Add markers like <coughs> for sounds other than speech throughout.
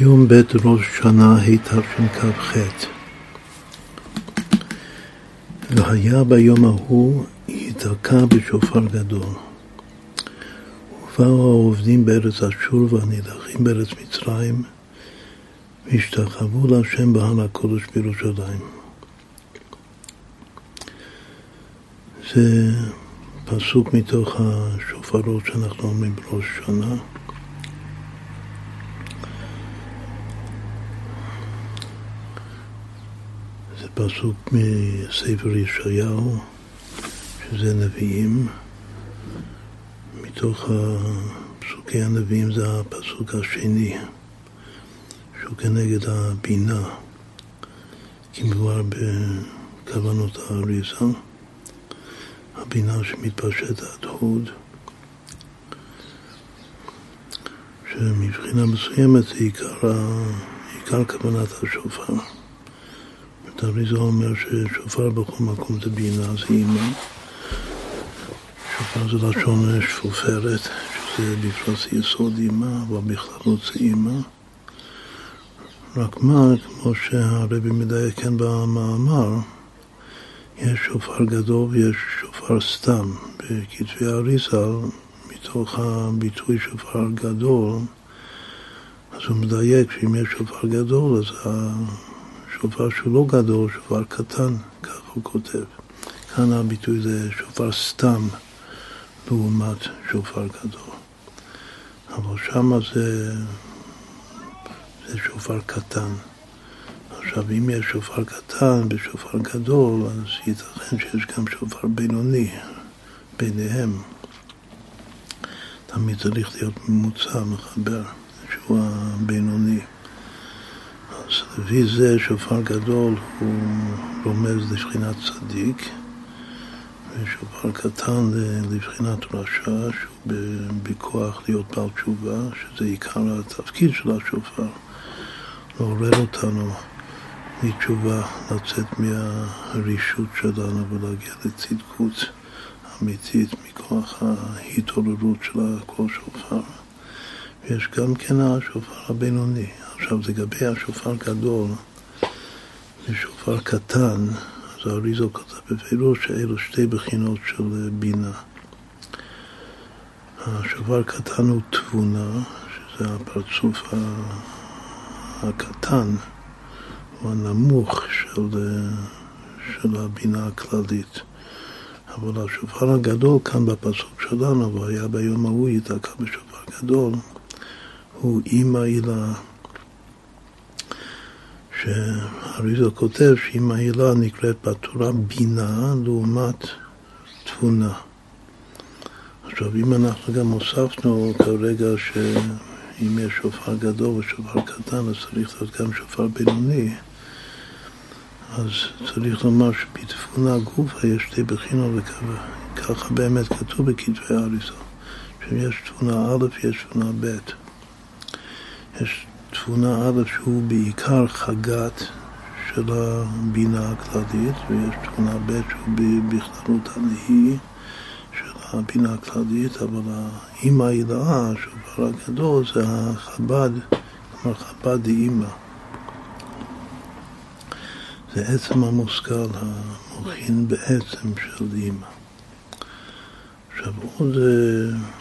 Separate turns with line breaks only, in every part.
יום ב' ראש שנה התשכ"ח והיה ביום ההוא ייתקע בשופר גדול ובאו העובדים בארץ אשור והנידחים בארץ מצרים והשתחוו להשם בהר הקודש בירושלים. זה פסוק מתוך השופרות שאנחנו אומרים בראש שנה. זה פסוק מספר ישעיהו, שזה נביאים. מתוך פסוקי הנביאים זה הפסוק השני, שהוא כנגד הבינה, כי מדובר בכוונות האריזה. הבינה שמתפשט עד הוד, שמבחינה מסוימת עיקר, עיקר כוונת השופר. אריזה אומר ששופר בכל מקום זה בינה, זה אימא. שופר זה לשון שפופרת, שזה בפרס יסוד אימא, אבל בכללות זה אימא. רק מה, כמו שהרבי מדייק כאן במאמר, יש שופר גדול ויש שופר סתם. בכתבי האריזה, מתוך הביטוי שופר גדול, אז הוא מדייק שאם יש שופר גדול, אז השופר שהוא לא גדול, שופר קטן, כך הוא כותב. כאן הביטוי זה שופר סתם לעומת שופר גדול. אבל שמה זה, זה שופר קטן. עכשיו, אם יש שופר קטן ושופר גדול, אז ייתכן שיש גם שופר בינוני ביניהם. תמיד צריך להיות ממוצע, מחבר, שהוא הבינוני. אז לפי זה שופר גדול הוא רומז לבחינת צדיק, ושופר קטן לבחינת רשע, שהוא בכוח להיות בעל תשובה, שזה עיקר התפקיד של השופר, לעורר אותנו מתשובה, לצאת מהרישות שלנו ולהגיע לצדקות אמיתית מכוח ההתעוררות של הקול שופר. ויש גם כן השופר הבינוני. עכשיו לגבי השופר גדול ושופר קטן, אז האריזו כותב בפירוש שאלו שתי בחינות של בינה. השופר קטן הוא תבונה, שזה הפרצוף הקטן. הוא הנמוך של, של הבינה הכללית. אבל השופר הגדול כאן בפסוק שלנו, והיה ביום ההוא ייתקע בשופר גדול, הוא אימא הילה, שאריזה כותב שאימא הילה נקראת בתורה בינה לעומת תבונה. עכשיו, אם אנחנו גם הוספנו כרגע שאם יש שופר גדול ושופר קטן, אז צריך להיות גם שופר בינוני. אז צריך לומר שבתבונה גופה יש שתי בחינות, וככה באמת כתוב בכתבי האריזה, שיש תבונה א', יש תבונה ב'. יש תבונה א' שהוא בעיקר חגת של הבינה הכללית, ויש תבונה ב' שהוא בכללות הנהי של הבינה הכללית, אבל האימא ההילאה, השופר הגדול, זה החב"ד, כלומר חב"ד דאימא. זה עצם המושכל, המוחין בעצם של אימא. עכשיו עוד אה,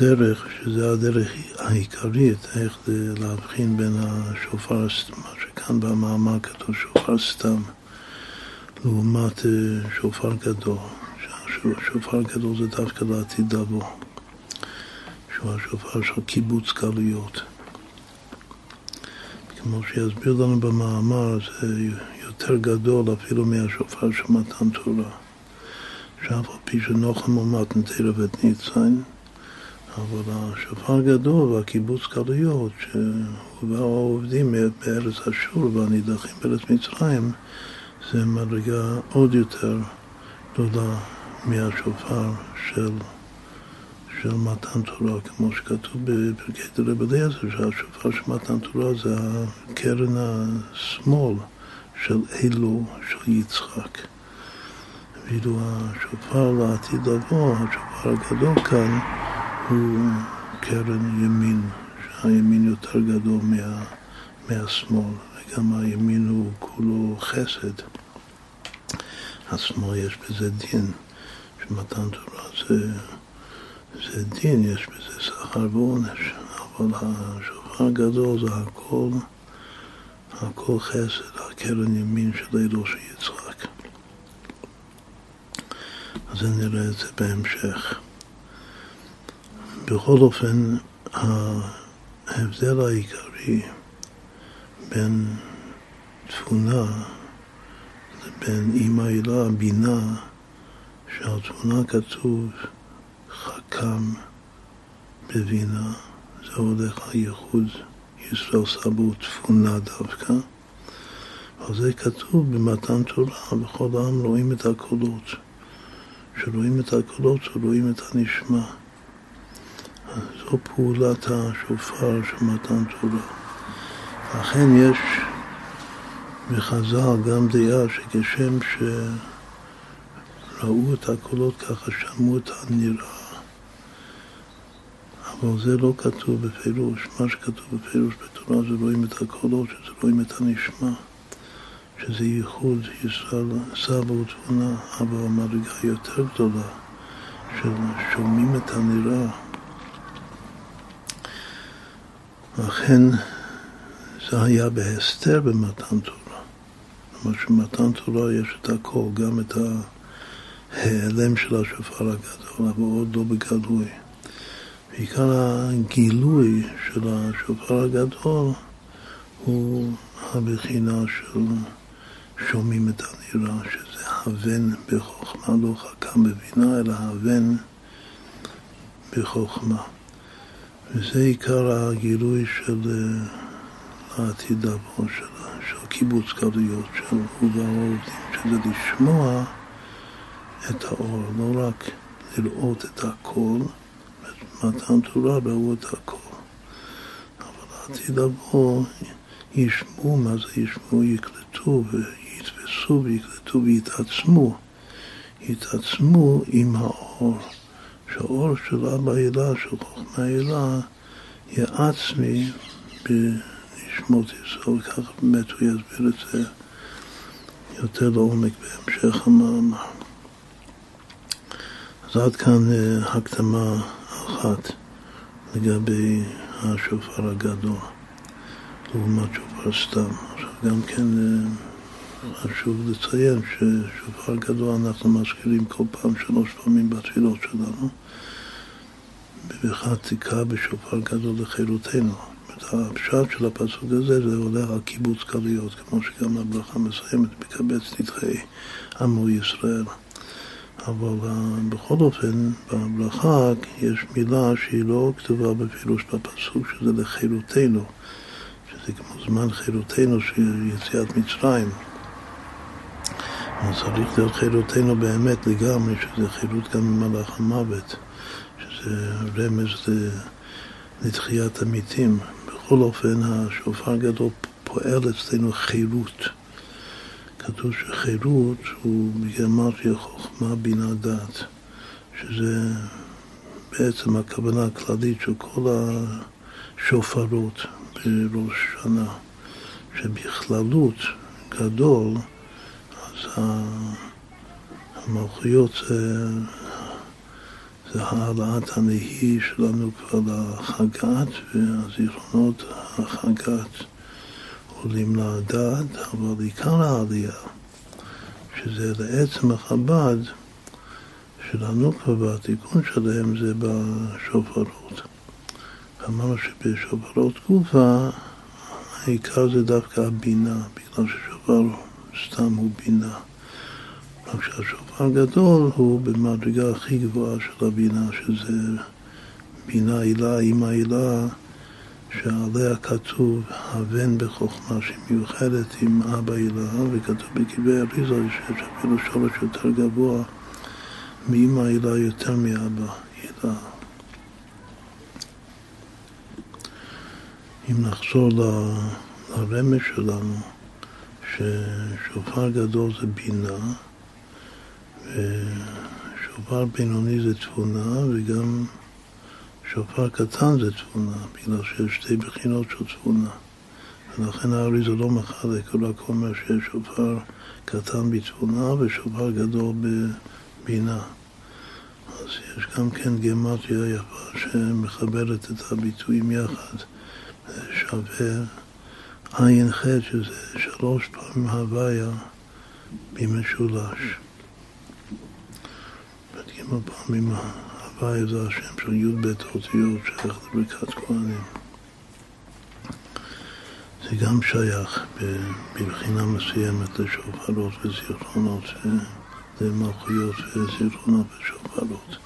דרך, שזה הדרך העיקרית, איך להבחין בין השופר, מה שכאן במאמר כתוב שופר סתם, לעומת אה, שופר גדול. שופר גדול זה דווקא לעתיד לבוא, שהוא השופר של קיבוץ גלויות. כמו שיסביר לנו במאמר, זה יותר גדול אפילו מהשופר של מתן תורה. שאף על פי שנוחם ומתן תרא ואת ניצן, אבל השופר גדול והקיבוץ גלויות, שבאו העובדים בארץ אשור והנידחים בארץ מצרים, זה מדרגה עוד יותר גדולה מהשופר של של מתן תורה, כמו שכתוב בפרקי דרב אליעזר, שהשופר של מתן תורה זה הקרן השמאל של אלו של יצחק. ואילו השופר לעתיד לבוא, השופר הגדול כאן, הוא קרן ימין, שהימין יותר גדול מה, מהשמאל, וגם הימין הוא כולו חסד. השמאל יש בזה דין, שמתן תורה זה, זה דין, יש בזה שכר ועונש, אבל השופר הגדול זה הכל, הכל חסד, הקרן ימין של אלו של יצחק. אז נראה את זה בהמשך. בכל אופן, ההבדל העיקרי בין תבונה לבין אימא הילה, בינה, שעל תבונה כתוב חכם בבינה, זה הולך הייחוד ישראל סבו תבונה דווקא, אבל זה כתוב במתן תורה, בכל העם רואים את הקולות. כשרואים את הקולות, רואים את הנשמע. זו פעולת השופר של מתן תורה. לכן יש בחז"ל גם דעה שכשם שראו את הקולות ככה שמעו את הנראה. אבל זה לא כתוב בפירוש. מה שכתוב בפירוש בתורה זה רואים את הקולות, שזה רואים את הנשמע. שזה ייחוד ישראל, סבא ותבונה, אבל המדרגה יותר גדולה של שומעים את הנראה. לכן זה היה בהסתר במתן תורה. כלומר שבמתן תורה יש את הכל, גם את ההיעלם של השופר הגדול, אבל עוד לא בגלוי. בעיקר הגילוי של השופר הגדול הוא הבחינה של שומעים את הנראה, שזה הבן בחוכמה, לא חכם בבינה, אלא הבן בחוכמה. וזה עיקר הגילוי של אה, העתיד לבוא, של, של קיבוץ גלויות, של הוא והעובדים, שזה לשמוע את האור, לא רק לראות את הכל, מתן תורה ראו את הכל. אבל העתיד לבוא ישמעו, מה זה ישמעו? יקלטו יתפסו ויקלטו ויתעצמו, יתעצמו עם האור. שהאור של אבא הילה, של חוכמה הילה, יהיה עצמי בנשמות ישראל, וככה באמת הוא יסביר את זה יותר לעומק בהמשך המאמר. אז עד כאן אה, הקדמה אחת לגבי השופר הגדול, לעומת שופר סתם. עכשיו גם כן אה, חשוב לציין ששופר גדול אנחנו מזכירים כל פעם שלוש פעמים בתפילות שלנו. בברכת תקרא בשופר גדול לחירותנו. הפשט של הפסוק הזה זה עולה על קיבוץ גלויות, כמו שגם הברכה מסיימת, מקבץ נדחי עמו ישראל. אבל בכל אופן, בברכה יש מילה שהיא לא כתובה בפירוש בפסוק, שזה לחירותנו, שזה כמו זמן חירותנו של יציאת מצרים. אז צריך להיות חירותנו באמת לגמרי, שזה חירות גם ממלאך המוות, שזה רמז לתחיית המתים. בכל אופן, השופר הגדול פועל אצלנו חירות. כתוב שחירות הוא בגרמטיה חוכמה בינה דת, שזה בעצם הכוונה הכללית של כל השופרות בראש שנה, שבכללות גדול המלכויות זה, זה העלאת הנהי שלנו כבר לחגת, והזיכרונות החגת עולים לדעת, אבל עיקר העלייה, שזה לעצם החב"ד, שלנו כבר והתיקון שלהם זה בשופרות. אמרנו שבשופרות תקופה העיקר זה דווקא הבינה, בגלל ששופר סתם הוא בינה. רק שהשופר הגדול הוא במדרגה הכי גבוהה של הבינה, שזה בינה הילה, אימא הילה, שעליה כתוב הבן בחוכמה שמיוחדת עם אבא הילה, וכתוב בקברי אריזה שיש אפילו שורש יותר גבוה מאימא הילה יותר מאבא הילה. אם נחזור לרמז שלנו, ששופר גדול זה בינה, ושופר בינוני זה תבונה, וגם שופר קטן זה תבונה, בגלל שיש שתי בחינות של תבונה. ולכן הארי זה לא מחלק, הוא רק אומר שיש שופר קטן בתבונה ושופר גדול בבינה. אז יש גם כן גמטריה יפה שמכבדת את הביטויים יחד. שווה עין ח' שזה שלוש פעמים הוויה במשולש. ג' פעמים הוויה זה השם של י"ב אותיות שייך לברכת כהנים. זה גם שייך בבחינה מסוימת לשופרות וזיכרונות, זה מלכויות וזיכרונות ושופרות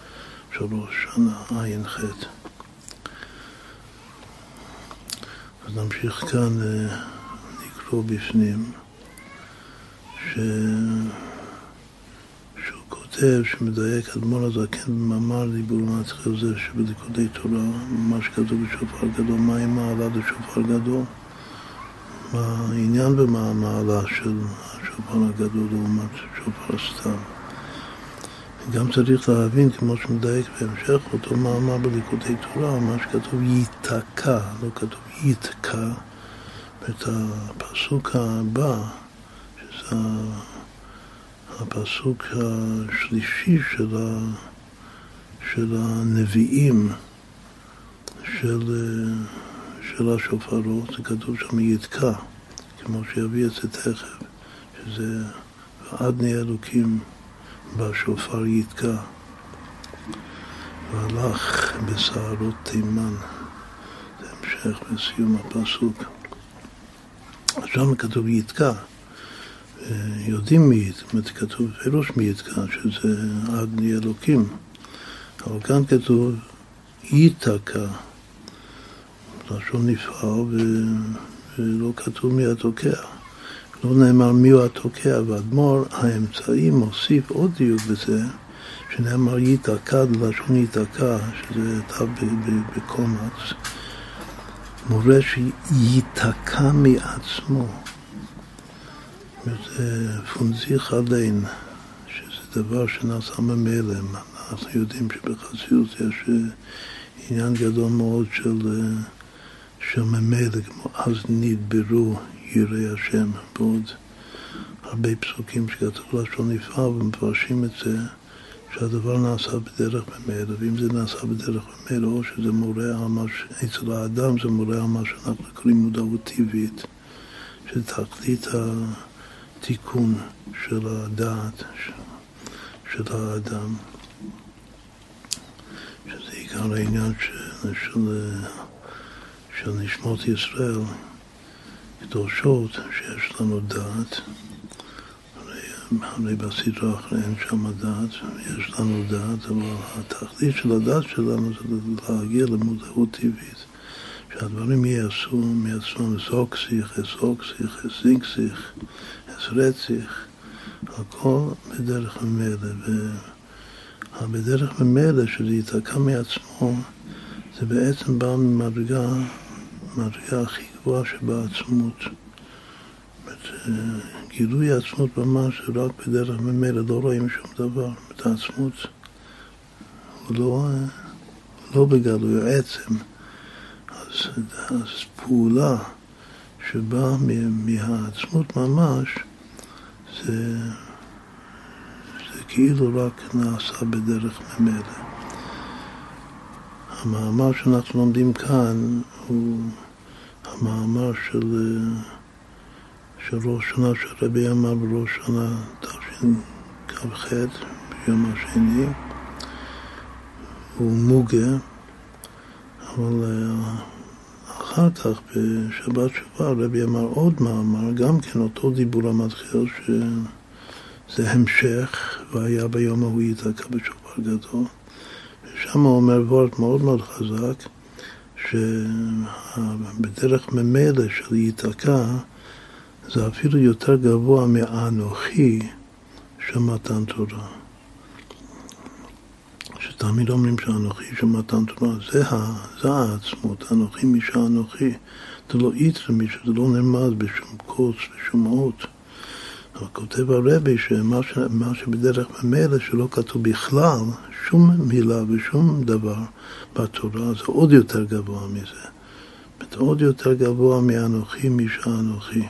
של ראש שנה ע"ח. אז נמשיך כאן אה, לקרוא בפנים, ש... שהוא כותב, שמדייק אדמו"ר הזקן במאמר דיבור מהתחיל זה שבליכודי תורה, מה שכתוב בשופר גדול, מה עם מעלה לשופר גדול? מה העניין ומה המעלה של השופר הגדול לעומת שופר סתם. גם צריך להבין, כמו שמדייק בהמשך, אותו מאמר בליכודי תורה, מה שכתוב ייתקע, לא כתוב יתקע, ואת הפסוק הבא, שזה הפסוק השלישי של, ה, של הנביאים של, של השופרות, זה כתוב שם יתקע, כמו שיביא את זה תכף, שזה ועד נהיה אלוקים בשופר יתקע, והלך בסערות תימן. המשך בסיום הפסוק. שם כתוב יתקע, יודעים מי, אומרת, כתוב פירוש מי יתקע, שזה עד אלוקים, אבל כאן כתוב ייתקע, לשון נפער ולא כתוב מי התוקע. לא נאמר מי הוא התוקע, ואדמו"ר האמצעי מוסיף עוד דיוק בזה, שנאמר ייתקע, לשון ייתקע, שזה תו בקומץ. מורה שייתקע מעצמו. זה פונזיך עליין, שזה דבר שנעשה ממילא. אנחנו יודעים שבחסידות יש אה, עניין גדול מאוד של, אה, של ממילא, כמו אז נדברו יראי השם, ועוד הרבה פסוקים שכתוב לשון נפער ומפרשים את זה שהדבר נעשה בדרך ממילא, ואם זה נעשה בדרך ממילא, או שזה מורה על מה ש... אצל האדם זה מורה על מה שאנחנו קוראים מודעות טבעית, שזה תכלית התיקון של הדעת של האדם, שזה עיקר העניין של, של, של נשמות ישראל, קדושות, שיש לנו דעת. הרי בסדרה אחריהם שם הדעת, יש לנו דעת, אבל התכלית של הדעת שלנו זה להגיע למודעות טבעית. שהדברים ייעשו מעצמם זוקסיך, אסוקסיך, אסינקסיך, אסרציך, הכל בדרך ממילא. ובדרך ממילא, שזה ייתקע מעצמו, זה בעצם בא ממדרגה, מדרגה הכי גבוהה שבעצמות. גילוי עצמות ממש רק בדרך ממילא, לא רואים שום דבר. את העצמות לא, לא בגלוי, עצם. אז, אז פעולה שבאה מהעצמות ממש, זה, זה כאילו רק נעשה בדרך ממילא. המאמר שאנחנו לומדים כאן הוא המאמר של... של ראש שנה שרבי אמר בראש שנה תשכ"ח, ביום השני, הוא מוגה, אבל אה, אחר כך בשבת שבה רבי אמר עוד מאמר, גם כן אותו דיבור המתחיל, שזה המשך, והיה ביום ההוא ייתקע בשופר גדול. ושם אומר וורט מאוד מאוד חזק, שבדרך ממילא של ייתקע, זה אפילו יותר גבוה מאנוכי של מתן תורה. שתמיד אומרים שאנוכי של מתן תורה, זה, זה העצמות, אנוכי מי שאנוכי. זה לא איתר מישהו, זה לא נרמז בשום קוץ, בשום אות. אבל כותב הרבי שמה שבדרך ממילא שלא כתוב בכלל שום מילה ושום דבר בתורה, זה עוד יותר גבוה מזה. זה עוד יותר גבוה מאנוכי מישה אנוכי.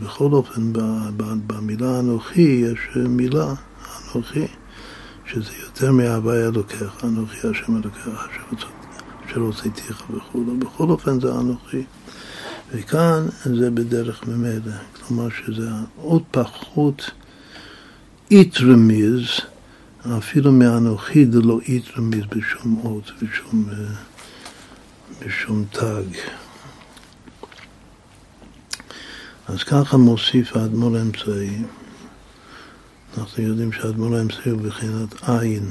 שבכל אופן במילה אנוכי יש מילה אנוכי, שזה יותר מהוויה אלוקיך, אנוכי השם אלוקיך, אשר הוצאתיך וכו', בכל אופן זה אנוכי. וכאן זה בדרך ממילא, כלומר שזה עוד פחות איתרמיז, אפילו מאנוכי זה לא איתרמיז בשום אות, בשום, אה, בשום תג. אז ככה מוסיף האדמו"ר האמצעי. אנחנו יודעים שהאדמו"ר האמצעי הוא בחינת עין,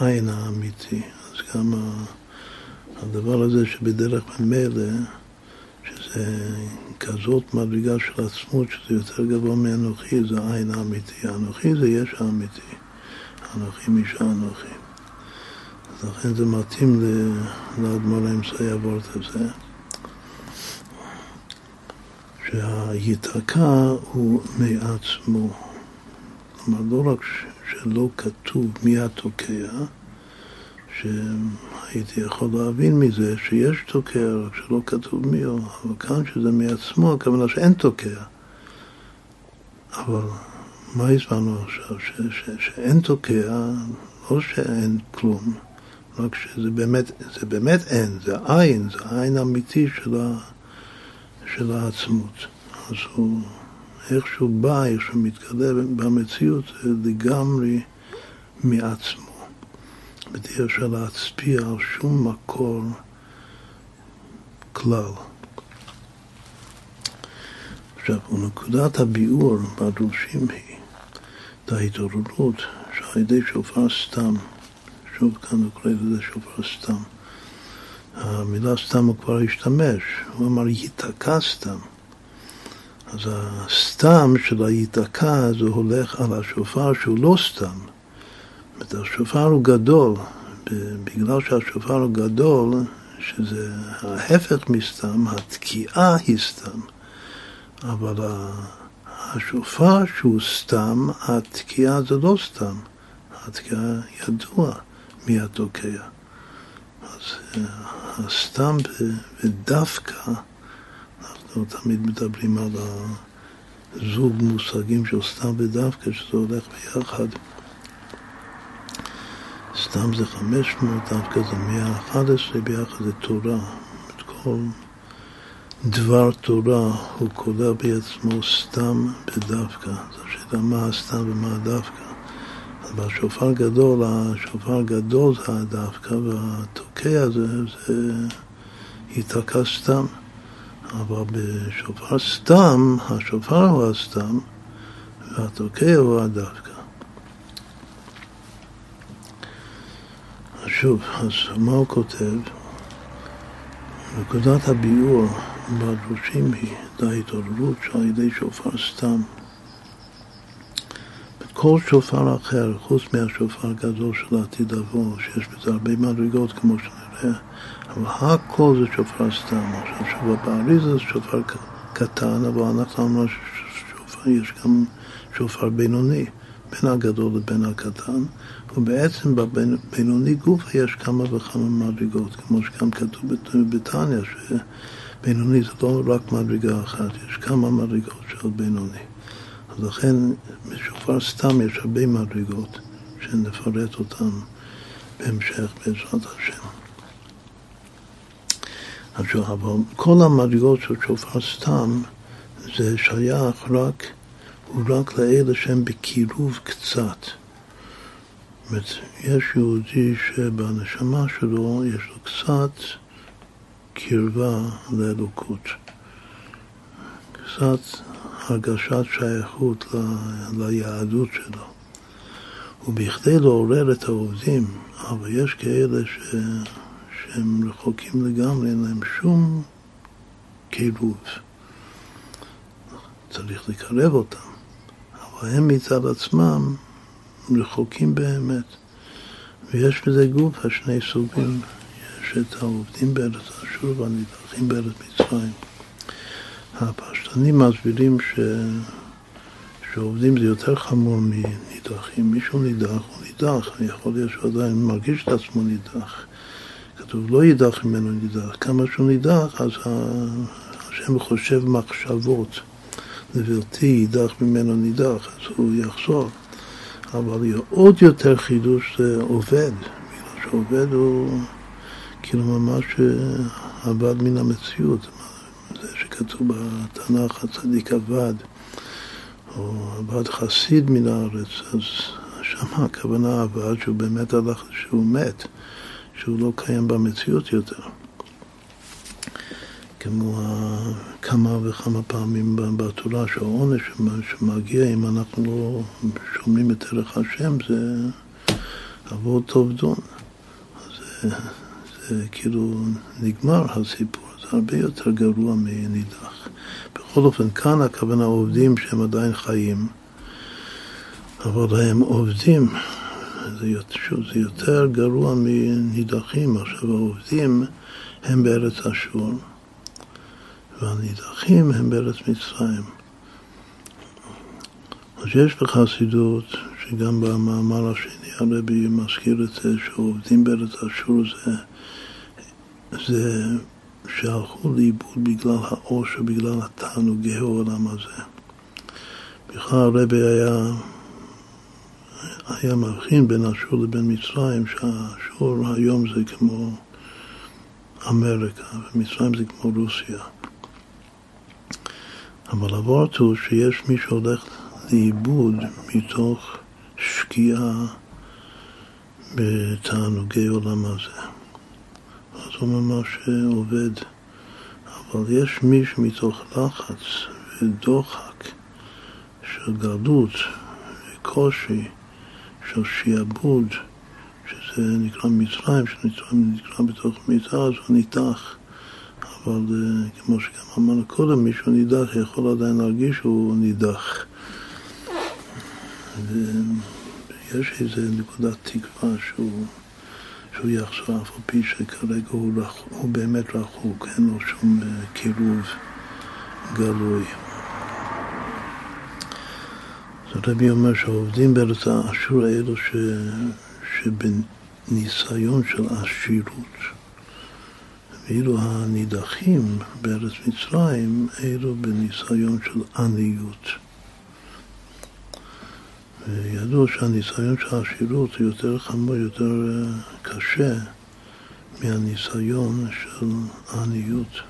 עין האמיתי. אז גם הדבר הזה שבדרך ממילא, שזה כזאת מדרגה של עצמות, שזה יותר גבוה מאנוכי, זה עין האמיתי. האנוכי זה יש האמיתי. אנוכי מי שאנוכי. אז לכן זה מתאים לאדמו"ר האמצעי הוורט הזה. שהייתקע הוא מעצמו. כלומר, לא רק שלא כתוב מי התוקע, שהייתי יכול להבין מזה שיש תוקע, רק שלא כתוב מי הוא, אבל כאן שזה מעצמו, הכוונה שאין תוקע. אבל מה הסברנו עכשיו? ש, ש, שאין תוקע, לא שאין כלום, רק שזה באמת, זה באמת אין, זה עין, זה עין אמיתי של ה... של העצמות. אז הוא, איך שהוא בא, איך שהוא מתגלה במציאות, לגמרי מעצמו. בדרך של להצביע על שום מקור כלל. עכשיו, ונקודת הביאור בדרושים היא את ההתעוררות שעל ידי שופר סתם, שוב כאן הוא קורא לזה שופר סתם, המילה סתם הוא כבר השתמש, הוא אמר ייתקע סתם. אז הסתם של הייתקע זה הולך על השופר שהוא לא סתם. זאת אומרת, השופר הוא גדול, בגלל שהשופר הוא גדול, שזה ההפך מסתם, התקיעה היא סתם. אבל השופר שהוא סתם, התקיעה זה לא סתם. התקיעה ידוע מי התוקע. אז הסתם ודווקא, אנחנו תמיד מדברים על הזוג מושגים של סתם ודווקא, שזה הולך ביחד. סתם זה 500, דווקא זה 111, ביחד זה תורה. את כל דבר תורה הוא כולל בעצמו סתם ודווקא. זו שאלה מה הסתם ומה הדווקא. בשופר גדול, השופר גדול זה הדווקא, והתוקע זה, זה ייתקע סתם. אבל בשופר סתם, השופר הוא הסתם, והתוקע הוא הדווקא. אז שוב, אז מה הוא כותב? נקודת הביאור בדרושים היא את ההתעוררות שעל ידי שופר סתם כל שופר אחר, חוץ מהשופר הגדול של העתיד לבוא, שיש בזה הרבה מדרגות כמו שנראה, אבל הכל זה שופר סתם. עכשיו, שופר באריזה זה שופר קטן, אבל אנחנו אמרנו ששופר, יש גם שופר בינוני, בין הגדול לבין הקטן, ובעצם בבינוני גוף יש כמה וכמה מדרגות, כמו שגם כתוב בתניא, שבינוני זה לא רק מדרגה אחת, יש כמה מדרגות של בינוני. אז לכן בשופר סתם יש הרבה מדרגות שנפרט אותן בהמשך בעזרת השם. אבל כל המדרגות של שופר סתם זה שייך רק, הוא רק לאלה שהם בקירוב קצת. אומרת, יש יהודי שבנשמה שלו יש לו קצת קרבה לאלוקות. קצת הרגשת שייכות ל, ליהדות שלו. ובכדי לעורר את העובדים, אבל יש כאלה ש, שהם רחוקים לגמרי, אין להם שום קירוב. צריך לקרב אותם, אבל הם מצד עצמם רחוקים באמת. ויש בזה גוף השני סוגים, יש את העובדים בארץ אשור והנדחים בארץ מצרים. הפשטנים מסבירים ש... שעובדים זה יותר חמור מנידחים. מישהו נידח, הוא נידח, יכול להיות שהוא עדיין מרגיש את עצמו נידח. כתוב לא יידח ממנו נידח. כמה שהוא נידח, אז השם חושב מחשבות. לבלתי יידח ממנו נידח, אז הוא יחזור. אבל עוד יותר חידוש זה עובד. בגלל שעובד הוא כאילו ממש אה, עבד מן המציאות. זה שכתוב בתנ"ך הצדיק עבד. או עבד חסיד מן הארץ, אז שם הכוונה עבד שהוא באמת הלך, שהוא מת, שהוא לא קיים במציאות יותר. כמו כמה וכמה פעמים בתורה שהעונש שמגיע אם אנחנו לא שומעים את ערך השם זה עבור טוב דון. זה, זה כאילו נגמר הסיפור, הרבה יותר גרוע מנידח. בכל אופן, כאן הכוונה עובדים שהם עדיין חיים, אבל הם עובדים, זה יותר, שוב, זה יותר גרוע מנידחים. עכשיו, העובדים הם בארץ אשור, והנידחים הם בארץ מצרים. אז יש בחסידות, שגם במאמר השני הרבי מזכיר את זה, שעובדים בארץ אשור זה, זה שהלכו לאיבוד בגלל העושר, בגלל התענוגי העולם הזה. בכלל הרבי היה, היה מבחין בין אשור לבין מצרים, שהאשור היום זה כמו אמריקה, ומצרים זה כמו רוסיה. אבל הוורט הוא שיש מי שהולך לאיבוד מתוך שקיעה בתענוגי עולם הזה. הוא ממש עובד. אבל יש מי שמתוך לחץ ודוחק של גלות וקושי של שיעבוד, שזה נקרא מצרים, שנקרא בתוך מיטה, אז הוא ניתח. אבל אה, כמו שגם אמרנו קודם, מישהו נידח יכול עדיין להרגיש שהוא נידח. ויש איזו נקודת תקווה שהוא... שהוא יחזור, אף על פי שכרגע הוא, רח, הוא באמת רחוק, אין לו שום אה, קירוב גלוי. אז הרבי אומר שהעובדים בארץ האשור האלו ש... שבניסיון של עשירות, ואילו הנידחים בארץ מצרים, אלו בניסיון של עניות. וידעו שהניסיון של העשירות הוא יותר חמור, יותר אה, קשה מהניסיון של העניות.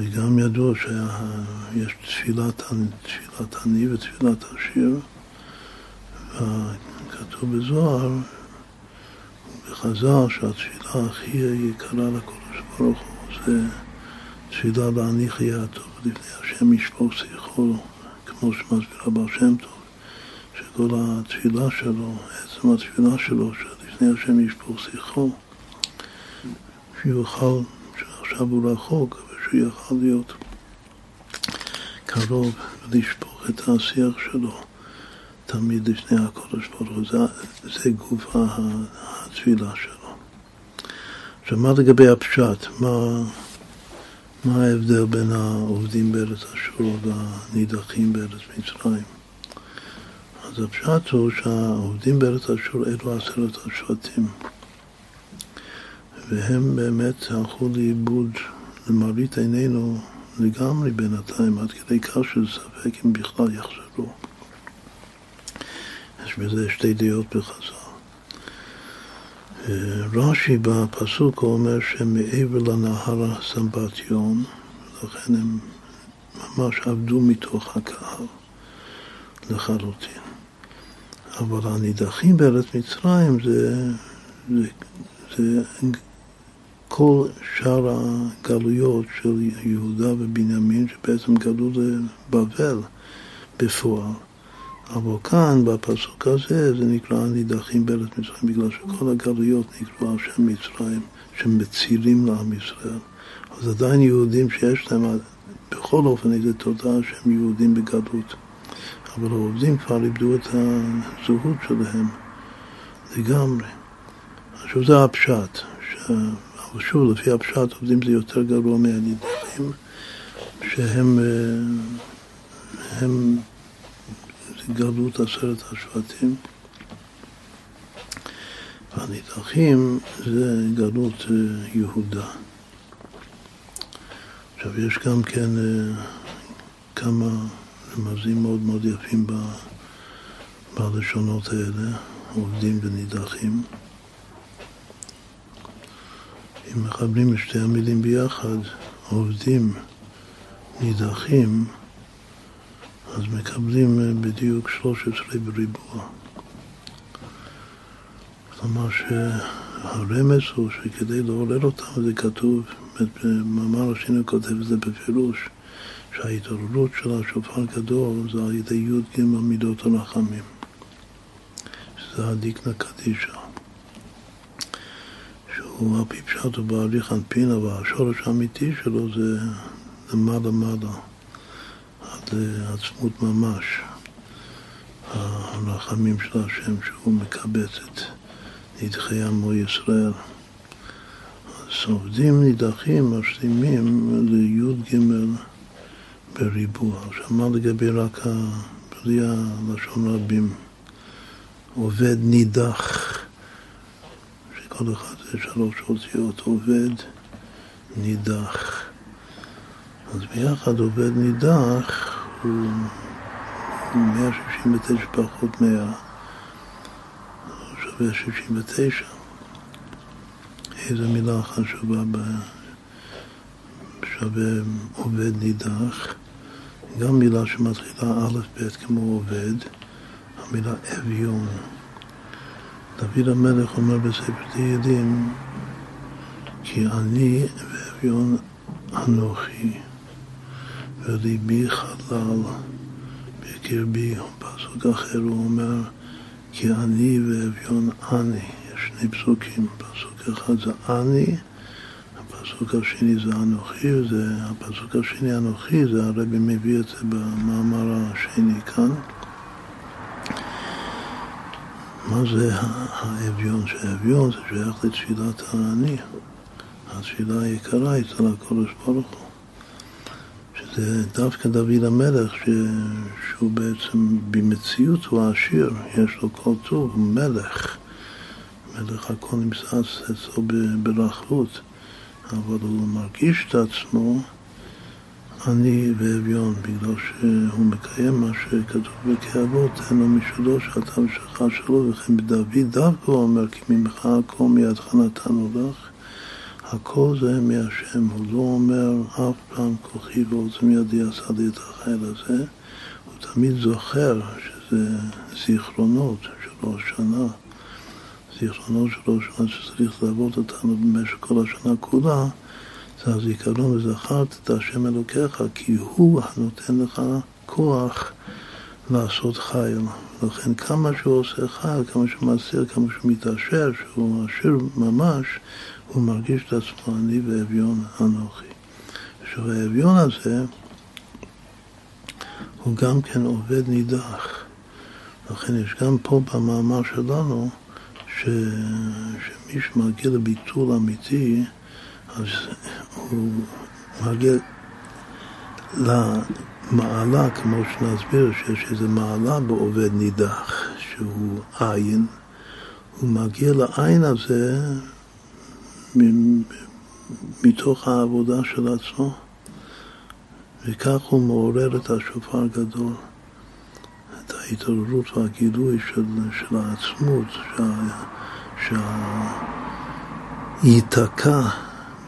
וגם ידעו שיש תפילת, תפילת עני ותפילת עשיר, וכתוב בזוהר, בחז"ל, שהתפילה הכי יקרה לקדוש ברוך הוא זה תפילה להניח יד טוב לפני השם ישפוך שיחו כמו שמסביר הבעל שם טוב, שכל התפילה שלו, עצם התפילה שלו, שלפני השם ישפוך שיחו, שיוכל, שעכשיו הוא רחוק, אבל שהוא יוכל להיות קרוב ולשפוך את השיח שלו תמיד לפני הקודש ברוך הוא. זה, זה גוף התפילה שלו. עכשיו, מה לגבי הפשט? מה... מה ההבדל בין העובדים בארץ אשור והנידחים בארץ מצרים? אז הפשט הוא שהעובדים בארץ אשור אלו עשרת השבטים והם באמת הלכו לאיבוד למראית עינינו לגמרי בינתיים, עד כדי כך של ספק אם בכלל יחזרו. יש בזה שתי דעות בחז"ל. רש"י בפסוק אומר שמעבר לנהר הסמבטיון, לכן הם ממש עבדו מתוך הקהל לחלוטין. אבל הנידחים בארץ מצרים זה, זה, זה כל שאר הגלויות של יהודה ובנימין שבעצם גלו לבבל בפועל. אבל כאן, בפסוק הזה, זה נקרא הנידחים בארץ מצרים, בגלל שכל הגלויות נקראו על שם מצרים, שמצילים לעם ישראל. אז עדיין יהודים שיש להם, בכל אופן, איזו תודעה שהם יהודים בגלות. אבל העובדים כבר איבדו את הזהות שלהם לגמרי. עכשיו זה הפשט. ש... אבל שוב, לפי הפשט, עובדים זה יותר גרוע מהנידחים, שהם... אה, הם גלות עשרת השבטים. והנידחים זה גלות אה, יהודה. עכשיו יש גם כן אה, כמה רמזים מאוד מאוד יפים בלשונות האלה, עובדים ונידחים. אם מחברים את שתי המילים ביחד, עובדים, נידחים, אז מקבלים אה, בדיוק 13 בריבוע. כלומר שהרמז הוא שכדי לעורר אותם זה כתוב, במאמר השני כותב את זה בפירוש, שההתעוררות של השופר גדול זה על ידי י"ג מידות הרחמים, שזה הדיקנה קדישה, שהוא על פי פשט ובהליך אנפין, אבל השורש האמיתי שלו זה למעלה מעלה, לעצמות ממש, הרחמים של השם שהוא מקבץ את נדחי עמו ישראל. אז עובדים נידחים, משלימים לי"ג בריבוע. עכשיו, מה לגבי רק ה... בלי הלשון רבים? עובד נידח, שכל אחד זה שלוש אותיות, עובד נידח. אז ביחד עובד נידח הוא 169 פחות 100. שווה 69. איזו מילה חשובה שווה עובד נידח. גם מילה שמתחילה א' ב' כמו עובד, המילה אביון. דוד המלך אומר בספר תהילים כי אני ואביון אנוכי וליבי חלל בקרבי, פסוק אחר הוא אומר כי אני ואביון אני. יש שני פסוקים, פסוק אחד זה אני, הפסוק השני זה אנוכי, וזה, הפסוק השני אנוכי, זה הרבי מביא את זה במאמר השני כאן. מה זה האביון? שהאביון זה שייך לתפילת האני, התפילה היקרה אצל הקודש ברוך הוא. זה דווקא דוד המלך, ש... שהוא בעצם במציאות הוא עשיר, יש לו כל טוב, הוא מלך. מלך הכל נמצא אצלו ברחבות, אבל הוא מרגיש את עצמו עני ואביון, בגלל שהוא מקיים מה שכתוב בכאבות, אין לו משלו שאתה ושלך שלו, וכן בדוד דווקא הוא אומר, כי ממך הכל מידך נתנו לך. הכל זה מהשם, הוא לא אומר אף פעם כוחי ועוצם ידי עשה לי את החיל הזה, הוא תמיד זוכר שזה זיכרונות של ראש שנה, זיכרונות של ראש שנה שצריך לעבוד אותנו במשך כל השנה כולה, זה הזיכרון וזכרת את השם אלוקיך, כי הוא הנותן לך כוח לעשות חיל. לכן כמה שהוא עושה חיל, כמה שהוא מסיר, כמה שהוא מתעשר, שהוא עשיר ממש, הוא מרגיש את עצמו אני ואביון אנוכי. עכשיו האביון הזה הוא גם כן עובד נידח. לכן יש גם פה במאמר שלנו ש... שמי שמגיע לביטול אמיתי אז הוא מגיע למעלה, כמו שנסביר, שיש איזו מעלה בעובד נידח, שהוא עין, הוא מגיע לעין הזה מתוך העבודה של עצמו, וכך הוא מעורר את השופר הגדול, את ההתעוררות והגילוי של, של העצמות, שייתקע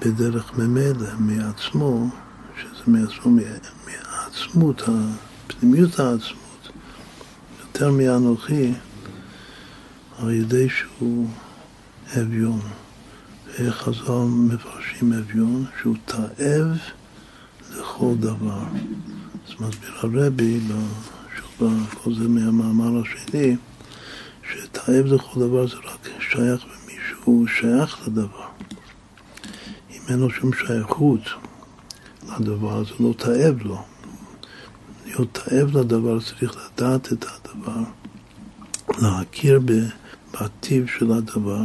בדרך ממילא מעצמו, שזה מעצמו, מעצמות, פנימיות העצמות, יותר מאנוכי, על ידי שהוא אביון. חז"ל מפרשים אביון שהוא תאב לכל דבר. אז מסביר הרבי, שוב, כל זה מהמאמר השני, שתאב לכל דבר זה רק שייך למישהו שייך לדבר. אם אין לו שום שייכות לדבר, זה לא תאב לו. להיות תאב לדבר צריך לדעת את הדבר, להכיר בטיב של הדבר,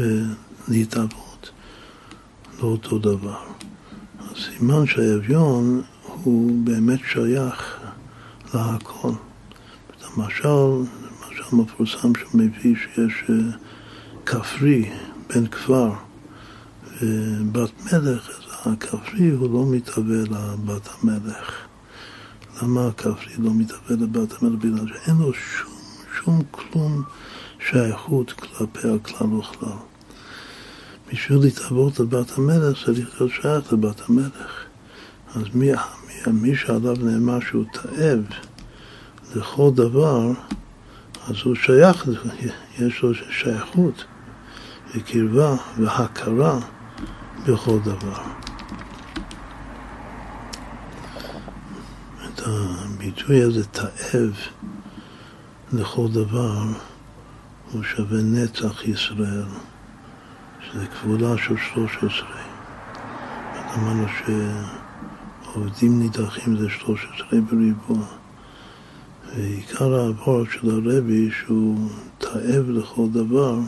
ו... להתאבות לאותו דבר. הסימן שהאביון הוא באמת שייך להכל. למשל, למשל מפורסם שהוא מביא שיש אה, כפרי, בן כפר, ובת מלך, אז הכפרי הוא לא מתהווה לבת המלך. למה הכפרי לא מתהווה לבת המלך? בגלל שאין לו שום, שום כלום שייכות כלפי הכלל וכלל. בשביל להתעבות לבת המלך צריך להיות שייך לבת המלך. אז מי, מי, מי שעליו נאמר שהוא תאב לכל דבר, אז הוא שייך, יש לו שייכות וקרבה והכרה בכל דבר. את הביטוי הזה, תאב לכל דבר, הוא שווה נצח ישראל, שזה כבולה של 13. אמרנו שעובדים נידחים זה 13 בריבוע. ועיקר העבור של הרבי, שהוא תאב לכל דבר,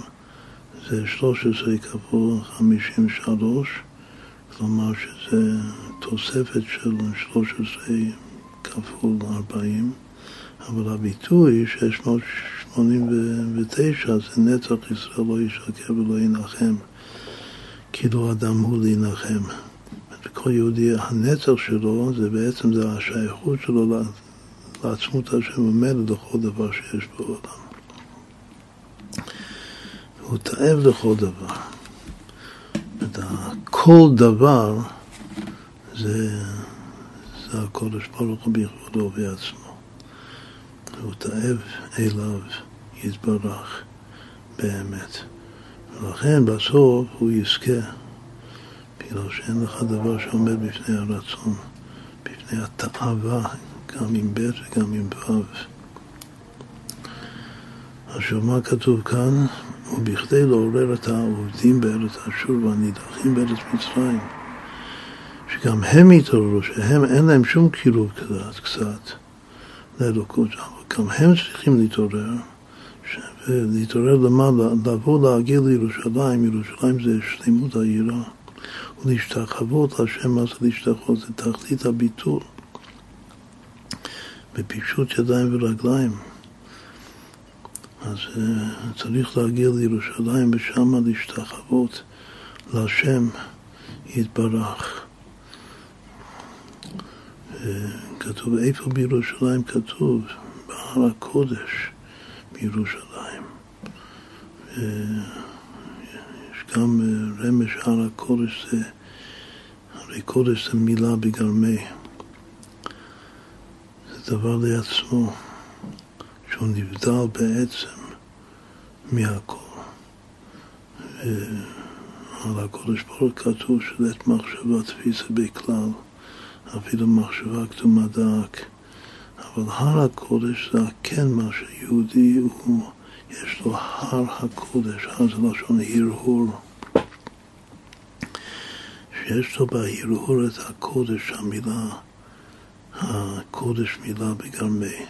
זה 13 כפול 53, כלומר שזה תוספת של 13 כפול 40, אבל הביטוי 689 זה נצח ישראל לא ישקר ולא ינחם, כאילו אדם הוא להנחם. כל יהודי, הנצח שלו זה בעצם זה השייכות שלו לעצמות השם ומילא לכל דבר שיש בעולם. הוא תאב לכל דבר. כל דבר זה, זה הקודש ברוך הוא בכבודו ובעצמו. הוא תאב אליו יתברך באמת. ולכן בסוף הוא יזכה, בגלל שאין לך דבר שעומד בפני הרצון, בפני התאווה, גם עם ב' וגם עם ו'. עכשיו מה כתוב כאן? ובכדי לעורר את העובדים בארץ אשור והנידחים בארץ מצרים, שגם הם יתעוררו, שהם אין להם שום קירוב קצת, קצת לאלוקות, אבל גם הם צריכים להתעורר, להתעורר למעלה, לבוא להגיע לירושלים, ירושלים זה שלמות העירה, ולהשתחוות להשם, מה זה להשתחוות? זה תכלית הביטול. בפישוט ידיים ורגליים. אז uh, צריך להגיע לירושלים ושם להשתחוות להשם יתברך. Uh, כתוב, איפה בירושלים כתוב? בהר הקודש בירושלים. יש גם uh, רמש הר הקודש, זה, הרי קודש זה מילה בגרמי. דבר לעצמו, שהוא נבדל בעצם מהכל. על הקודש ברוך כתוב שלית מחשבה תפיסה בכלל, אפילו מחשבה קדומה דק. אבל הר הקודש זה כן מה שיהודי הוא, יש לו הר הקודש, הר זה לשון הרהור. שיש לו בהרהור את הקודש, המילה הקודש מילה בגרמי.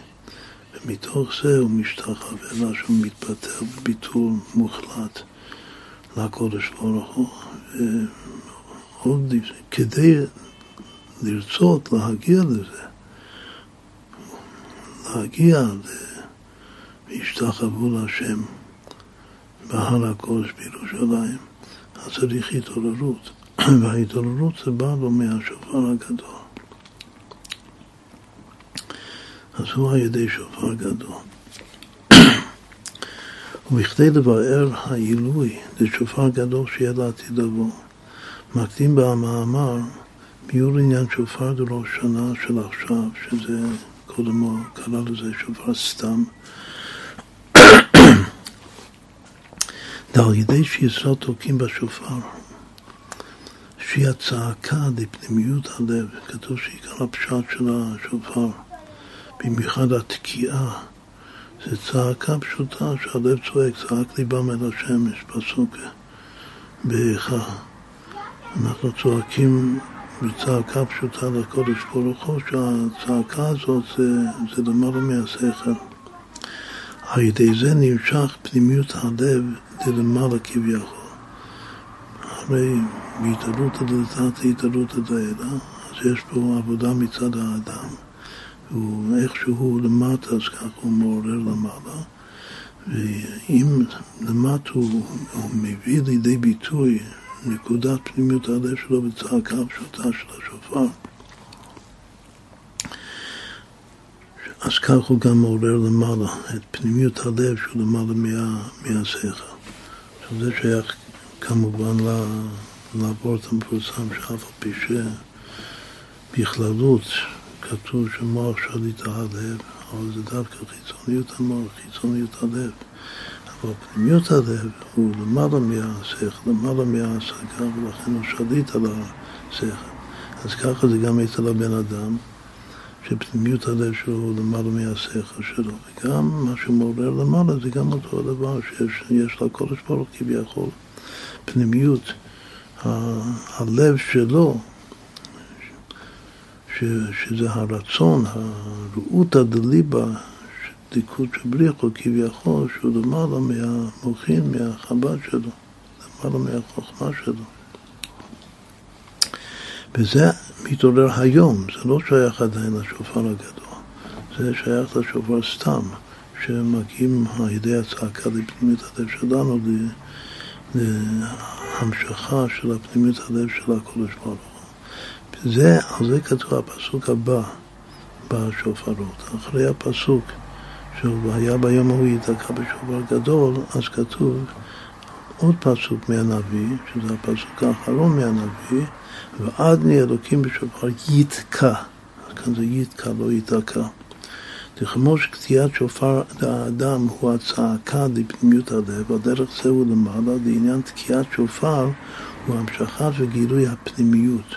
ומתוך זה הוא משתחווה לה שהוא מתפטר בביטול מוחלט לקודש ברוך הוא. ועוד כדי לרצות להגיע לזה, להגיע והשתחוו להשם בהר הקודש בירושלים, אז צריך התעוררות, <clears throat> וההתעוררות זה בא לו מהשופר הגדול. אז הוא על ידי שופר גדול. <clears throat> ובכדי לברר העילוי לשופר גדול שיהיה לעתיד לבוא, מקדים במאמר ביור עניין שופר דראש שנה של עכשיו, שזה קודם הוא קרא לזה שופר סתם. ועל ידי שישראל תוקעים בשופר, שהיא הצעקה לפנימיות הלב, כתוב שעיקר הפשט של השופר. במיוחד התקיעה, זה צעקה פשוטה שהלב צועק, צעק ליבם אל השמש, פסוק באיכה. אנחנו צועקים בצעקה פשוטה לקודש ברוך הוא, שהצעקה הזאת זה, זה למעלה מהשכל. על ידי זה נמשך פנימיות הלב ללמעלה כביכול. הרי בהתעלות הדלתת להתעלות הדלתה, אז יש פה עבודה מצד האדם. הוא איכשהו למטה, אז ככה הוא מעורר למעלה. ואם למטה הוא, הוא מביא לידי ביטוי נקודת פנימיות הלב שלו בצעקה הפשוטה של השופר, אז כך הוא גם מעורר למעלה את פנימיות הלב שהוא למעלה מה, מהשכל. עכשיו זה שייך כמובן לעבור את המפורסם שאף על פי שבכללות כתוב שמוח שליט הלב, אבל זה דווקא חיצוניות המוח, חיצוניות הלב. אבל פנימיות הלב הוא למעלה מהשכל, למעלה מההשגה, ולכן הוא שליט על השכל. אז ככה זה גם אצל הבן אדם. שפנימיות הלב שלו למעלה מהשכל שלו, וגם מה שמעורר למעלה זה גם אותו הדבר שיש לקודש ברוך כביכול, פנימיות הלב שלו, ש, שזה הרצון, הרעותא דליבה, דיקות שבריחו כביכול, שהוא למעלה מהמוחין, מהחב"ד שלו, למעלה מהחוכמה שלו. וזה מתעורר היום, זה לא שייך עדיין לשופר הגדול, זה שייך לשופר סתם, שמגיעים על ידי הצעקה לפנימיות הלב שלנו, להמשכה של הפנימיות הלב של הקודש ברוך הוא. זה, על זה כתוב הפסוק הבא בשופרות, אחרי הפסוק שהיה ביום ההוא ייתקע בשופר גדול, אז כתוב עוד פסוק מהנביא, שזה הפסוק האחרון מהנביא, ועד נהיה אלוקים בשופר יתקע. כאן זה יתקע, לא ייתקע. זה כמו שקטיעת שופר לאדם הוא הצעקה לפנימיות הלב, הדרך זה הוא למעלה, לעניין תקיעת שופר הוא המשכת וגילוי הפנימיות,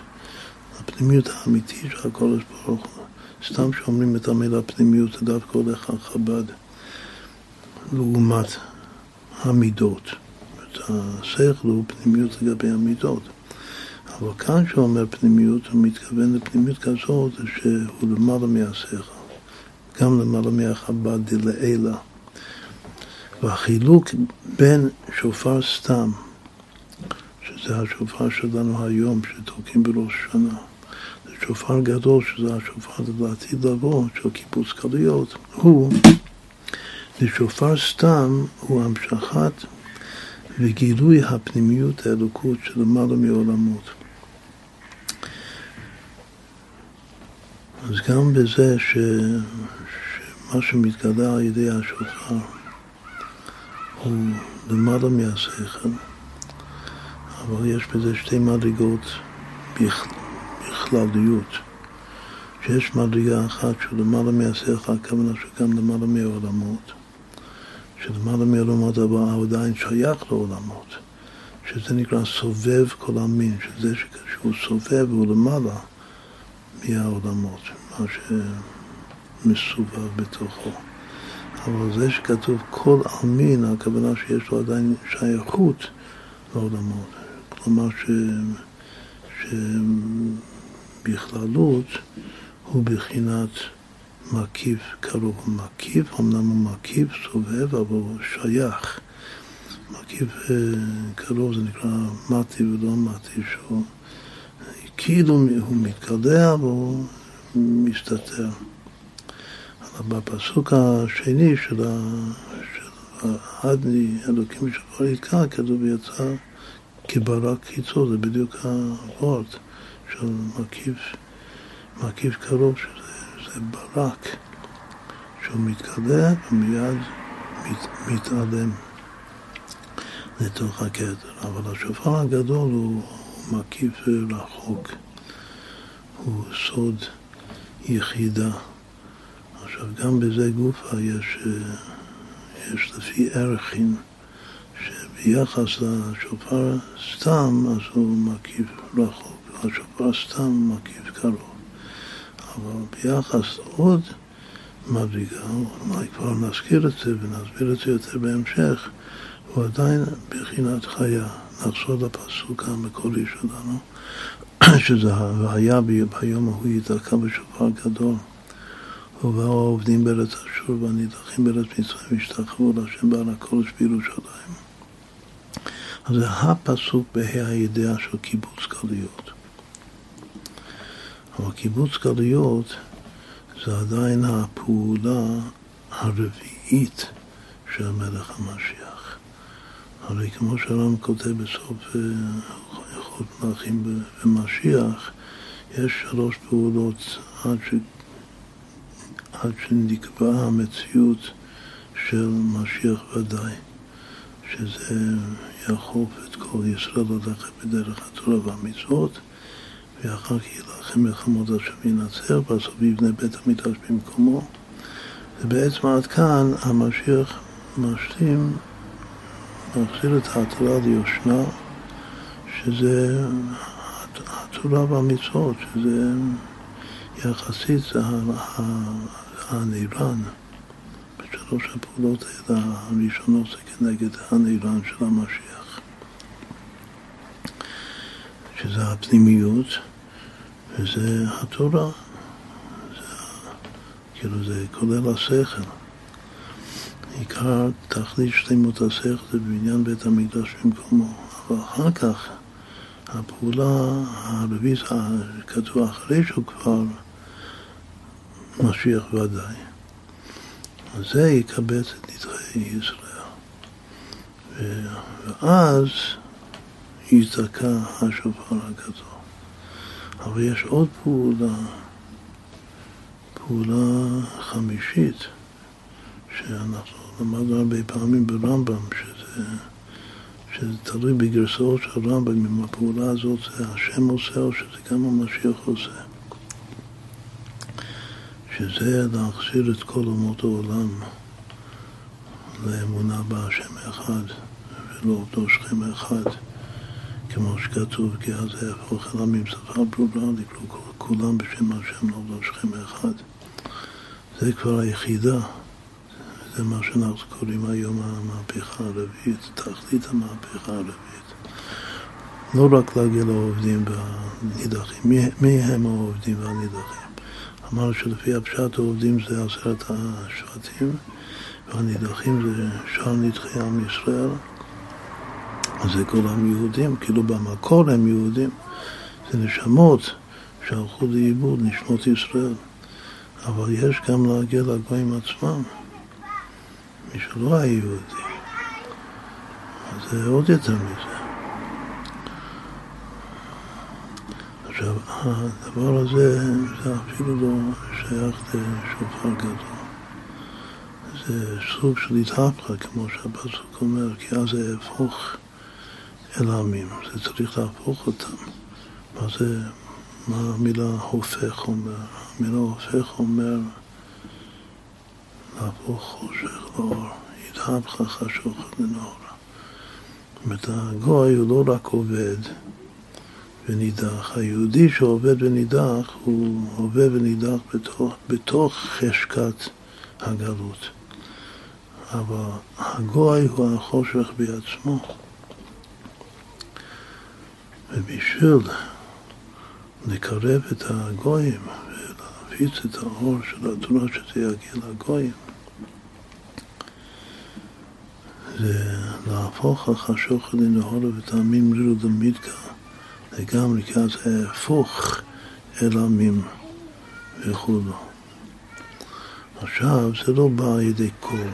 הפנימיות האמיתית של הקודש ברוך הוא. סתם שאומרים את המילה פנימיות זה דווקא הולך על חב"ד, לעומת המידות. השכל הוא פנימיות לגבי המידות. אבל כאן שהוא אומר פנימיות, הוא מתכוון לפנימיות כזאת שהוא למעלה מהשכל, גם למעלה מהחב"ד דלעילה. והחילוק בין שופר סתם, שזה השופר שלנו היום, שתוקעים בראש השנה, ושופר גדול, שזה השופר לעתיד לבוא, של קיבוץ קליות, הוא, לשופר סתם הוא המשכת וגילוי הפנימיות האלוקות שלמעלה מעולמות. אז גם בזה ש... שמה שמתגלה על ידי השופר הוא למעלה מהשכל, אבל יש בזה שתי מדרגות בכלליות. שיש מדרגה אחת שהוא למעלה מהשכל, הכוונה שגם למעלה מהעולמות. שלמעלה מעולמות אבל עדיין שייך לעולמות, שזה נקרא סובב כל המין, שזה שהוא סובב הוא למעלה מהעולמות, מה שמסובב בתוכו. אבל זה שכתוב כל עלמין, הכוונה שיש לו עדיין שייכות לעולמות. כלומר ש... שבכללות הוא בחינת מקיף קרוב. מקיף, אמנם הוא מקיף, סובב, אבל הוא שייך. מקיף אה, קרוב זה נקרא מתי ולא מתי, שהוא כאילו הוא מתגלה, אבל הוא מסתתר. אבל בפסוק השני של הדני אלוקים שכבר יתקע, כתוב יצא כברק קיצור, זה בדיוק הוורד של מקיף, מקיף קרוב, שזה ברק, שהוא מתגלה ומיד מת, מתעלם לתוך הכתר. אבל השופר הגדול הוא מקיף רחוק, הוא סוד יחידה. עכשיו, גם בזה גופה יש, יש לפי ערכים, שביחס לשופר סתם, אז הוא מקיף רחוק, השופר סתם מקיף קרוב. אבל ביחס עוד מדרגה, אולי כבר נזכיר את זה ונסביר את זה יותר בהמשך, הוא עדיין בחינת חיה. נחזור לפסוק המקורי שלנו, <coughs> שזה היה ביום ההוא ייתקע בשופר גדול. ובאו העובדים בארץ אשור והנידחים בארץ מצרים והשתחוו להשם בעל הקודש בירושלים. אז זה הפסוק בה"א הידיעה של קיבוץ גלויות. אבל קיבוץ גלויות זה עדיין הפעולה הרביעית של מלך המשיח. הרי כמו שהר"ם כותב בסוף הלכות אה, מלכים ומשיח, יש שלוש פעולות עד, ש... עד שנקבעה המציאות של משיח ודאי, שזה יאכוף את כל ישראל ללכת בדרך התורה והמצוות, ואחר כך יילחם מלחמות השם ינצח, בסוף יבנה בית המקדש במקומו. ובעצם עד כאן המשיח משלים, מחזיר את ההתחלה ליושנה, שזה התורה והמצוות, שזה יחסית זה הנירן. בשלוש הפעולות האלה הראשונות זה כנגד הנירן של המשיח. שזה הפנימיות וזה התורה. זה, כאילו זה כולל השכל. עיקר תכלית שלמות השכל זה בעניין בית המקדש במקומו. אבל אחר כך הפעולה הרביעית, כתוב אחרי שהוא כבר משיח ודאי. אז זה יקבץ את נדחי ישראל. ואז יזדקה השופר הגדול. אבל יש עוד פעולה, פעולה חמישית, שאנחנו למדנו הרבה פעמים ברמב"ם, שזה, שזה תלוי בגרסאות של רמב"ם, אם הפעולה הזאת זה השם עושה או שזה גם המשיח עושה. שזה להחזיר את כל אומות העולם לאמונה בהשם אחד ולא עובדו שכם אחד. כמו שכתוב, כי אז יהפוך אל עמים שפה ברורה, לקרוא כולם בשם השם לא שכם אחד. זה כבר היחידה, זה מה שאנחנו קוראים היום המהפכה הרביעית, תכלית המהפכה הרביעית. לא רק להגיע לעובדים והנידחים, מי, מי הם העובדים והנידחים? אמרנו שלפי הפשט העובדים זה עשרת השבטים והנידחים זה שאר נדחי עם ישראל זה כולם יהודים, כאילו במקור הם יהודים. זה נשמות שהלכו לאיבוד, נשמות ישראל. אבל יש גם להגיע לגויים עצמם, מי שלא היה יהודי. אז זה עוד יותר מזה. עכשיו, הדבר הזה, זה אפילו לא שייך לשופר גדול. זה סוג של התהפכה, כמו שהפסוק אומר, כי אז זה יהפוך אל העמים, זה צריך להפוך אותם. מה זה, מה המילה הופך אומר? המילה הופך אומר להפוך חושך לאור, ידהבך חשוך לנאור. זאת אומרת, הגוי הוא לא רק עובד ונידח, היהודי שעובד ונידח הוא עובד ונידח בתוך, בתוך חשקת הגלות. אבל הגוי הוא החושך בעצמו. ובשביל לקרב את הגויים ולהפיץ את האור של התורה שזה יגיע לגויים, זה להפוך החשוך לנהורה וטעמים רירו דמידקה לגמרי, כי אז זה יהפוך אל עמים וכולו. עכשיו, זה לא בא על ידי קול,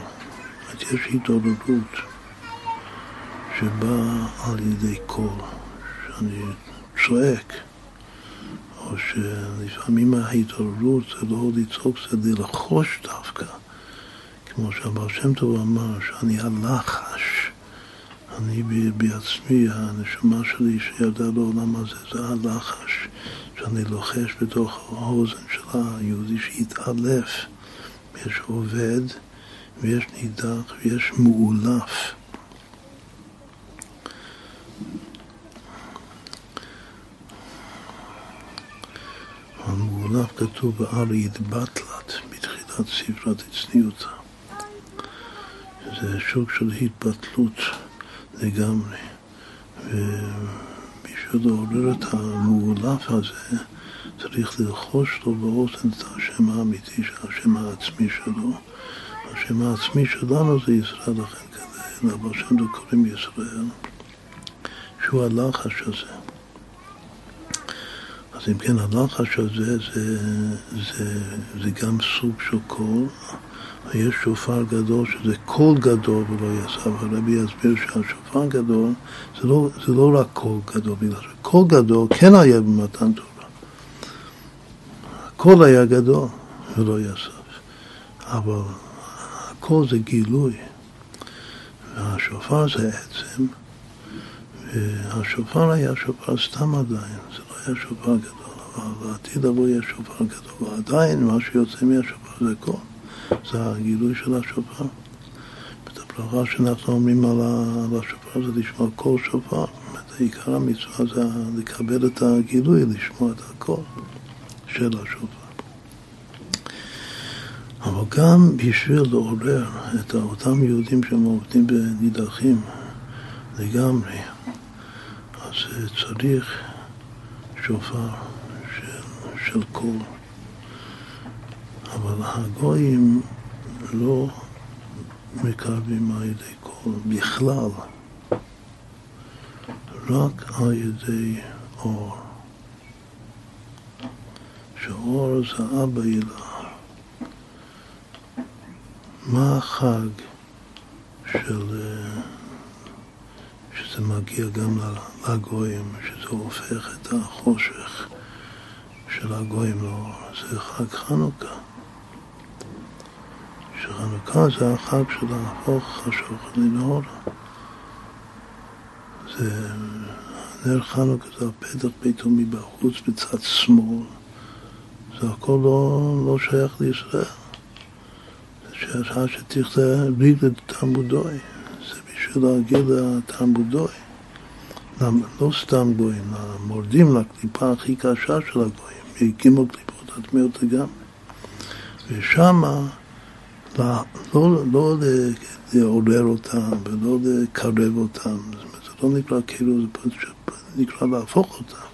יש התעוררות שבאה על ידי קול. אני צועק, או שלפעמים ההתעוררות זה לא לצעוק, זה ללחוש דווקא, כמו שהבר שם טוב אמר, שאני הלחש, אני בעצמי, הנשמה שלי שירדה לעולם הזה, זה הלחש, שאני לוחש בתוך האוזן של היהודי שהתעלף. יש עובד ויש נידח ויש מאולף. המאולף כתוב בעל יתבטלת בתחילת ספרת הצניעותה. זה שוק של התבטלות לגמרי. ובשביל לעורר את המאולף הזה צריך ללחוש לו באוזן את השם האמיתי, השם העצמי שלו. השם העצמי שלנו זה ישראל, לכן כזה, אבל שם קוראים ישראל, שהוא הלחש הזה. אז אם כן, הלחש הזה זה, זה, זה גם סוג של קול. יש שופר גדול שזה קול גדול ולא יסף. הרבי יסביר שהשופר גדול זה לא, זה לא רק קול גדול, בגלל שקול גדול כן היה במתן תורה. הקול היה גדול ולא יסף. אבל הקול זה גילוי. והשופר זה עצם, והשופר היה שופר סתם עדיין, זה לא היה שופר גדול, אבל בעתיד לבוא יהיה שופר גדול, ועדיין מה שיוצא מהשופר זה קול. זה הגילוי של השופר. הברכה שאנחנו אומרים על השופר זה לשמוע קול שופר. עיקר המצווה זה לקבל את הגילוי, לשמוע את הקול של השופר. אבל גם בשביל לעורר את אותם יהודים שהם אובדים ונידחים לגמרי, אז צריך שופר של, של קול. אבל הגויים לא מקרבים על ידי קול בכלל, רק על ידי אור. שאור זה אבא הילה. מה החג של... שזה מגיע גם לגויים, שזה הופך את החושך של הגויים לאור, זה חג חנוכה. שחנוכה זה החג של להפוך חשוך לנהור. זה, נר חנוכה זה הפתח ביתו מבחוץ בצד שמאל. זה הכל לא, לא שייך לישראל. זה שעה שתכתב ריגל תלמודוי. בשביל להגיד לתלמודוי. לא סתם גויים, למורדים לקליפה הכי קשה של הגויים, הקימו קליפות הטמעות לגמרי. ושמה לא, לא, לא לעורר אותם ולא לקרב אותם, זה לא נקרא כאילו, זה נקרא להפוך אותם.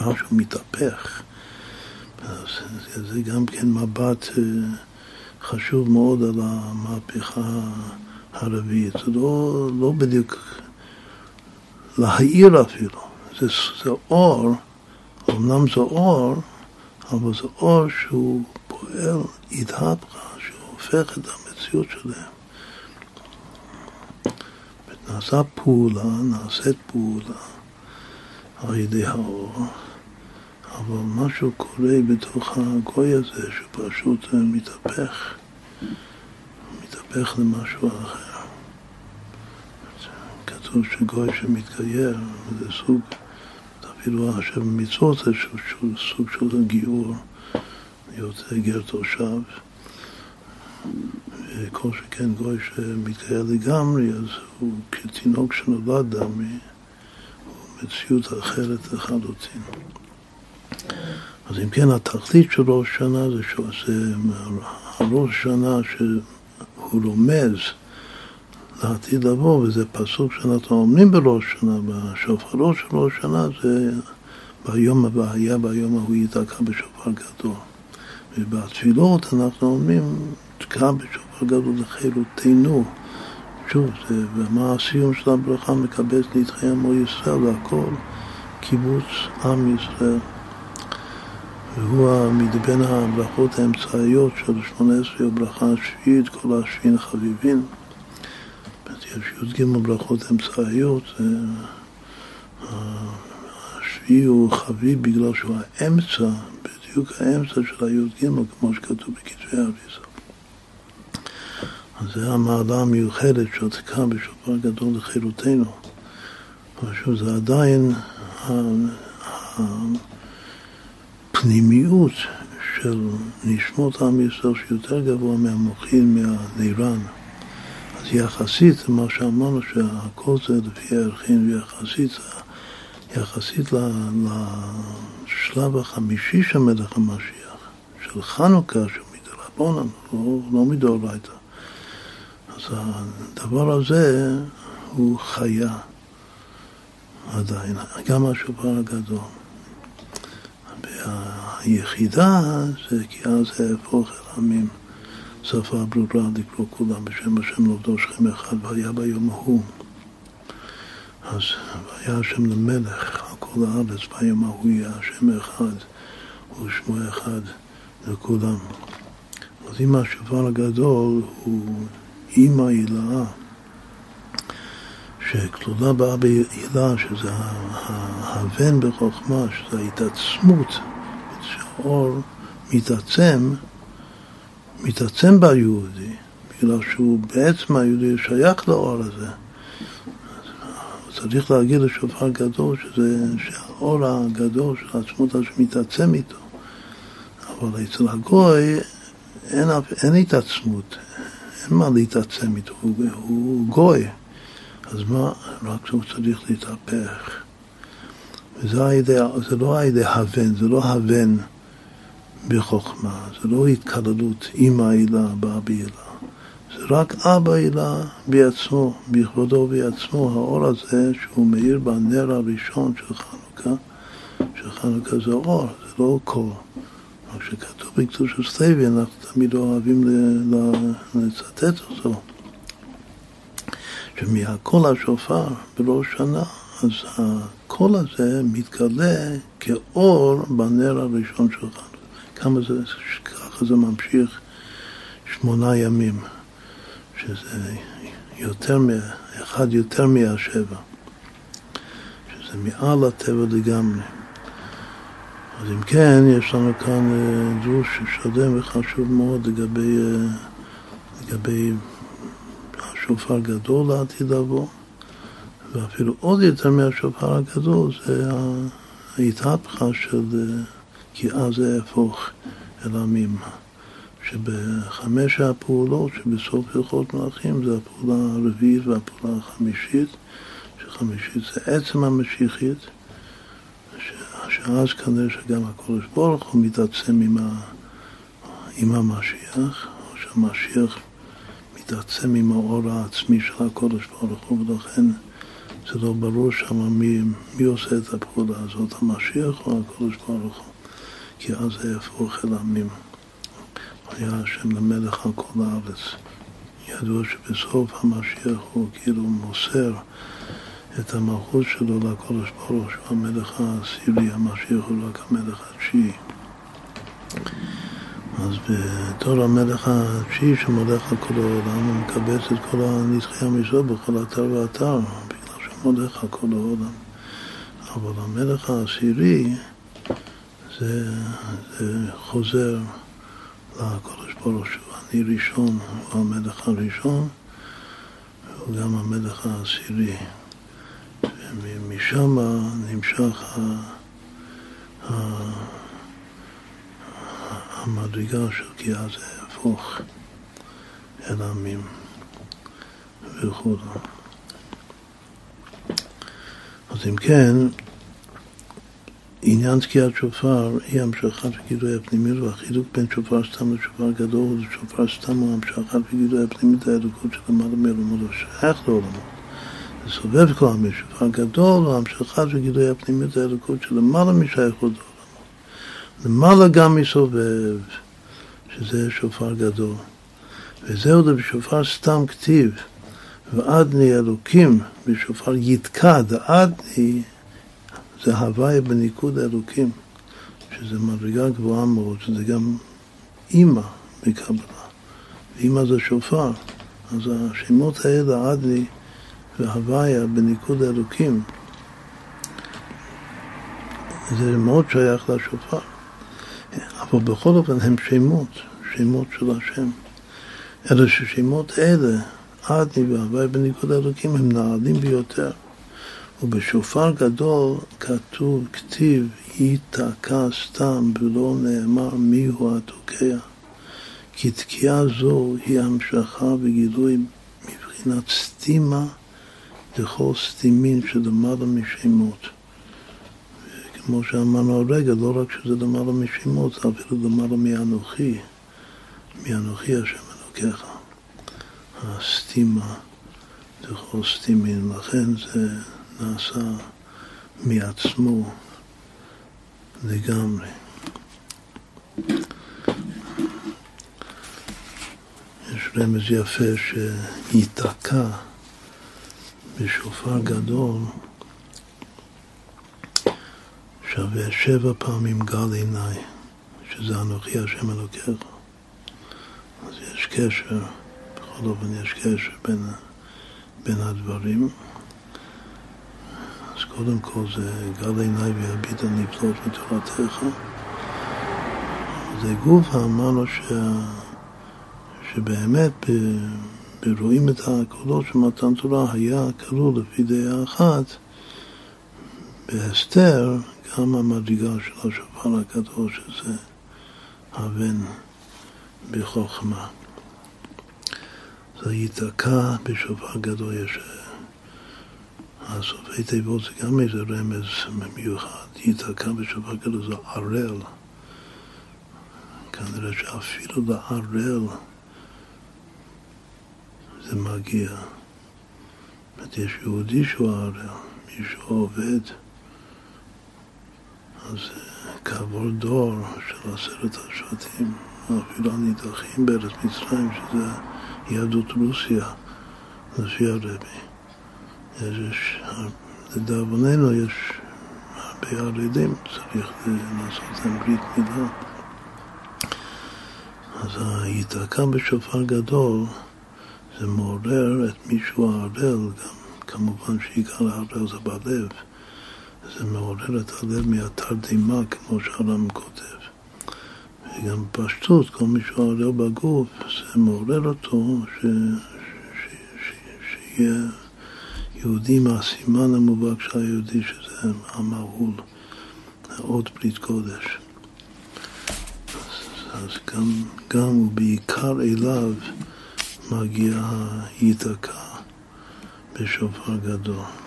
משהו מתהפך. אז זה גם כן מבט אה, חשוב מאוד על המהפכה הרביעית. זה לא, לא בדיוק להעיר אפילו, זה, זה אור, אמנם זה אור, אבל זה אור שהוא פועל אידהפכה, שהופך את המציאות שלהם. נעשה פעולה, נעשית פעולה על ידי האור, אבל משהו קורה בתוך הגוי הזה שפשוט מתהפך, מתהפך למשהו אחר. כתוב שגוי שמתגייר זה סוג, אפילו השם מצוות זה סוג של גיור. יוצא גר תושב, וכל שכן גוי שמתקהל לגמרי, אז הוא כתינוק שנולד דמי, הוא מציאות אחרת לחלוטין. אז אם כן, התכלית של ראש שנה זה, זה הראש שנה שהוא רומז לעתיד לבוא, וזה פסוק שאנחנו אומרים בראש שנה, בשופרו של ראש שנה זה ביום הבא, היה ביום ההוא ייתקע בשופר גדול. ובתפילות אנחנו אומרים, תקע בשופר גדול לחילותנו. שוב, זה, ומה הסיום של הברכה? מקבץ נדחי עמו ישראל, והכל קיבוץ עם ישראל. והוא מבין הברכות האמצעיות של שמונה עשרה הברכה השביעית, כל השביעין חביבין. יש י"ג ברכות אמצעיות, השביעי הוא חביב בגלל שהוא האמצע בדיוק האמצע של הי"ג, כמו שכתוב בכתבי האריזה. אז זה המעלה המיוחדת שעוסקה בשופר גדול לחילותנו. אבל זה עדיין הפנימיות של נשמות עם ישראל שיותר גבוה מהמוחין, מהנירן. אז יחסית למה שאמרנו שהכל זה לפי הערכים ויחסית יחסית לשלב החמישי של מלך המשיח, של חנוכה, של מדרבנן, לא, לא מדאורייתא. אז הדבר הזה הוא חיה עדיין, גם השופר הגדול. והיחידה זה כי אז זה אל עמים. שפה ברורה לקרוא כולם בשם השם לעובדו שכם אחד והיה ביום ההוא. אז והיה השם למלך כל הארץ, ביום ההוא יהיה השם אחד ושמו אחד לכולם. אז אם השופר הגדול הוא אימא הילאה, שכלולה בה בהילה, שזה הבן בחוכמה, שזה ההתעצמות, שהאור מתעצם, מתעצם ביהודי, בגלל שהוא בעצם היהודי שייך לאור הזה. צריך להגיד לשופר גדול שזה, שהאור הגדול של העצמות הזה מתעצם איתו. אבל אצל הגוי אין, אין התעצמות, אין מה להתעצם איתו, הוא, הוא גוי. אז מה, רק שהוא צריך להתהפך. וזה הידי, זה לא על ידי הבן, זה לא הבן בחוכמה, זה לא התקללות עם העילה באה בעילה. זה רק אבא עילה בעצמו, בכבודו ובעצמו, האור הזה שהוא מאיר בנר הראשון של חנוכה, שחנוכה זה אור, זה לא קור. רק שכתוב בקדוש הסטייבי, אנחנו תמיד אוהבים לצטט אותו. שמהקול השופר בראש שנה, אז הקול הזה מתגלה כאור בנר הראשון של חנוכה. כמה זה, ככה זה ממשיך שמונה ימים, שזה יותר, אחד יותר מהשבע, שזה מעל הטבע לגמרי. אז אם כן, יש לנו כאן אה, דרוש שלם וחשוב מאוד לגבי, אה, לגבי השופר הגדול לעתיד לבוא, ואפילו עוד יותר מהשופר הגדול זה ההתהפכה של אה, כי אז זה יהפוך אל עמים. שבחמש הפעולות שבסוף הלכות מלאכים זה הפעולה הרביעית והפעולה החמישית, שחמישית זה עצם המשיחית, שאז כנראה שגם הקודש ברוך הוא מתעצם עם, ה, עם המשיח, או שהמשיח מתעצם עם האור העצמי של הקודש ברוך הוא, ולכן זה לא ברור שם מי, מי עושה את הפעולה הזאת, המשיח או הקודש ברוך הוא, כי אז זה יהפוך אל עמים. היה השם למלך על כל הארץ. ידוע שבסוף המשיח הוא כאילו מוסר את המלכות שלו לקודש ברוך שהוא המלך העשירי, המשיח הוא רק המלך התשיעי. אז בתור המלך התשיעי שמולך על כל העולם, הוא מקבץ את כל הנדחי המשרות בכל אתר ואתר, בגלל שהוא מולך על כל העולם. אבל המלך העשירי זה, זה חוזר לקודש ברוך שהוא אני ראשון, הוא המלך הראשון, והוא גם המלך העשירי. ומשם נמשך המדרגה של כי אז יהפוך אל עמים וכו'. אז אם כן, עניין תקיעת שופר היא המשכת וגילוי הפנימיות והחילוק בין שופר סתם לשופר גדול ושופר סתם הוא המשכת וגילוי הפנימיות האלוקות של למעלה מעולמות השייך לעולמות. זה סובב כל העמים, שופר גדול הוא המשכת וגילוי הפנימיות האלוקות של למעלה משייכות לעולמות. למעלה גם מסובב, שזה שופר גדול. וזהו זה בשופר סתם כתיב, ועדני אלוקים בשופר יתקע, דעדני זה הוויה בניקוד האלוקים, שזה מדרגה גבוהה מאוד, שזה גם אימא בקבלה. אימא זה שופר, אז השמות האלה, עדני והוויה בניקוד האלוקים, זה מאוד שייך לשופר. אבל בכל אופן הם שמות, שמות של השם. אלא ששמות אלה, עדני והוויה בניקוד האלוקים, הם נעלים ביותר. ובשופר גדול כתוב, כתיב, ייתקע סתם ולא נאמר מיהו התוקע. כי תקיעה זו היא המשכה וגילוי מבחינת סתימה לכל סתימין שלמעלה משמות. כמו שאמרנו הרגע, לא רק שזה למעלה משמות, זה אפילו למעלה מאנוכי, מאנוכי השם אלוקיך. הסתימה לכל סתימין, לכן זה נעשה מעצמו לגמרי. יש רמז יפה שייתקע בשופר גדול שווה שבע פעמים גל עיניי, שזה אנוכי השם אלוקיך. אז יש קשר, בכל אופן יש קשר בין, בין הדברים. אז קודם כל זה גל עיניי ויביט הנפלאות מתורתך. זה גוף, אמרנו ש... שבאמת ברואים את הקולות של מתן תורה היה כלול לפי דעה אחת בהסתר גם המדרגה של השופר הקדוש שזה הבן בחוכמה. זה ייתקע בשופר גדול יש הסופי תיבות זה גם איזה רמז מיוחד, ייתקע בשופר גדול זה ערל כנראה שאפילו לערל זה מגיע. זאת יש יהודי שהוא ערל, מישהו עובד, אז אה, כעבור דור של עשרת השבטים, אפילו הנידחים בארץ מצרים, שזה יהדות רוסיה, לפי הרבי. יש, לדאבוננו יש הרבה ערדים, צריך לעשות להם ברית מילה. אז היתקע בשופר גדול זה מעורר את מי שהוא הערל, גם כמובן שעיקר הערל זה בלב, זה מעורר את הלב מהתרדימה, כמו שהר"ם כותב. וגם פשטות, כל מי ערל בגוף, זה מעורר אותו ש... ש... ש... שיהיה יהודי מהסימן המובהק של היהודי, שזה המהול, עוד ברית קודש. אז גם, גם ובעיקר אליו מגיע היתקע בשופר גדול.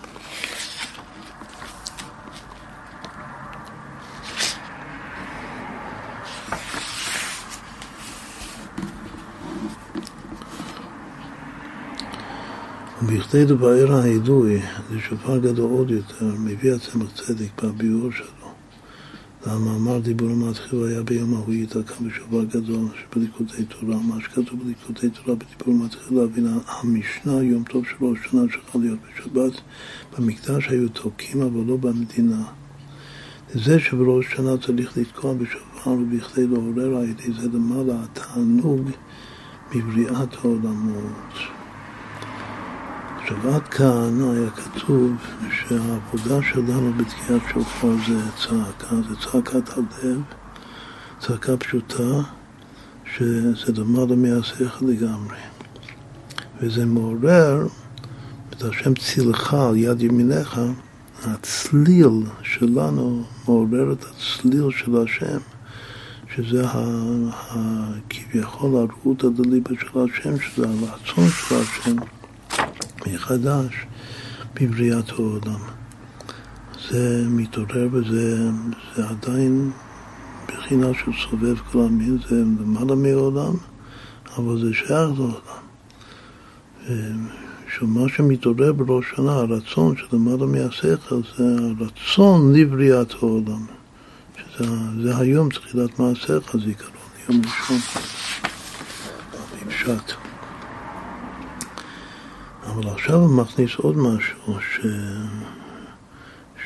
ובכדי לבאר ההידוי, זה שופר גדול עוד יותר, מביא הצמח צדק בביאור שלו. והמאמר דיבור המתחיל היה ביום ההוא ייתקע בשופר גדול שבליקודי תורה, מה שכתוב בליקודי תורה בדיבור המתחיל להבין המשנה, יום טוב של ראש שנה שצריכה להיות בשבת, במקדש היו תוקים אבל לא במדינה. זה שבראש שנה צריך לתקוע בשופר ובכדי לעורר על ידי זה למעלה התענוג בבריאת העולמות. עכשיו עד כאן היה כתוב שהעבודה שלנו בתקיעת שופר זה צעקה, זה צעקת הלב, צעקה פשוטה, שזה למעלה מהשכל לגמרי. וזה מעורר את השם צילך על יד ימינך, הצליל שלנו מעורר את הצליל של השם, שזה כביכול הרעות הדליבה של השם, שזה הרצון של השם. מחדש בבריאת העולם. זה מתעורר וזה זה עדיין בחינה של סובב כל המין, זה למעלה מעולם, אבל זה שייך לעולם. שמה שמתעורר בראש שנה, הרצון שלמעלה מהשכל, זה הרצון לבריאת העולם. שזה היום תחילת מעשיך, זיכרון, יום ראשון, בפשט. אבל עכשיו הוא מכניס עוד משהו, ש...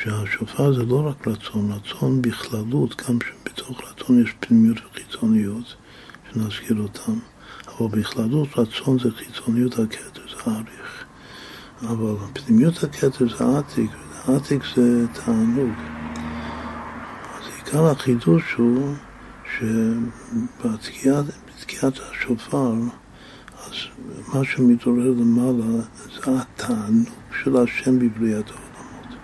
שהשופר זה לא רק רצון, רצון בכללות, גם שבתוך רצון יש פנימיות וחיצוניות, שנזכיר אותן, אבל בכללות רצון זה חיצוניות הכתר, זה אריך. אבל פנימיות הכתר זה עתיק, עתיק זה תענוג. אז עיקר החידוש הוא שבתקיעת השופר אז מה שמתעורר למעלה זה התענוג של השם בבריאת העולמות.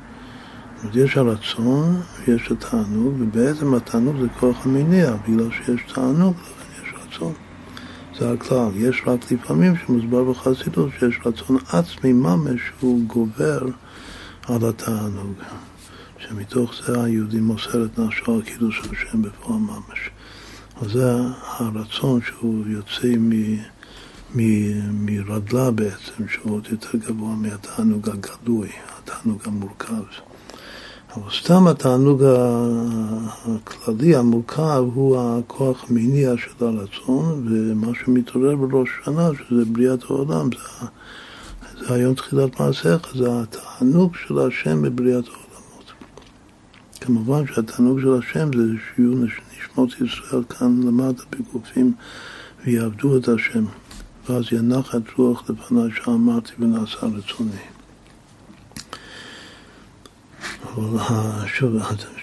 אז יש הרצון, יש התענוג, ובעצם התענוג זה כוח המניע, בגלל שיש תענוג, יש רצון. זה הכלל. יש רק לפעמים שמוסבר בחסידות שיש רצון עצמי ממש שהוא גובר על התענוג. שמתוך זה היהודי מוסר את נפשו על קידוש השם בפועל ממש. אז זה הרצון שהוא יוצא מ... מרדלה בעצם, שהוא עוד יותר גבוה מהתענוג הגלוי, התענוג המורכב. אבל סתם התענוג הכללי, המורכב, הוא הכוח המניע של הרצון, ומה שמתעורר בראש שנה, שזה בריאת העולם, זה, זה היום תחילת מעשיך, זה התענוג של השם בבריאת העולמות. כמובן שהתענוג של השם זה שיהיו נשמות ישראל כאן למטה בגופים ויעבדו את השם. ואז ינח את רוח לפניי שאמרתי ונעשה רצוני. אבל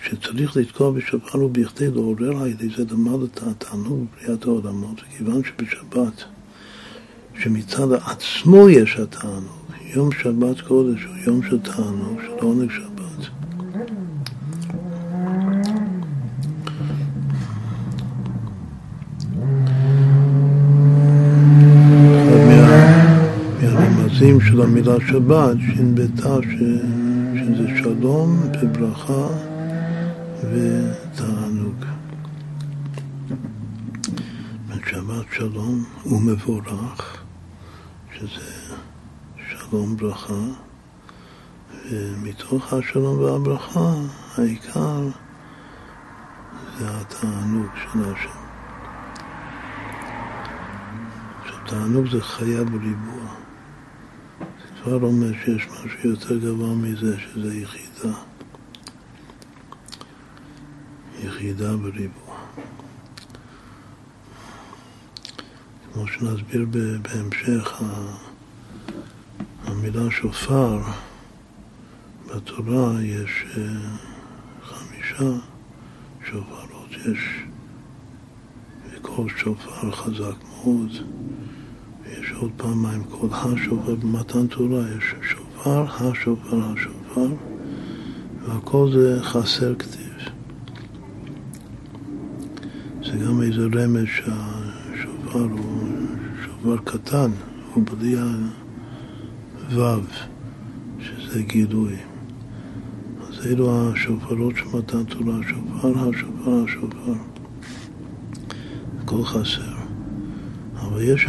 שצריך לתקוע בשופר הוא בכדי לעורר על ידי זה למד את התענוג בבריאת העולמות, וכיוון שבשבת, שמצד עצמו יש התענוג, יום שבת קודש הוא יום של תענוג, של עונג שבת. מהרמזים של המילה שבת, ש"ב שזה שלום וברכה ותענוג. שבת שלום ומבורך, שזה שלום ברכה, ומתוך השלום והברכה העיקר זה התענוג של השם. תענוג זה חיה בריבוע. כבר אומר שיש משהו יותר גבוה מזה, שזה יחידה. יחידה בריבוע. כמו שנסביר בהמשך, המילה שופר בתורה יש אה, חמישה שופרות, יש קול שופר חזק מאוד, עוד פעמיים קול השופר במתן תורה, יש שופר, השופר, השופר, והכל זה חסר כתיב. זה גם איזה רמז שהשופר הוא שופר קטן, הוא בלי הוו, שזה גילוי. אז אלו השופרות של מתן תורה, שופר, השופר, השופר. הכל חסר. אבל יש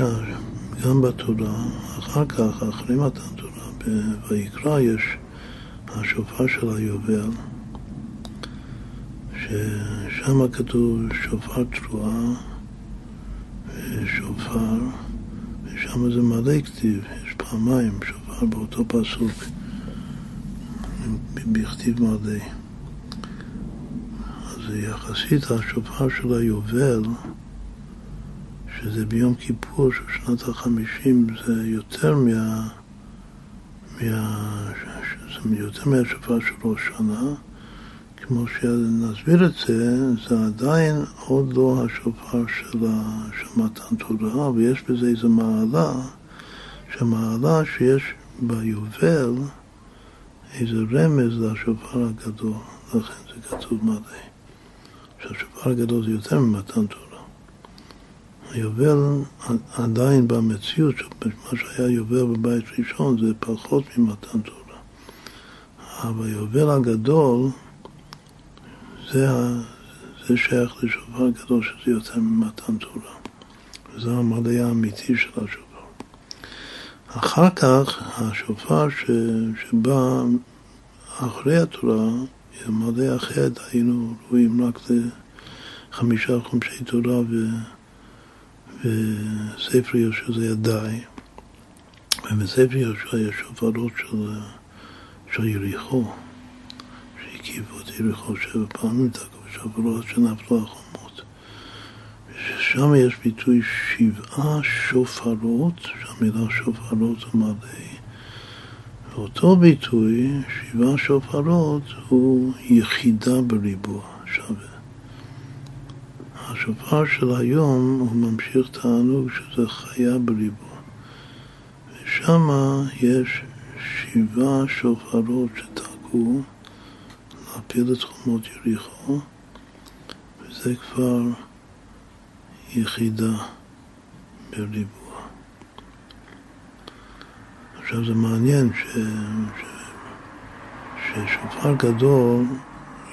גם בתורה, אחר כך, אחרי מתן תורה, ויקרא יש השופר של היובל, ששם כתוב שופר תרועה ושופר, ושם זה מלא כתיב, יש פעמיים שופר באותו פסוק, בכתיב מלא. אז יחסית השופר של היובל, שזה ביום כיפור של שנת החמישים, זה יותר מה... מה... זה יותר מהשופר של ראש שנה. כמו שנסביר את זה, זה עדיין עוד לא השופר של, מתן תורה, ויש בזה איזו מעלה, שהמעלה שיש ביובל איזה רמז לשופר הגדול, לכן זה כתוב מלא. שהשופר הגדול זה יותר ממתן תורה. היובל עדיין במציאות, מה שהיה יובל בבית ראשון זה פחות ממתן תורה. אבל היובל הגדול זה, זה שייך לשופר גדול שזה יותר ממתן תורה. וזה המלא האמיתי של השופר. אחר כך השופר ש, שבא אחרי התורה, מלא אחרת היינו רואים רק לחמישה חומשי תורה ו... בספר יהושע זה ידעי, ובספר יהושע יש שופרות של, של יריחו, שהקיפו את יריחו שבע פעמים, תקעו שופרות שנפלו החומות. ושם יש ביטוי שבעה שופרות, שהמילה שופרות זה מלא. ואותו ביטוי, שבעה שופרות, הוא יחידה בריבוע, שווה. השופר של היום הוא ממשיך תענוג שזה חיה בריבוע. ושם יש שבעה שופרות שתקעו להפיל את חומות יריחו, וזה כבר יחידה בריבוע. עכשיו זה מעניין ש... ש... ששופר גדול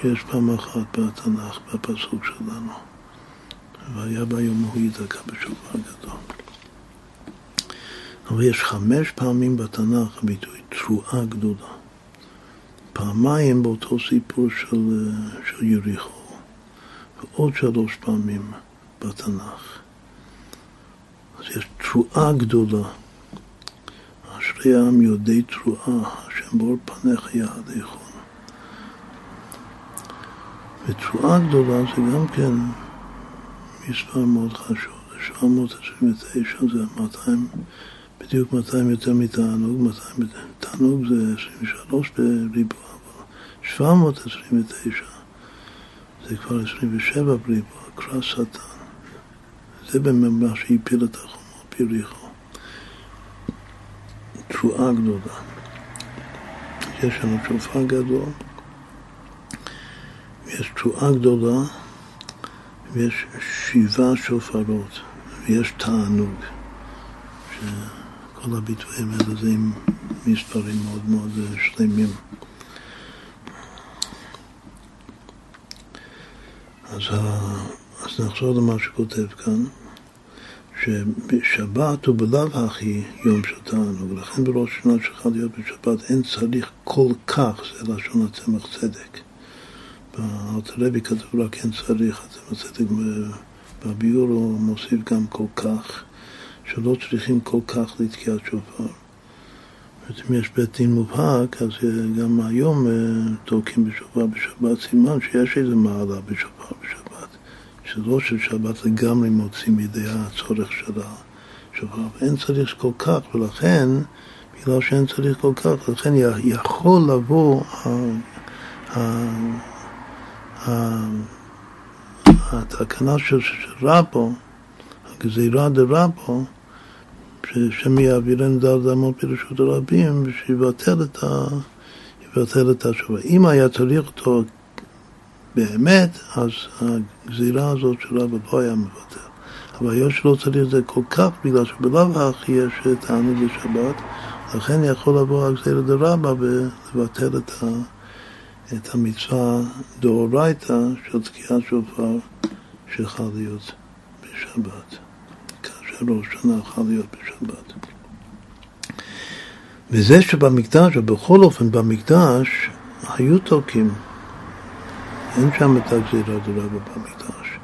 יש פעם אחת בתנ"ך, בפסוק שלנו. והיה ביום ההוא ידקה בשופר גדול. אבל יש חמש פעמים בתנ"ך הביטוי תרועה גדולה. פעמיים באותו סיפור של, של יריחו, ועוד שלוש פעמים בתנ"ך. אז יש תרועה גדולה. אשרי העם יודעי תרועה, השם בור פניך יעדיכון. ותשואה גדולה זה גם כן מספר מאוד חשוב, זה 729 זה 200, בדיוק 200 יותר מתענוג, 200, תענוג זה 23 בריבוע, אבל 729 זה כבר 27 בריבוע, קרא שטן. זה באמת שהפיל את החומות ביריחו. תשואה גדולה. יש לנו שופר גדול, יש תשואה גדולה, ויש שבעה שופרות, ויש תענוג. שכל הביטויים האלה זה עם מספרים מאוד מאוד שלמים. אז, אז נחזור למה שכותב כאן. שבשבת הוא בלאו הכי יום של תענוג, ולכן בראש השנה שלך להיות בשבת אין צריך כל כך, זה לשון הצמח צדק. בארצלבי כתוב רק אין צריך, הצמח צדק בביור הוא מוסיף גם כל כך, שלא צריכים כל כך לתקיעת שופר. אם יש בית דין מובהק, אז גם היום אה, תוקעים בשופר בשבת, סימן שיש איזה מעלה בשופר בשבת. שלא של שבת לגמרי מוציא מידי הצורך של השופר. אין צריך כל כך, ולכן, בגלל שאין צריך כל כך, לכן יכול לבוא התקנה של רבו, הגזירה דרבו, שמי יעבירנו דל דמות ברשות הרבים, שיבטל את ה... יבטל את השופר. אם היה צריך אותו באמת, אז הגזירה הזאת של רבא לא היה מוותר. אבל היות שלא צריך את זה כל כך, בגלל שבלאו הכי יש תענוג בשבת, לכן יכול לבוא הגזירה דרבא ולבטל את, ה, את המצווה דאורייתא של תקיעת שופר שחל להיות בשבת. כאשר ראש שנה חל להיות בשבת. וזה שבמקדש, ובכל אופן במקדש, היו תוקים אין שם את הגזירה דרבה במקדש.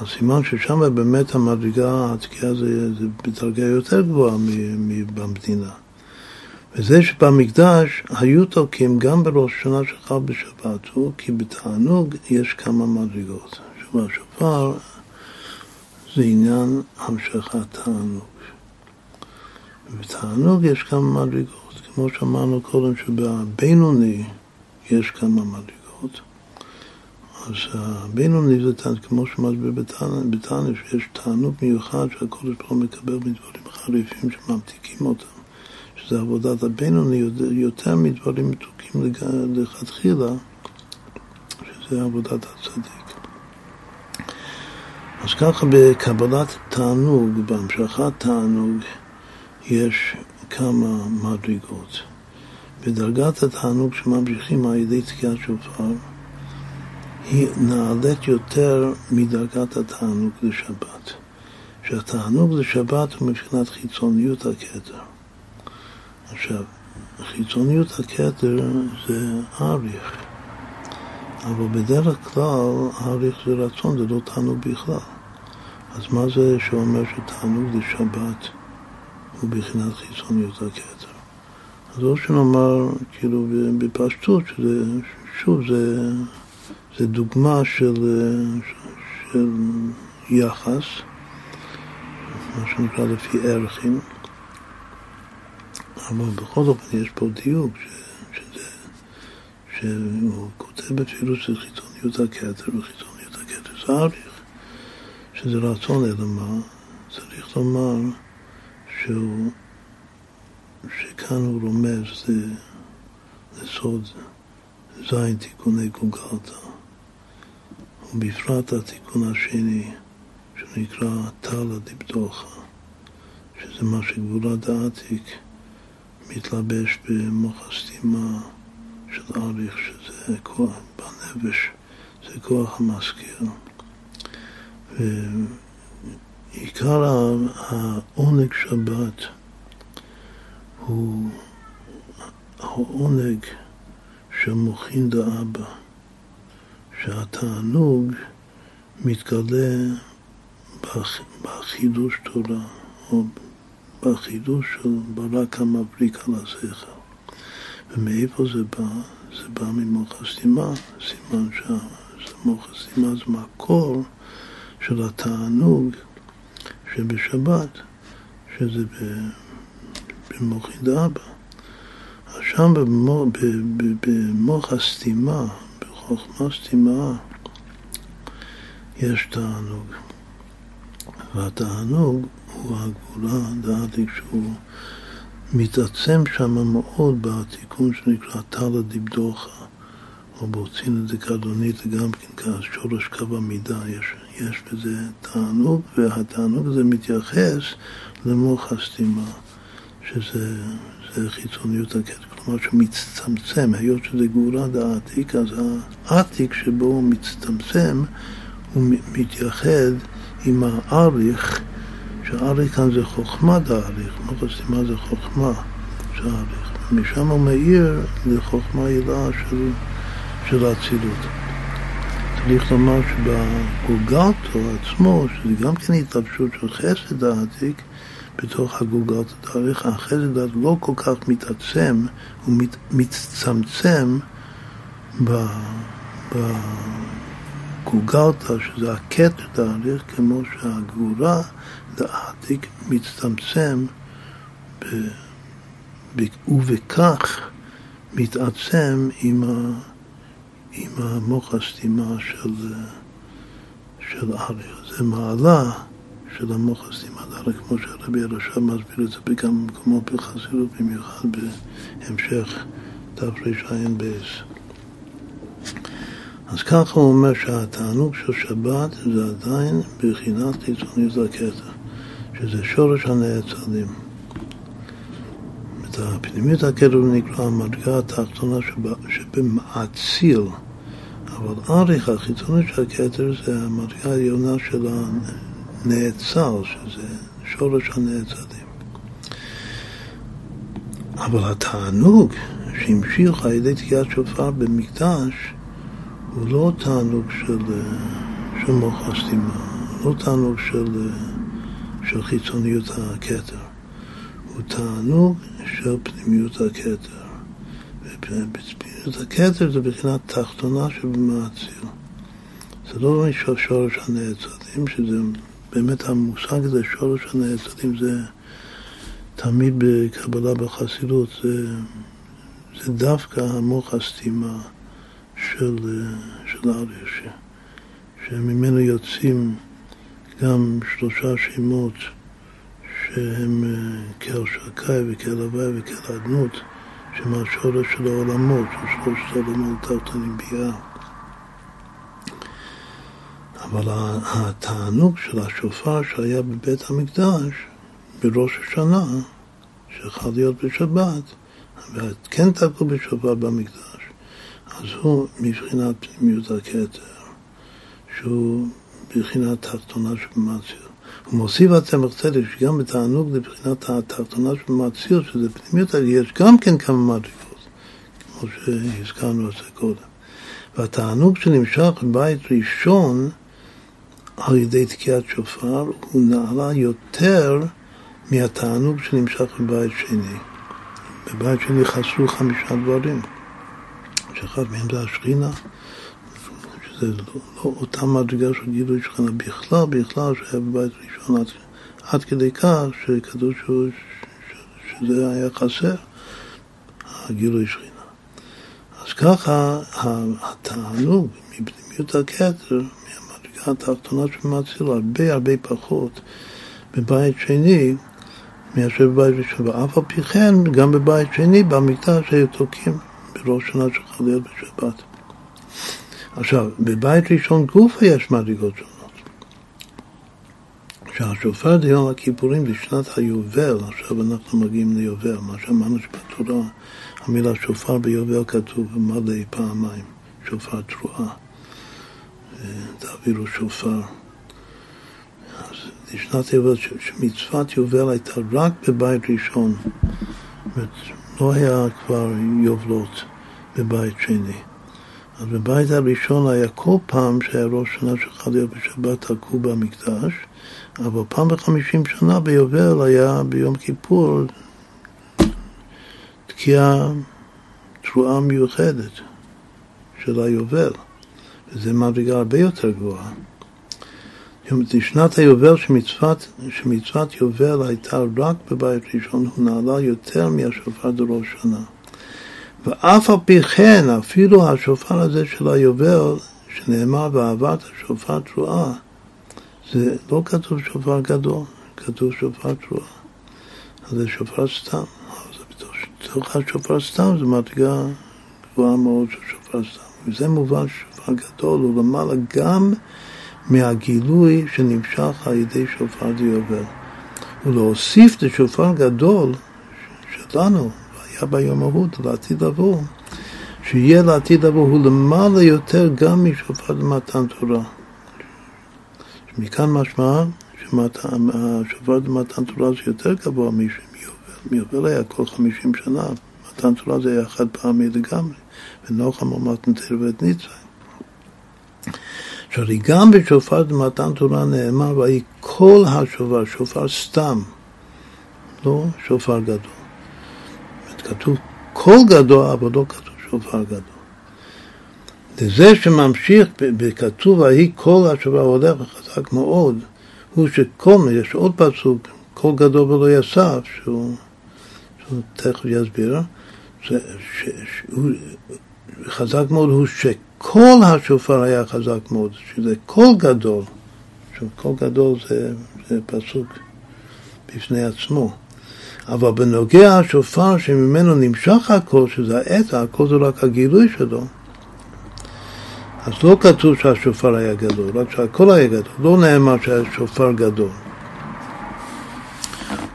אז סימן ששם באמת המדרגה, התקיעה זה, זה בדרגה יותר גבוהה מבמדינה. וזה שבמקדש היו תוקים גם בראש השנה שחל בשבת הוא כי בתענוג יש כמה מדרגות. שבשופר זה עניין המשכת תענוג. ובתענוג יש כמה מדרגות, כמו שאמרנו קודם שבבינוני יש כמה מדרגות. אז הבינוני זה תענוג, כמו שמסביר בתניא, שיש תענוג מיוחד שהקודש הוא מקבל מדברים חריפים שממתיקים אותם, שזה עבודת הבינוני יותר מדברים מתוקים לכתחילה, שזה עבודת הצדיק. אז ככה בקבלת תענוג, בהמשכת תענוג, יש כמה מדרגות. בדרגת התענוג שממשיכים על ידי תקיעת שופר, היא נעלית יותר מדרגת התענוג לשבת. שהתענוג לשבת הוא מבחינת חיצוניות הכתר. עכשיו, חיצוניות הכתר זה אריך, אבל בדרך כלל אריך זה רצון, זה לא תענוג בכלל. אז מה זה שאומר שתענוג לשבת הוא בחינת חיצוניות הכתר? אז או שנאמר, כאילו, בפשטות, שזה, שוב, זה... זה דוגמה של, של יחס, מה שנקרא לפי ערכים, אבל בכל אופן יש פה דיוק, ש, שזה, שהוא כותב אפילו של חיצוניות הכתר, וחיצוניות הכתר זה אריך, שזה רצון אלא מה, צריך לומר שהוא, שכאן הוא רומז לסוד זין תיקוני גולגלתא. ובפרט התיקון השני, שנקרא טלה דיבדוחה, שזה מה שגבולה דעתיק מתלבש במוח הסתימה של אריך, שזה כוח בנפש, זה כוח המזכיר. ועיקר העונג שבת הוא העונג של מוחין דאבא. שהתענוג מתגלה בחידוש תורה, או בחידוש של ברק המבריק על השכל. ומאיפה זה בא? זה בא ממוח הסתימה, סימן שזה מוחסימה זה מקור של התענוג שבשבת, שזה במוחי דאבא. אז שם במוח הסתימה, בחוכמה סתימה, יש תענוג. והתענוג הוא הגבולה, דעתי שהוא מתעצם שם מאוד בתיקון שנקרא תלא דיבדוחה, או בהוצין את זה כדונית, זה גם כן ככה, שורש קו המידה, יש, יש בזה תענוג, והתענוג הזה מתייחס למוח הסתימה, שזה חיצוניות הכתר, כלומר שהוא מצטמצם, היות שזה גאולה דעתיק, אז העתיק שבו הוא מצטמצם, הוא מתייחד עם האריך, שהאריך כאן זה חוכמה דאריך, מוח הסתימה זה חוכמה של האריך, ומשם הוא מאיר לחוכמה הילה של, של האצילות. צריך לומר שבגולגלתו עצמו, שזה גם כן התלבשות של חסד העתיק, בתוך הגולגלתא דאריך, החסד לא כל כך מתעצם, הוא מת, מצטמצם בגולגלתא, שזה הכתר דאריך, כמו שהגבורה דעתיק מצטמצם, ב, ובכך מתעצם עם ה... עם המוח הסתימה של, של אריה. זה מעלה של המוח הסתימה דרך, כמו שהרבי הרש"ב מסביר את זה בכמה מקומות בחסידות, במיוחד בהמשך תרע"ב. אז ככה הוא אומר שהתענוג של שבת זה עדיין בחינת חיצוניות הקטע, שזה שורש הנעצרים. את הפנימיות הקטע נקרא המדרגה התחתונה שבמעציל. אבל אריך החיצוני של הכתר זה המדרגה העליונה של הנאצל, שזה שורש הנאצלים. אבל התענוג שהמשיך על ידי תקיעת שופר במקדש הוא לא תענוג של, של מוח הסתימה, לא תענוג של, של חיצוניות הכתר, הוא תענוג של פנימיות הכתר. פנימיות הכתר זה בחינת תחתונה שבמעציר. זה לא שורש הנעצרים, שזה באמת המושג הזה, שורש הנעצרים, זה תמיד בקבלה בחסידות, זה, זה דווקא המוח הסתימה של, של האריה, שממנו יוצאים גם שלושה שמות שהם כאל שקאי וכאל אדנות. שמהשורש של העולמות, של שלושת העולמות תחתונים ביאה. אבל התענוג של השופר שהיה בבית המקדש בראש השנה, שיכול להיות בשבת, וכן תקעו בשופר במקדש, אז הוא מבחינת פנימיות הכתר, שהוא בבחינת תחתונה שבמציר. הוא מוסיף הצמח צדק שגם בתענוג לבחינת התחתונה מציר, שזה פנימיות, יש גם כן כמה מדרגות, כמו שהזכרנו את זה קודם. והתענוג שנמשך בבית ראשון על ידי תקיעת שופר הוא נעלה יותר מהתענוג שנמשך בבית שני. בבית שני חסרו חמישה דברים, שאחד מהם זה השכינה, זה לא, לא אותה מדרגה של גילוי שכינה בכלל, בכלל שהיה בבית ראשון עד, עד כדי כך שכתוב שהוא, שזה היה חסר, הגילוי שכינה. אז ככה התענוג מפנימיות הכתר, מהמדרגה התחתונה של מציל, הרבה הרבה פחות בבית שני מאשר בבית ראשון, ואף על פי כן, גם בבית שני, במקדש היו תוקעים בראש שנה של חליות בשבת. עכשיו, בבית ראשון גופה יש מדרגות שונות. שהשופר דיון הכיפורים בשנת היובל, עכשיו אנחנו מגיעים ליובל, מה שאמרנו שבתורה המילה שופר ביובל כתוב מלא פעמיים, שופר תרועה, תעבירו שופר. אז לשנת יובל, שמצוות יובל הייתה רק בבית ראשון, לא היה כבר יובלות בבית שני. אז בבית הראשון היה כל פעם שהיה ראש שנה שחל להיות בשבת תקעו במקדש, אבל פעם בחמישים שנה ביובל היה ביום כיפור תקיעה תרועה מיוחדת של היובל. וזה מדרגה הרבה יותר גבוהה. שנת היובל שמצוות, שמצוות יובל הייתה רק בבית ראשון, הוא נעלה יותר מהשופר דראש שנה. ואף על פי כן, אפילו השופר הזה של היובל, שנאמר ואהבת השופר תרועה, זה לא כתוב שופר גדול, כתוב שופר תרועה. אז זה שופר סתם. בתוך השופר סתם זה מדרגה גבוהה מאוד של שופר סתם. וזה מובן ששופר גדול הוא למעלה גם מהגילוי שנמשך על ידי שופר דיובל. ולהוסיף לשופר גדול שלנו, היה ביום ההוא, לעתיד לבוא, שיהיה לעתיד לבוא, הוא למעלה יותר גם משופר למתן תורה. מכאן משמע שהשופר למתן תורה זה יותר גבוה מיובל. היה כל חמישים שנה, מתן תורה זה היה חד פעמי לגמרי, ונוחם אמרת נתר ואת ניצה. שהרי גם בשופר מתן תורה נאמר, ויהי כל השופר, שופר סתם, לא שופר גדול. כתוב קול גדול, אבל לא כתוב שופר גדול. וזה שממשיך בכתוב ויהי קול השופר הולך חזק מאוד, הוא שכל, יש עוד פסוק, קול גדול ולא יסף, שהוא, שהוא תכף יסביר, שהוא חזק מאוד הוא ש... קול השופר היה חזק מאוד, שזה קול גדול. קול גדול זה, זה פסוק בפני עצמו. אבל בנוגע השופר שממנו נמשך הקול, שזה העצם, הקול זה רק הגילוי שלו. אז לא כתוב שהשופר היה גדול, רק שהקול היה גדול. לא נאמר שהשופר גדול.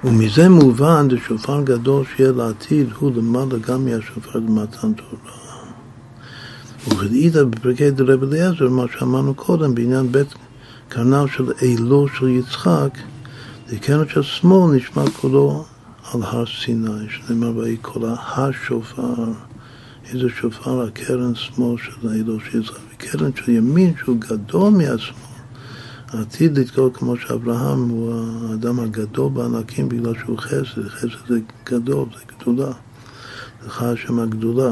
ומזה מובן ששופר גדול שיהיה לעתיד הוא למעלה גם מהשופר למתן תורה. וכדאיתא בפרקי דרב אליעזר, מה שאמרנו קודם בעניין בית קרניו של אלו של יצחק, לקרן של שמאל נשמע קולו על הר סיני, שנאמר ויהי קולה השופר, איזה שופר הקרן שמאל של אלו של יצחק, וקרן של ימין שהוא גדול מהשמאל, עתיד לתקוע כמו שאברהם הוא האדם הגדול בענקים בגלל שהוא חסד, חסד זה גדול, זה גדולה, לך השם הגדולה.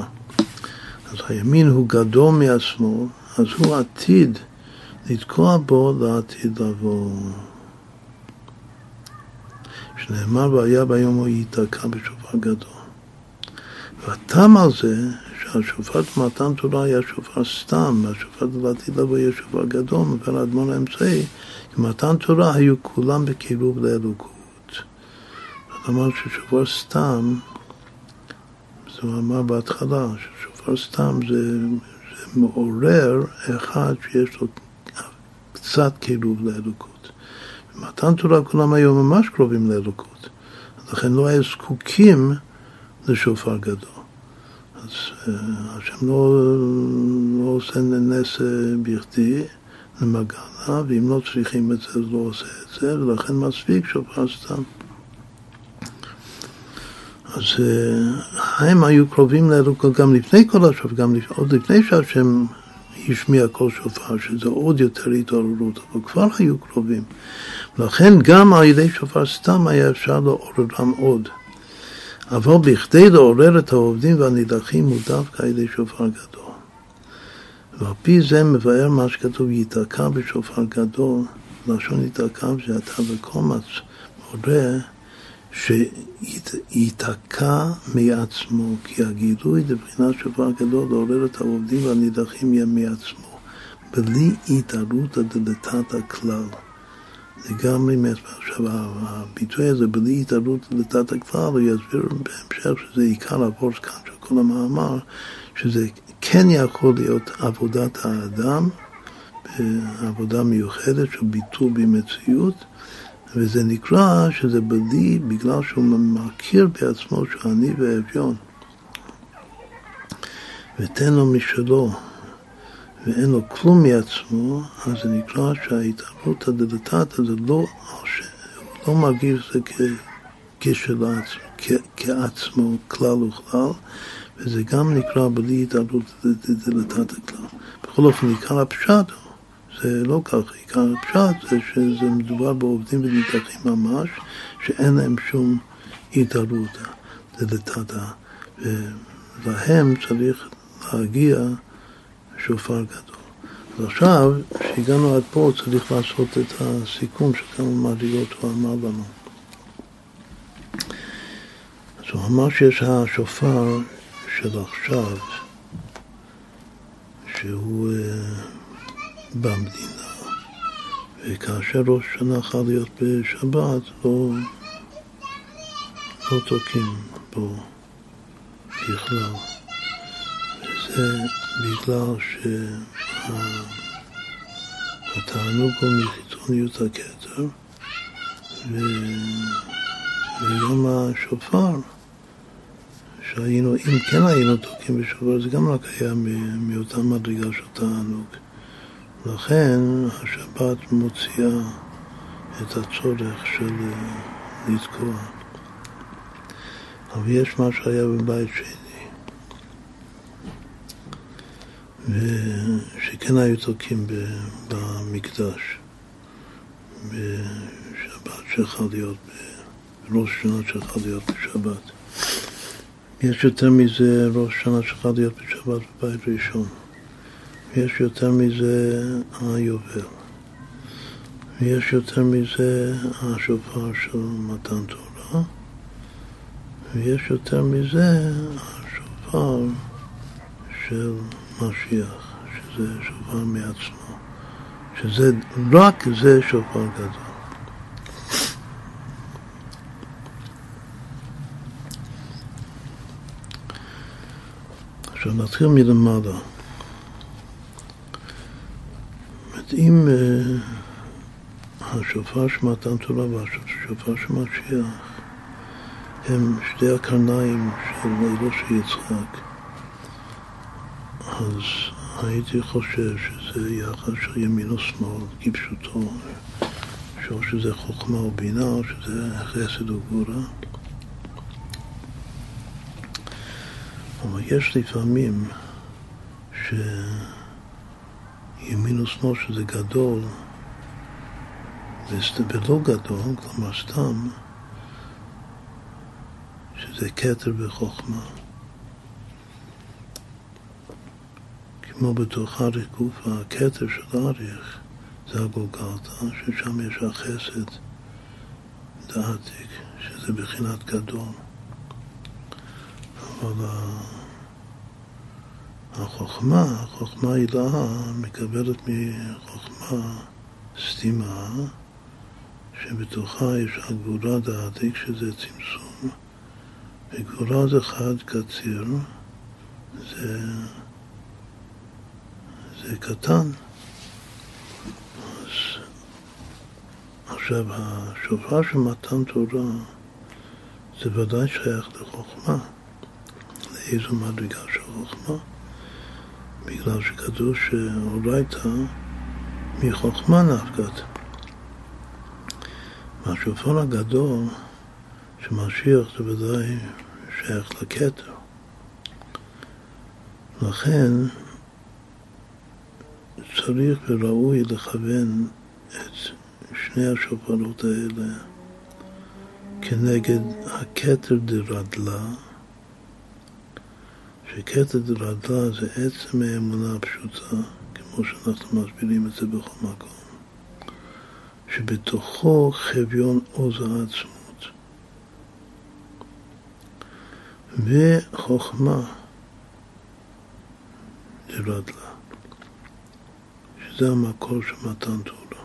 אז הימין הוא גדול מהשמאל, אז הוא עתיד לתקוע בו לעתיד לבוא. שנאמר והיה ביום הוא ייתקע בשופר גדול. והטעם על זה שהשופר במתן תורה היה שופר סתם, והשופר לעתיד לבוא יהיה שופר גדול, מבן האדמון האמצעי, כי מתן תורה היו כולם בקירוב לאלוקות. זאת אומרת ששופר סתם, זה הוא אמר בהתחלה, שופר סתם זה, זה מעורר אחד שיש לו קצת קירוב לאלוקות. במתן תורה כולם היו ממש קרובים לאלוקות, לכן לא היו זקוקים לשופר גדול. אז אה, השם לא, לא עושה נס אה, בכדי למגנה, ואם לא צריכים את זה, לא עושה את זה, ולכן מספיק שופר סתם. אז אה, הם היו קרובים לאלוקות גם לפני כל השופר, גם עוד לפני שהשם השמיע כל שופר, שזה עוד יותר התעוררות, אבל כבר היו קרובים. לכן גם על ידי שופר סתם היה אפשר לעוררם עוד. אבל בכדי לעורר את העובדים והנידחים הוא דווקא על ידי שופר גדול. ועל פי זה מבאר מה שכתוב ייתקע בשופר גדול, לשון ייתקע זה אתה בקומץ, מורה שייתקע מעצמו, כי הגילוי לבחינת שופר גדול לעורר את העובדים והנידחים יהיה מעצמו, בלי התערותא דלתתא הכלל. לגמרי מעצמו. עכשיו, הביטוי הזה, בלי התערותא דלתתא הכלל, הוא יסביר בהמשך שזה עיקר הפורס כאן של כל המאמר, שזה כן יכול להיות עבודת האדם, עבודה מיוחדת של ביטול במציאות, וזה נקרא שזה בלי, בגלל שהוא מכיר בעצמו שהוא עני ואביון. ותן לו משלו, ואין לו כלום מעצמו, אז זה נקרא שההתערבות הדלתתא זה לא, לא מרגיש את זה כשלעצמו, כעצמו כלל וכלל, וזה גם נקרא בלי התערבות דלתתא כלל. בכל אופן, עיקר הפשט הוא זה לא כך, עיקר הפשט זה שזה מדובר בעובדים וניתחים ממש, שאין להם שום התערבות דלתתא, ולהם צריך להגיע שופר גדול. אז עכשיו, כשהגענו עד פה, צריך לעשות את הסיכום של כמה מדרגות הוא אמר לנו. אז הוא אמר שיש השופר של עכשיו, שהוא uh, במדינה, וכאשר ראש השנה חל להיות בשבת, לא, לא תוקעים בו בכלל. וזה בגלל שהתענוג הוא מחיצוניות הכתר, וגם השופר. שהיינו, אם כן היינו תוקעים בשופר, זה גם רק היה מאותה מדרגה של תענוג. לכן השבת מוציאה את הצורך של לתקוע. אבל יש מה שהיה בבית שני, ושכן היו תוקעים במקדש, בשבת שיכול להיות, בראש שנה שיכול להיות בשבת. יש יותר מזה ראש שנה שצריכה להיות בשבת בבית ראשון. ויש יותר מזה היובל. ויש יותר מזה השופר של מתן תורה. ויש יותר מזה השופר של משיח, שזה שופר מעצמו. שזה, רק זה שופר גדול. עכשיו נתחיל מלמעלה. אם uh, השופר של מתן תורה והשופר של משיח הם שתי הקרניים של אלו של יצחק, אז הייתי חושב שזה יחס של ימין ושמאל, כפשוטו, או שזה חוכמה או בינה, או שזה חסד או גבורה. אבל יש לפעמים שימין ושמאל שזה גדול ולא גדול, כלומר סתם, שזה כתר וחוכמה. כמו בתוך אריך גוף, הכתר של אריך זה הגולגלתא, ששם יש החסד דעתיק, שזה בחינת גדול. אבל החוכמה, החוכמה הילאה מקבלת מחוכמה סתימה שבתוכה יש הגבורה דעתיק שזה צמצום וגבורה זה חד קציר זה, זה קטן. אז עכשיו השופר של מתן תורה זה ודאי שייך לחוכמה לאיזו מדרגה של חוכמה בגלל שכתוב שאורייתא מחוכמה נפקת. והשופר הגדול שמשיח זה ודאי שייך לכתר. לכן צריך וראוי לכוון את שני השופרות האלה כנגד הכתר דרדלה שקטע דרדה זה עצם האמונה הפשוטה, כמו שאנחנו מסבירים את זה בכל מקום, שבתוכו חביון עוז העצמות. וחוכמה דרדלה, שזה המקור של מתן תורה.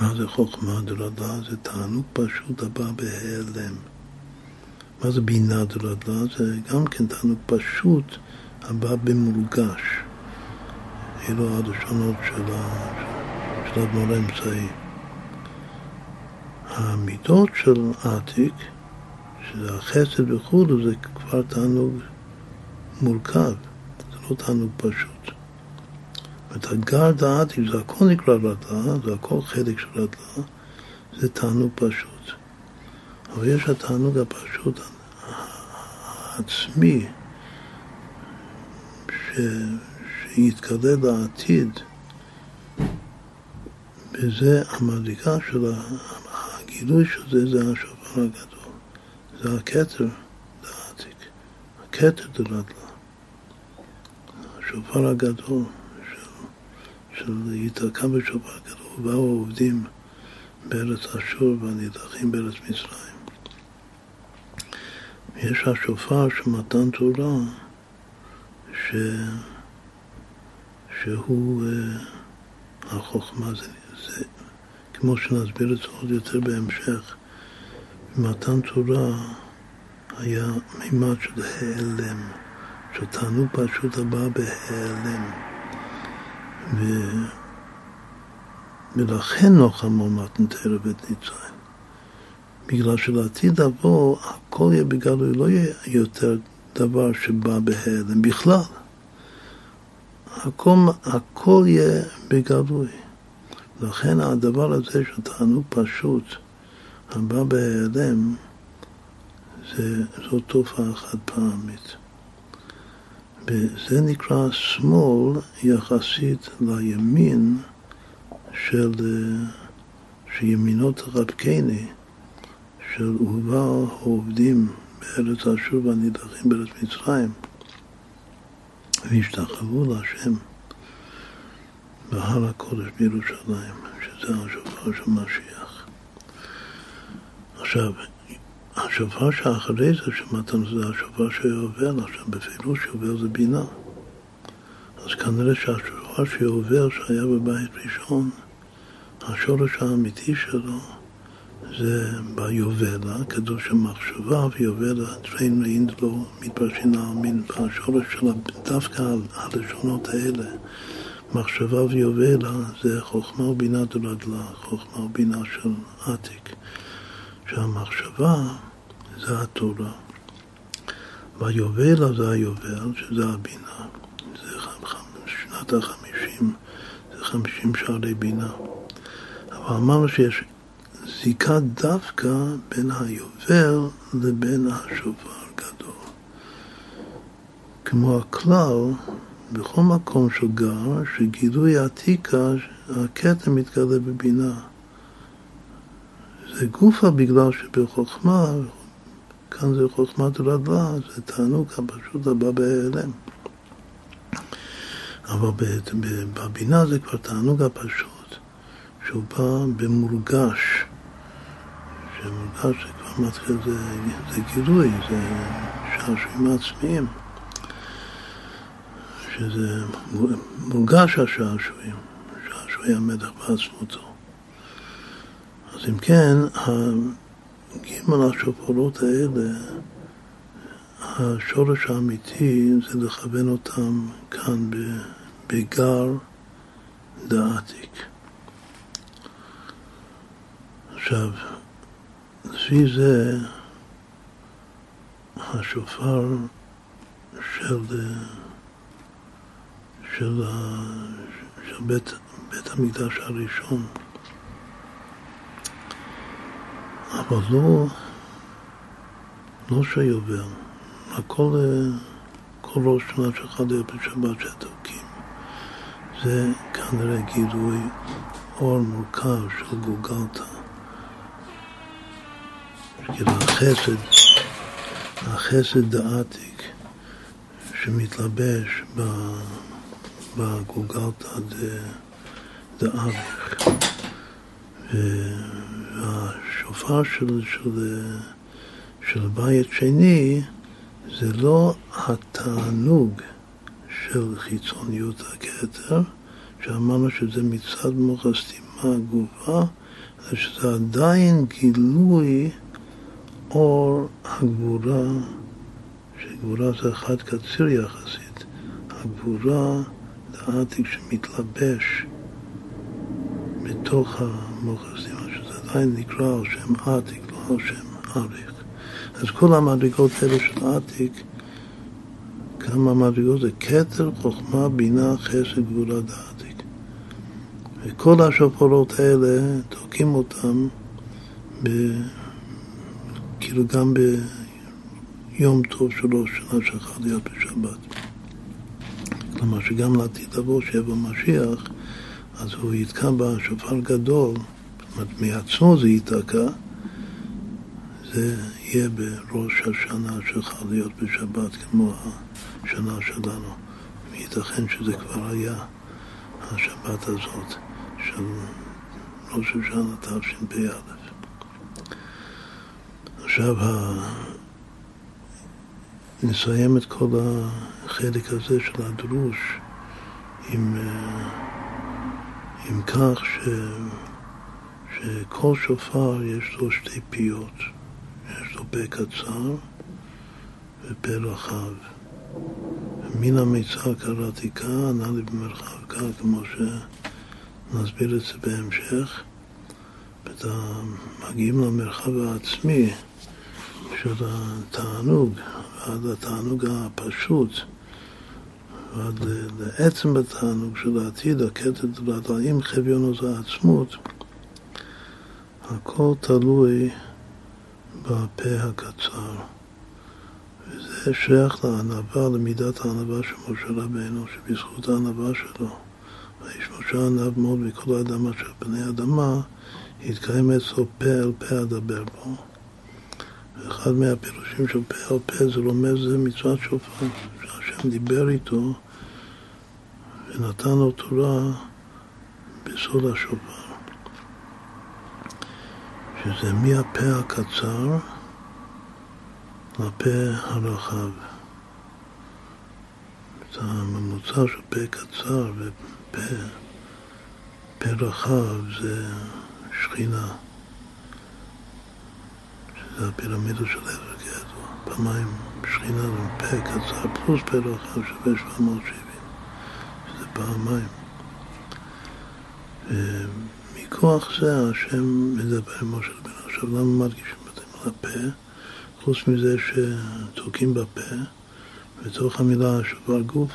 מה זה חוכמה דרדלה? זה תענוג פשוט הבא בהיעלם. מה זה בינה דרדלה? זה גם כן תענוג פשוט הבא במורגש. אלו הלשונות של, האדמו"ר האמצעי. המידות של עתיק, שזה החסד וכולו, זה כבר תענוג מורכב, זה לא תענוג פשוט. זאת הגר דעתיק, זה הכל נקרא רדלה, זה הכל חלק של רדלה, זה תענוג פשוט. אבל יש התענוג הפשוט העצמי ש... שיתגלה לעתיד, וזה המדליקה של הגילוי של זה, זה השופר הגדול. זה הכתר דעתיק, הכתר דרדלה. השופר הגדול של של ייתקע בשופר גדול, ובאו העובדים בארץ אשור והנידחים בארץ מצרים. יש השופר של מתן תורה, ש... שהוא uh, החוכמה, זה, זה כמו שנסביר את זה עוד יותר בהמשך. במתן תורה היה מימד של העלם, של תענוג פשוט הבא בהיעלם. ו... ולכן נוכל מתן תרא. בגלל שלעתיד לבוא הכל יהיה בגלוי, לא יהיה יותר דבר שבא בהלם בכלל. הכל, הכל יהיה בגלוי. לכן הדבר הזה של תענוג פשוט, הבא בהיעלם, זו תופעה חד פעמית. וזה נקרא שמאל יחסית לימין של, שימינו תרפקני, של ובאו העובדים בארץ אשור והנידחים בארץ מצרים, והשתחוו להשם בהר הקודש בירושלים, שזה השופר של משיח. עכשיו, השופר שאחרי זה, שמתן זה השופר שיובל, עכשיו בפירוש יובל זה בינה. אז כנראה שהשופר שיובל שהיה בבית ראשון, השורש האמיתי שלו זה ביובלה, כתוב שמחשבה ויובלה, טריין ואינדלו מתפרשים להאמין, והשורש של דווקא הלשונות האלה, מחשבה ויובלה זה חוכמה ובינה דרדלה, חוכמה ובינה של עתיק. שהמחשבה זה התורה, והיובלה זה היובל, שזה הבינה. זה שנת החמישים, זה חמישים שערי בינה. אבל אמרנו שיש זיקה דווקא בין היובל לבין השופר גדול. כמו הכלל, בכל מקום שהוא גר, שגילוי עתיקה, הכתר מתגלה בבינה. זה גופה בגלל שבחוכמה, כאן זה חוכמת רדלה, זה תענוג הפשוט הבא בהיעלם. אבל בבינה זה כבר תענוג הפשוט, שהוא בא במורגש. שמורגש זה כבר מתחיל, זה, זה גילוי, זה שעשועים עצמיים. שזה מורגש השעשועים, שעשועי המדח בעצמותו. אז אם כן, גימל השופרות האלה, השורש האמיתי זה לכוון אותם כאן בגר דעתיק. עכשיו, לפי זה השופר של, של, של בית, בית המקדש הראשון אבל לא, לא שיובל, הכל, כל ראש שנה שלך להיות בשבת שתוקים. זה כנראה גילוי אור מורכב של גולגלתא. כאילו החסד, החסד דעתיק שמתלבש בגולגלתא דאריך. השופר של, של, של בית שני זה לא התענוג של חיצוניות הכתר, שאמרנו שזה מצד מוח הסתימה הגופה, אלא שזה עדיין גילוי אור הגבורה, שגבורה זה אחד קציר יחסית. הגבורה העתיק שמתלבש בתוך המוח הסתימה. עדיין נקרא על שם עתיק, לא על שם אריך. אז כל המדרגות האלה של עתיק, כמה מדרגות זה כתר, חוכמה, בינה, חסד, גבולה דעתיק. וכל השופרות האלה, תוקעים אותם. כאילו גם ביום טוב של ראש שנה שלך להיות בשבת. כלומר שגם לעתיד לבוא, שיבוא משיח, אז הוא יתקע בשופר גדול. אומרת, מעצמו זה ייתקע, זה יהיה בראש השנה שלך להיות בשבת כמו השנה שלנו. ייתכן שזה כבר היה השבת הזאת של ראש השנה תשפ"א. עכשיו נסיים את כל החלק הזה של הדרוש עם, עם כך ש, שכל שופר יש לו שתי פיות, יש לו פה קצר ופה רחב. מן המיצר כאן, נא לי במרחב כאן, כמו שנסביר את זה בהמשך. מגיעים למרחב העצמי של התענוג, ועד התענוג הפשוט, ועד לעצם התענוג של העתיד, הקטע דלת, חביונו זה העצמות, הכל תלוי בפה הקצר. וזה שייך לענווה, למידת הענווה של משה רבנו, שבזכות הענווה שלו, ויש משה ענב מאוד מכל האדמה של בני אדמה, התקיים אצלו פה אל פה אדבר בו. ואחד מהפירושים של פה אל פה זה רומז מצוות שופר, שהשם דיבר איתו ונתן לו תורה בסוד השופר. שזה מהפה הקצר לפה הרחב. את הממוצע של פה קצר ופה פה רחב זה שכינה, שזה הפירמידה של עבר כידוע. פעמיים שכינה זה פה קצר פלוס פה רחב שווה 770, שזה פעמיים. ומכוח זה השם מדבר עם משה רבינו. עכשיו למה מדגישים את זה על הפה? חוץ מזה שתוקעים בפה, בתוך המילה שובר גוף,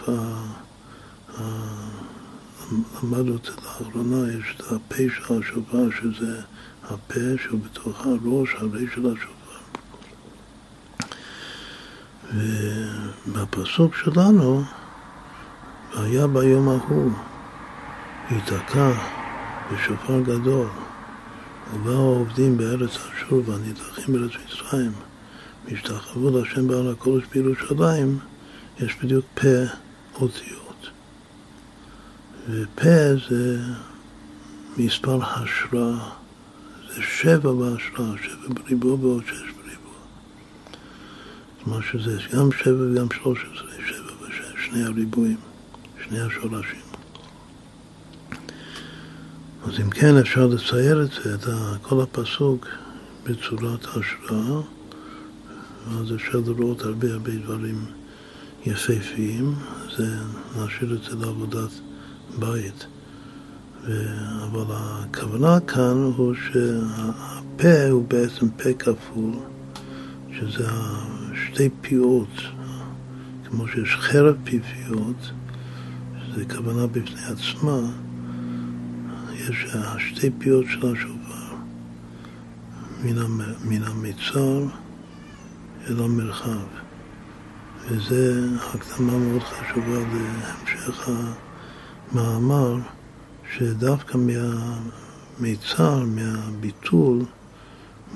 למדנו את זה לאחרונה, יש את הפה של השופר, שזה הפה שהוא בתוך הראש, הרי של השופר. ובפסוק שלנו, והיה ביום ההוא, ייתקע בשופר גדול, ובאו העובדים בארץ אשור והנידחים בארץ מצרים, והשתחוו להשם בעל הקודש בירושלים, יש בדיוק פה אותיות. ופה זה מספר השראה, זה שבע בהשראה, שבע בריבוע ועוד שש אומרת שזה גם שבע וגם שלוש עשרה, שבע ושש, שני הריבועים, שני השורשים. אז אם כן אפשר לצייר את זה, את כל הפסוק בצורת השראה, ואז אפשר לראות הרבה הרבה דברים יפהפיים, זה נשאיר את זה לעבודת בית. אבל הכוונה כאן הוא שהפה הוא בעצם פה כפול, שזה שתי פיות, כמו שיש חרב פיפיות, שזה כוונה בפני עצמה, יש השתי פיות של השופר, מן המצר אל המרחב. וזה הקדמה מאוד חשובה להמשך ה... מאמר שדווקא מהמיצר, מהביטול,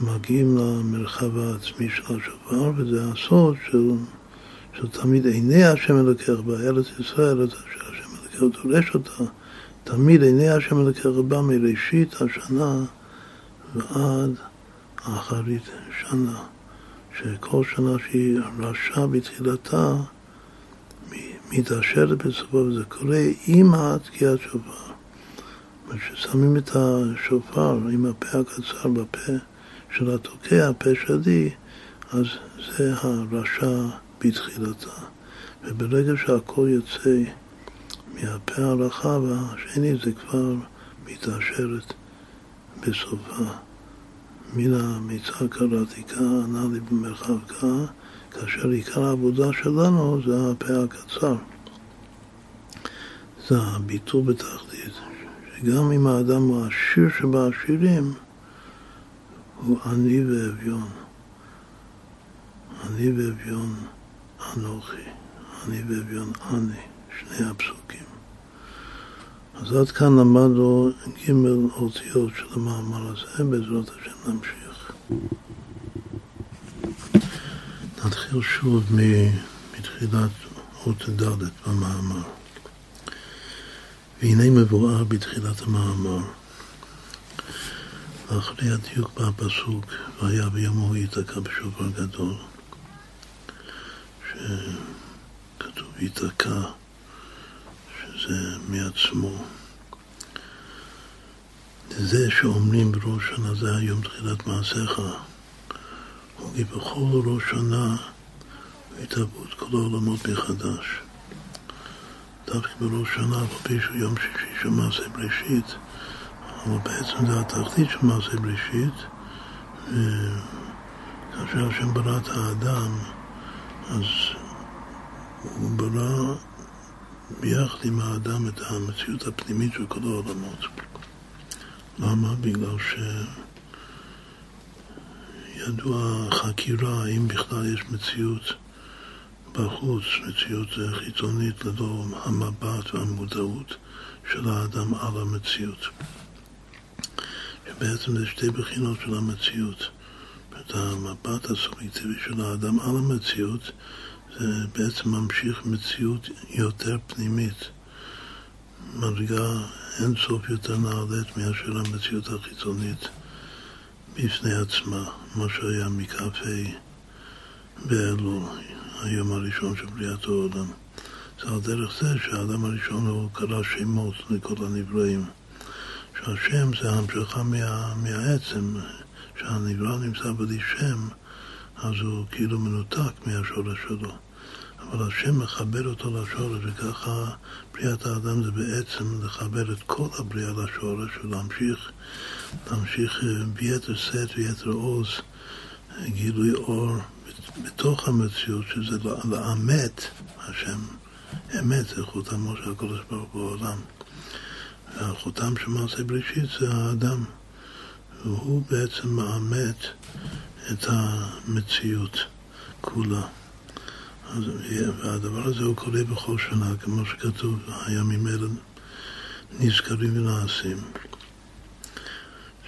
מגיעים למרחב העצמי של השופר, וזה הסוד של, של תמיד עיני השם אלוקיך בארץ ישראל, ארץ שהשם אלוקיך דורש אותה, תמיד עיני השם אלוקיך בא מראשית השנה ועד אחרית שנה, שכל שנה שהיא רשע בתחילתה מתעשרת בסופו, וזה קורה עם התקיעת שופר. כששמים את השופר עם הפה הקצר בפה של התוקע, הפה שלי, אז זה הרשע בתחילתה. וברגע שהכל יוצא מהפה הרחב השני, זה כבר מתעשרת בסופה. מן המצער קראתי כה, ענה לי במרחב כה, כאשר עיקר העבודה שלנו זה הפה הקצר. זה הביטול בתחתית, שגם אם האדם הוא עשיר שבעשירים, הוא עני ואביון. עני ואביון אנוכי, עני ואביון אני, שני הפסוקים. אז עד כאן למדנו ג' אותיות של המאמר הזה, בעזרת השם נמשיך. נתחיל שוב מתחילת אות ד' במאמר. והנה מבואר בתחילת המאמר. אחרי הדיוק בפסוק, והיה ביום ייתקע בשופר גדול, שכתוב ייתקע, שזה מעצמו. זה שאומרים בראש שנה זה היום תחילת מעשיך, כי בכל ראש שנה התהוות כל העולמות מחדש. דווקא בראש שנה, אבל באיזשהו יום שישי של מעשה בראשית, אבל בעצם זה התחתית של מעשה בראשית, וכאשר השם ברא את האדם, אז הוא ברא ביחד עם האדם את המציאות הפנימית של כל העולמות. למה? בגלל שידוע חקירה האם בכלל יש מציאות בחוץ, מציאות חיצונית ללא המבט והמודעות של האדם על המציאות. שבעצם זה שתי בחינות של המציאות. את המבט הסובייקטיבי של האדם על המציאות זה בעצם ממשיך מציאות יותר פנימית, מדרגה אין סוף יותר נעלית מאשר המציאות החיצונית בפני עצמה, מה שהיה מכ"ה באלול, היום הראשון של בריאת העולם. זה על דרך זה שהאדם הראשון הוא קרא שמות לכל הנבראים. שהשם זה המשכה מה, מהעצם, שהנברא נמצא בלי שם, אז הוא כאילו מנותק מהשורש שלו. אבל השם מחבר אותו לשורש, וככה בריאת האדם זה בעצם לחבר את כל הבריאה לשורש ולהמשיך להמשיך אה, ביתר שאת ויתר עוז גילוי אור בתוך המציאות, שזה לאמת השם. אמת זה חותמו של הקדוש ברוך הוא בעולם. והחותם של מעשה בראשית זה האדם. והוא בעצם מאמת את המציאות כולה. אז, והדבר הזה הוא קורה בכל שנה, כמו שכתוב, הימים האלה נזכרים ונעשים.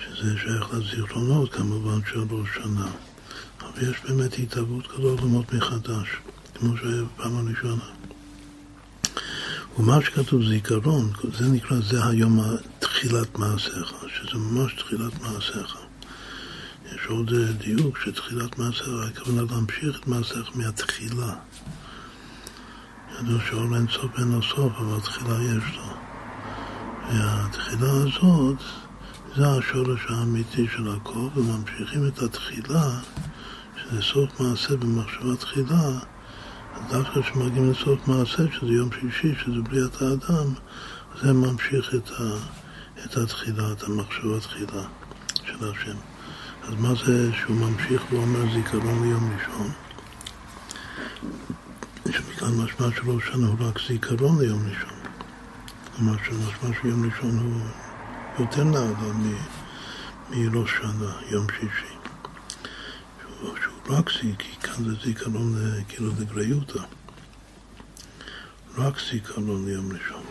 שזה שייך לזיכרונות כמובן של ראש שנה. אבל יש באמת התהוות כזאת לעולמות מחדש, כמו שהיה בפעם הראשונה. ומה שכתוב זיכרון, זה נקרא, זה היום תחילת מעשיך, שזה ממש תחילת מעשיך. יש עוד דיוק שתחילת מעשיך, הכוונה להמשיך את מעשיך מהתחילה. ידעו שאור אין סוף אין לו סוף, אבל תחילה יש לו. והתחילה הזאת, זה השורש האמיתי של הכל, וממשיכים את התחילה, שזה סוף מעשה במחשבה תחילה, דווקא כשמגיעים לסוף מעשה, שזה יום שישי, שזה בריאת האדם, זה ממשיך את, ה, את התחילה, את המחשבה תחילה של השם. אז מה זה שהוא ממשיך ואומר זיכרון ליום ראשון? שמכאן משמע של ראש שנה הוא רק זיכרון ליום ראשון. כלומר שמשמע של יום ראשון הוא יותר נעלה מראש שנה, יום שישי. זיכרון, כי כאן זה זיכרון כאילו לגריותא. רק זיכרון ליום ראשון.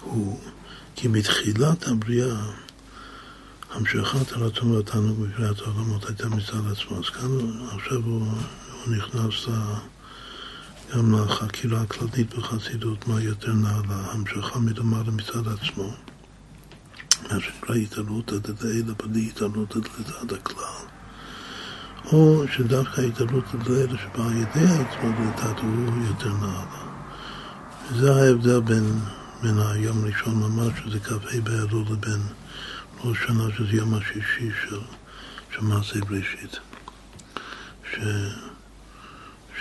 הוא, כי מתחילת הבריאה המשכת הרצון והתענוג בבריאת העולמות הייתה מצד עצמו. אז כאן עכשיו הוא, הוא נכנס ל... גם לחקירה הכללית בחסידות, מה יותר נעלה, המשכה מלמעלה מצד עצמו, מה שנקרא התעלות עד אלה בלי התעלות עד לצד הכלל, או שדווקא התעלות עד אלה שבא על ידי ההתמודדות הוא יותר נעלה. וזה ההבדל בין, בין היום הראשון ממש, שזה כ"ה באלול, לבין ראש שנה, שזה יום השישי של מעשה בראשית. ש...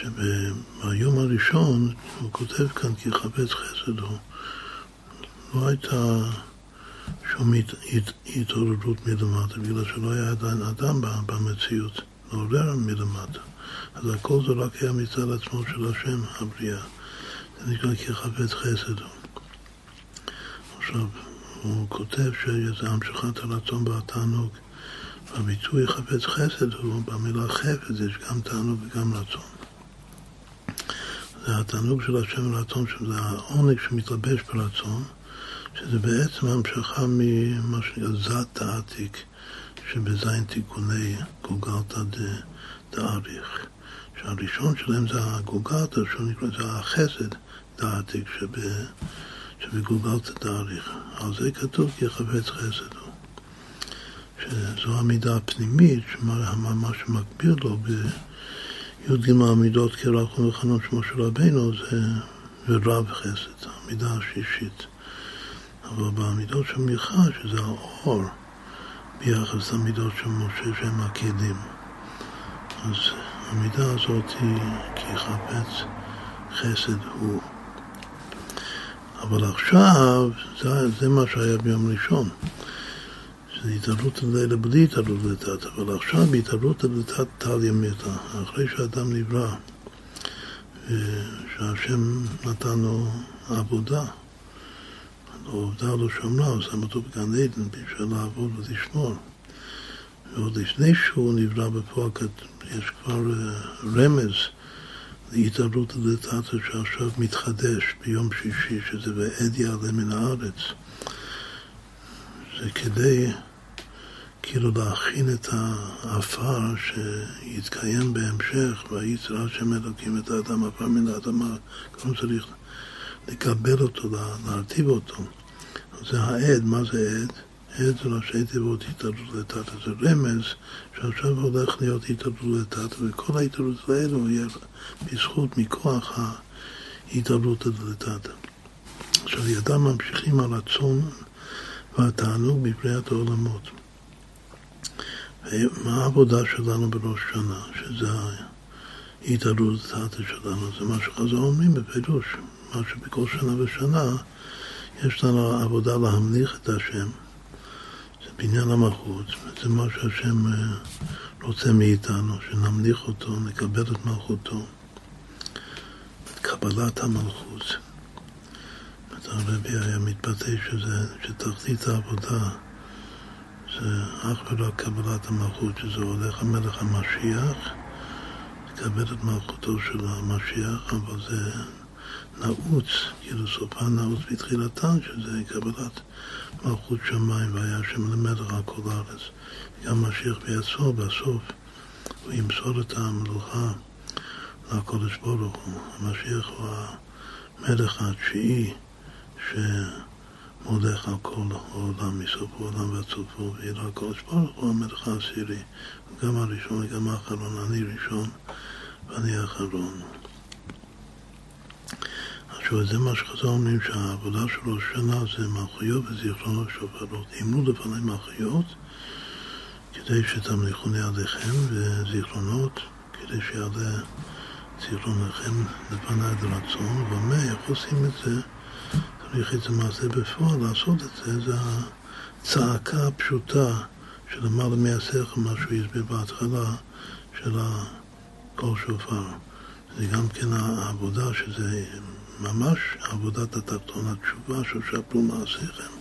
שביום הראשון, הוא כותב כאן כי חפץ חסד הוא, לא הייתה שום התעוררות מלמטה, בגלל שלא היה עדיין אדם במציאות, לעורר מלמטה. אז הכל זה רק היה מצד עצמו של השם, הבריאה. זה נקרא כי חפץ חסד. עכשיו, הוא כותב שזה המשכת הרצון והתענוג. הביטוי חפץ חסד הוא במילה חפץ, יש גם תענוג וגם רצון. זה התענוג של השם רצון, שזה העונג שמתלבש ברצון, שזה בעצם המשכה ממה שנקרא זת העתיק, שבזין תיקוני גוגלתא דאריך. שהראשון שלהם זה הגוגלתא, שהוא נקרא, זה החסד דעתיק, שבגולגל תדריך. על זה כתוב כי חפץ חסד הוא. שזו המידה הפנימית, מה שמקביל לו בי"ג המידות כרחום וחנון של רבנו זה רב חסד, המידה השישית. אבל במידות של מיכה, שזה האור, ביחס למידות של משה שהם הכלים. אז המידה הזאת היא כי חפץ חסד הוא. אבל עכשיו, זה, זה מה שהיה ביום ראשון. שזה התעלות ללילה בלי התעלות לתת, אבל עכשיו בהתעלות לתת טל ימיתה, אחרי שאדם נברא, שהשם נתן לו עבודה, עובדה לא שמרה, הוא שם אותו בגן עדן בשביל לעבוד ולשמור. ועוד לפני שהוא נברא בפועל, יש כבר אה, רמז להתעלות לדתתא שעכשיו מתחדש ביום שישי, שזה ועד יעלה מן הארץ. זה כדי כאילו להכין את העפר שיתקיים בהמשך, וייצר השם אלוקים את האדם עפר מן האדמה, כמו צריך לקבל אותו, להרטיב אותו. זה העד, מה זה עד? עד זה ראשי תיבות התעלות לתת, זה רמז שעכשיו הולך להיות התעלות לתת, וכל ההתעלות האלו יהיה בזכות, מכוח ההתעלות לתת. עכשיו ידם ממשיכים הרצון והתענוג בבריאת העולמות. מה העבודה שלנו בראש שנה? שזה ההתעלות לתת שלנו, זה מה שחזר אומרים בפירוש, מה שבכל שנה ושנה יש לנו עבודה להמליך את השם, זה בניין המלכות, זה מה שהשם אה, רוצה מאיתנו, שנמליך אותו, נקבל את מלכותו, את קבלת המלכות. הרבי היה מתבטא שזה, שתחתית העבודה זה אך ורק קבלת המלכות, שזה הולך המלך המשיח, לקבל את מלכותו של המשיח, אבל זה נעוץ, כאילו סופה נעוץ בתחילתן, שזה קבלת מלכות שמיים, והיה שם למלך על כל הארץ. גם משיח בעצמו, בסוף, הוא ימסור את המלוכה לקודש ברוך הוא. המשיח הוא המלך התשיעי שמולך על כל העולם, מסוף העולם ועד סופו, ואילו הקודש ברוך הוא המלך העשירי, גם הראשון וגם האחרון, אני ראשון ואני האחרון. עכשיו, זה מה שחז"ל אומרים שהעבודה של ראש השנה זה מלכויות וזיכרונות שופרות. אימנו לפני מלכויות כדי שתמליכוני עליכם וזיכרונות כדי שיעלה זיכרונכם לפניי לרצון, ומה, איך עושים את זה? צריך את זה מעשה בפועל, לעשות את זה, זה הצעקה הפשוטה של למעלה מהשכל, מה שהוא הסביר בהתחלה, של הקול שופר. זה גם כן העבודה שזה ממש עבודת התחתון, התשובה ששפלו מעשיכם.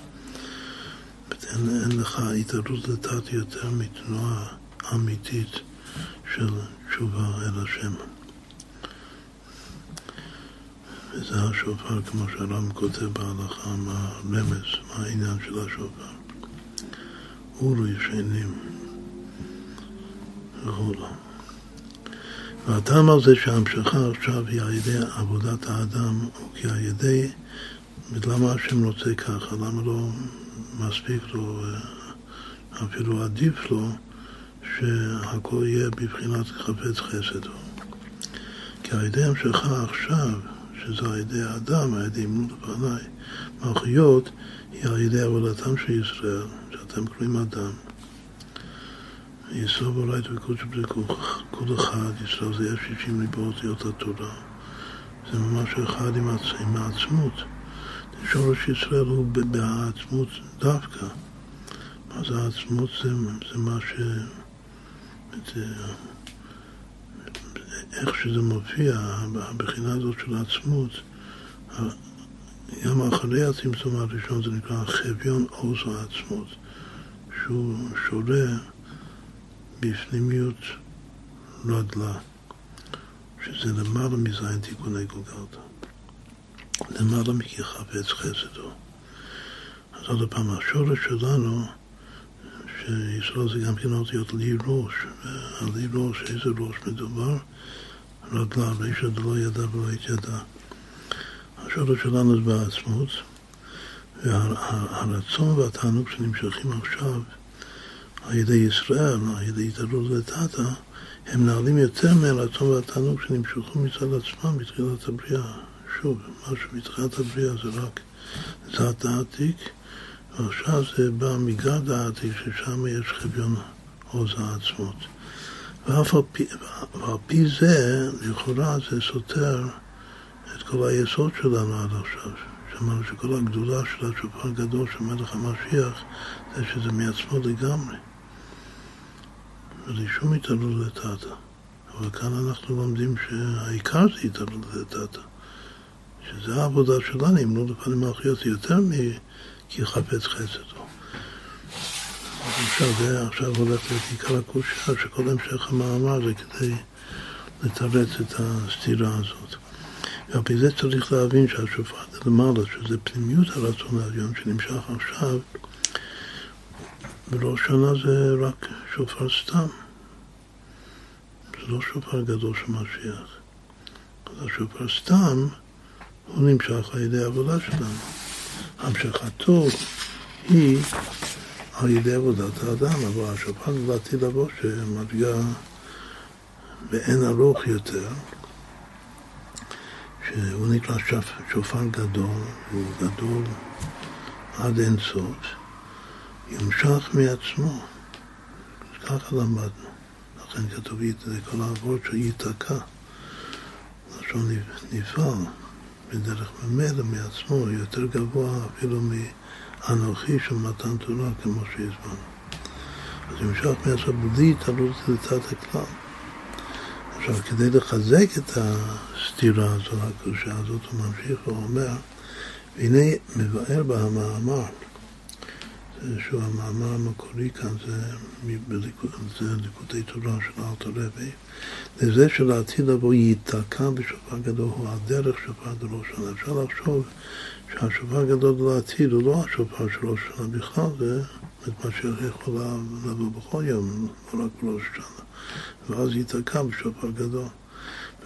אין, אין לך התערות לתת יותר מתנועה אמיתית של תשובה אל השם. וזה השופר, כמו שהרם כותב בהלכה, מה הרמז, מה העניין של השופר. אורו ישנים וכו'. והטעם על זה שההמשכה עכשיו היא על ידי עבודת האדם, או כי על ידי, למה השם רוצה ככה? למה לא מספיק לו, אפילו עדיף לו, שהכל יהיה בבחינת חפץ חסד כי על ידי המשכה עכשיו, שזה על ידי האדם, על ידי אימון לפניי, מלכויות, היא על ידי עבודתם של ישראל, שאתם קוראים אדם. יסוד אורייתא וקודש כל אחד, ישראל זה יש שישים ריבו אותיות התורה. זה ממש אחד עם, עצ... עם העצמות. שורש ישראל הוא בעצמות דווקא. מה זה העצמות? זה, זה מה ש... זה... איך שזה מופיע, הבחינה הזאת של העצמות, גם אחרי הצמצום הראשון זה נקרא חביון עוז העצמות, שהוא בפנימיות רגלה, שזה למעלה מזין תיקוני גולגלתא. למעלה מכי חפץ חסדו. אז עוד פעם, השורש שלנו, שישראל זה גם כן אותיות לי ראש, ועל לי ראש, איזה ראש מדובר? רגלה, ואיש עוד לא ידע ולא התיידע. השורש שלנו זה בעצמות, והרצון והתענוג שנמשכים עכשיו על ידי ישראל, על ידי התעלות לטאטה, הם נעלים יותר מהרצון והתענוג שנמשכו מצד עצמם בתחילת הבריאה. שוב, משהו בתחילת הבריאה זה רק זת העתיק, ועכשיו זה בא מגד העתיק, ששם יש חביון עוז העצמות. ואף על פי, ועל פי זה, לכאורה זה סותר את כל היסוד שלנו עד עכשיו. שאמרנו שכל הגדולה של השופר הגדול של מלך המשיח זה שזה מעצמו לגמרי. בלי שום התעלות לטאטה. אבל כאן אנחנו לומדים שהעיקר זה התעלות לטאטה. שזה העבודה שלנו, אם לא לפנים האחיות, יותר מכי חפץ חסד. עכשיו זה עכשיו הולך להיות עיקר הקושייה, שכל המשך המאמר זה כדי לתרץ את הסתירה הזאת. ועל פי זה צריך להבין שהשופר למעלה, שזה פנימיות הרצון העליון שנמשך עכשיו, בראש שנה זה רק שופר סתם. זה לא שופר גדול של משיח. השופר סתם, הוא נמשך על ידי העבודה שלנו. המשכתו היא על ידי עבודת האדם, אבל השופר לעתיד לבוא שמגיע באין ארוך יותר, שהוא נקרא שופ, שופר גדול, הוא גדול עד אין סוף, ימשך מעצמו. ככה למדנו. לכן כתוב כל העבוד שייתקע, לשון נפעל, בדרך ממילא מעצמו, יותר גבוה אפילו מאנוכי של מתן תורה, כמו שהזמנו. אז ימשך מעצמו בלי התעלות לתת הכלל. עכשיו, כדי לחזק את הסתירה הזאת, הקדושה הזאת, הוא ממשיך ואומר, והנה מבאר בה המאמר, שהוא המאמר המקורי כאן, זה, זה ליקודי תורה של אלתר רבי, לזה שלעתיד לבוא ייתקע בשופר גדול הוא הדרך שופר דראש שנה. אפשר לחשוב שהשופר גדול לעתיד הוא לא השופר של ראש שנה בכלל, זה מה שיכול לבוא בכל יום, לא רק בראש שנה. ואז ייתקע בשופר גדול.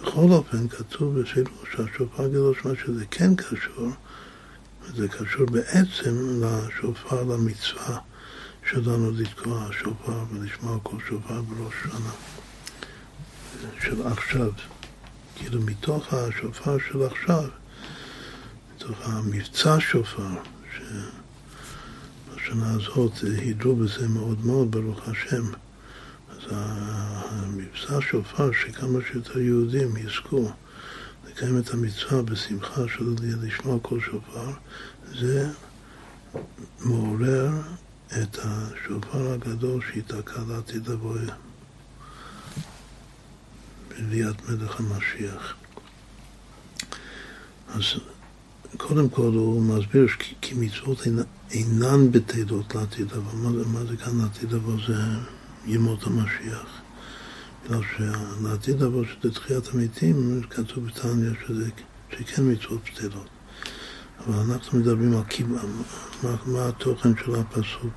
בכל אופן, כתוב בסילוש שהשופר גדול, שמה שזה כן קשור, זה קשור בעצם לשופר, למצווה שלנו לתקוע שופר ולשמוע כל שופר בראש שנה של עכשיו. כאילו מתוך השופר של עכשיו, מתוך המבצע שופר, שבשנה הזאת הידרו בזה מאוד מאוד, ברוך השם. אז המבצע שופר, שכמה שיותר יהודים יזכו לקיים את המצווה בשמחה של לשמוע כל שופר, זה מעורר את השופר הגדול שייתקע לעתיד לבוא בביאת מלך המשיח. אז קודם כל הוא מסביר כי מצוות אינן בטלות לעתיד לבוא. מה, מה זה כאן לעתיד לבוא? זה ימות המשיח. בגלל שלעתיד לבוא שזה תחיית המתים, כתוב בתניא שזה שכן מצוות בטלות. אבל אנחנו מדברים על מה, מה התוכן של הפסוק.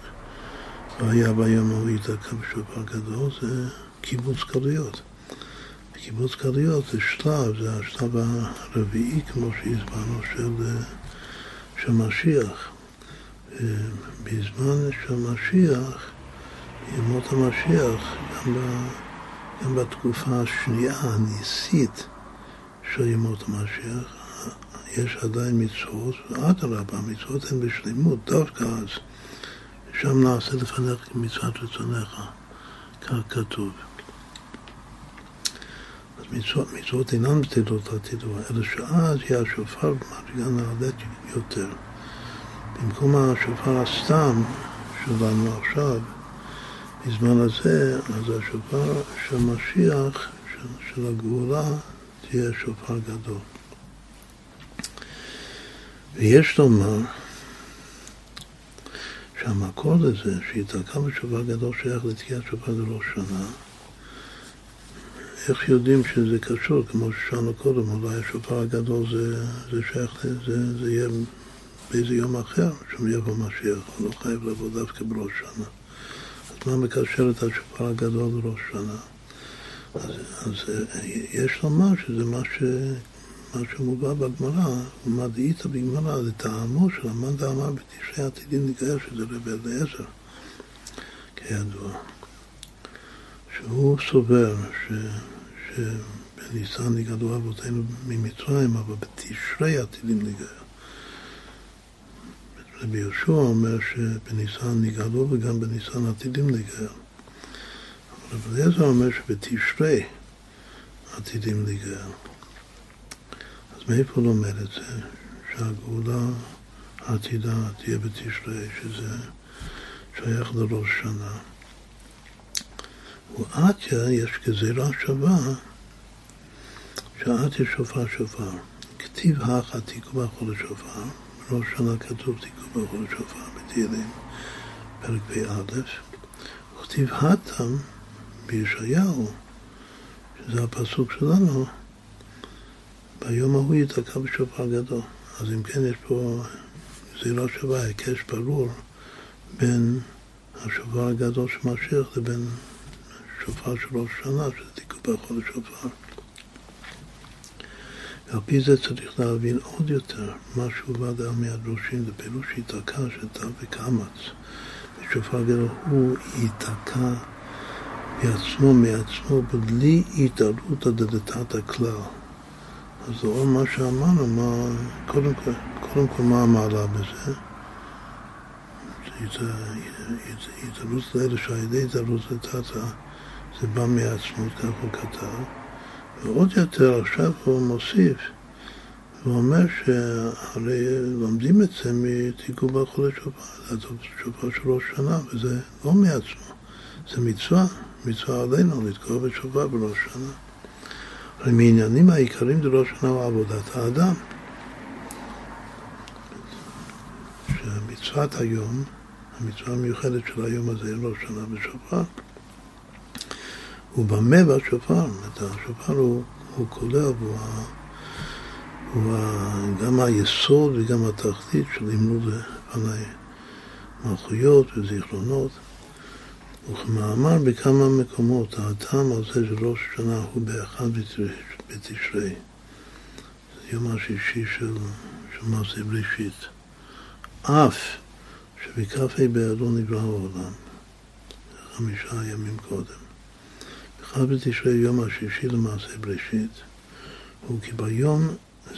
והיה ביום ההוא ייתקע בשופר גדול, זה קיבוץ גלויות. קיבוץ גלויות זה שלב, זה השלב הרביעי, כמו שהזמנו, של, של משיח. בזמן של משיח, ימות המשיח, גם ב... גם בתקופה השנייה הניסית של ימות המשיח, יש עדיין מצוות, ואדרבה, המצוות הן בשלמות, דווקא אז, שם נעשה לפניך מצוות רצונך, כך כתוב. אז מצוות, מצוות אינן בטלות עתידו, אלא שאז יהיה השופר במדרגה נעלית יותר. במקום השופר הסתם שלנו עכשיו, בזמן הזה, אז השופר של משיח, של, של הגאולה, תהיה שופר גדול. ויש לומר שהמקור לזה, שיתקע בשופר גדול שייך לתקיעת שופר לראש שנה, איך יודעים שזה קשור, כמו ששאלנו קודם, אולי השופר הגדול זה, זה שייך, זה, זה יהיה באיזה יום אחר, שם יבוא משיח, הוא לא חייב לבוא דווקא בראש שנה. מה מקשר את השופר הגדול לראש שנה? אז, אז יש לומר שזה מה, ש, מה שמובא בגמרא, ומה דאיתא בגמרא, לטעמו של המאן דאמר בתשרי עתידים נגאל, שזה רבי אליעזר, כידוע. שהוא סובר ש... שבניסן נגאלו אבותינו ממצרים, אבל בתשרי עתידים נגאל. רבי יהושע אומר שבניסן נגאלו וגם בניסן עתידים נגאל. אבל רבי אליעזר אומר שבתשרי עתידים להיגאל. אז מאיפה לומד את זה? שהגאולה העתידה תהיה בתשרי, שזה שייך לראש שנה. ועתיה יש גזירה שווה, שעתיה שופר שופר. כתיב הכה תיקו בחודש שופר, בראש שנה כתוב תיקו בחודש שופר בתהילים, פרק פ"א, וכתיב התם בישעיהו שזה הפסוק שלנו, ביום ההוא ייתקע בשופר גדול. אז אם כן יש פה זירה שווה, היקש ברור בין השופר הגדול של משיח לבין שופר של ראש שנה, שזה תיקון בחודש שופר. ועל פי זה צריך להבין עוד יותר מה שהובא דעה מהדרושים, זה פירוש ייתקע של תו וקמץ. ושופר גדול הוא ייתקע מעצמו, מעצמו, בלי התערותא דלתתא הכלל. אז זה עוד מה שאמרנו, מה, קודם, כל, קודם כל מה המעלה בזה? התערות לאלה שעל התערות לתתא זה בא מעצמות, כך הוא כתב. ועוד יותר עכשיו הוא מוסיף, הוא אומר שהרי לומדים את זה מתיקון בחודש שופר, זה שופר של ראש שנה, וזה לא מעצמו, זה מצווה. מצווה עלינו לתקוע בשופר בראש שנה. הרי מעניינים העיקריים בראש שנה הוא עבודת האדם. שמצוות היום, המצווה המיוחדת של היום הזה, ראש שנה בשופר, הוא במה בשופר, השופר הוא, הוא כולל, הוא, הוא גם היסוד וגם התחתית של לימוד פני מלכויות וזיכרונות. וכמאמר בכמה מקומות, הטעם על זה של ראש השנה הוא באחד בתשרי. זה יום השישי של, של מעשה בראשית. אף שבכ"ה באר לא נברא העולם, חמישה ימים קודם. אחד בתשרי יום השישי למעשה בראשית, הוא כי ביום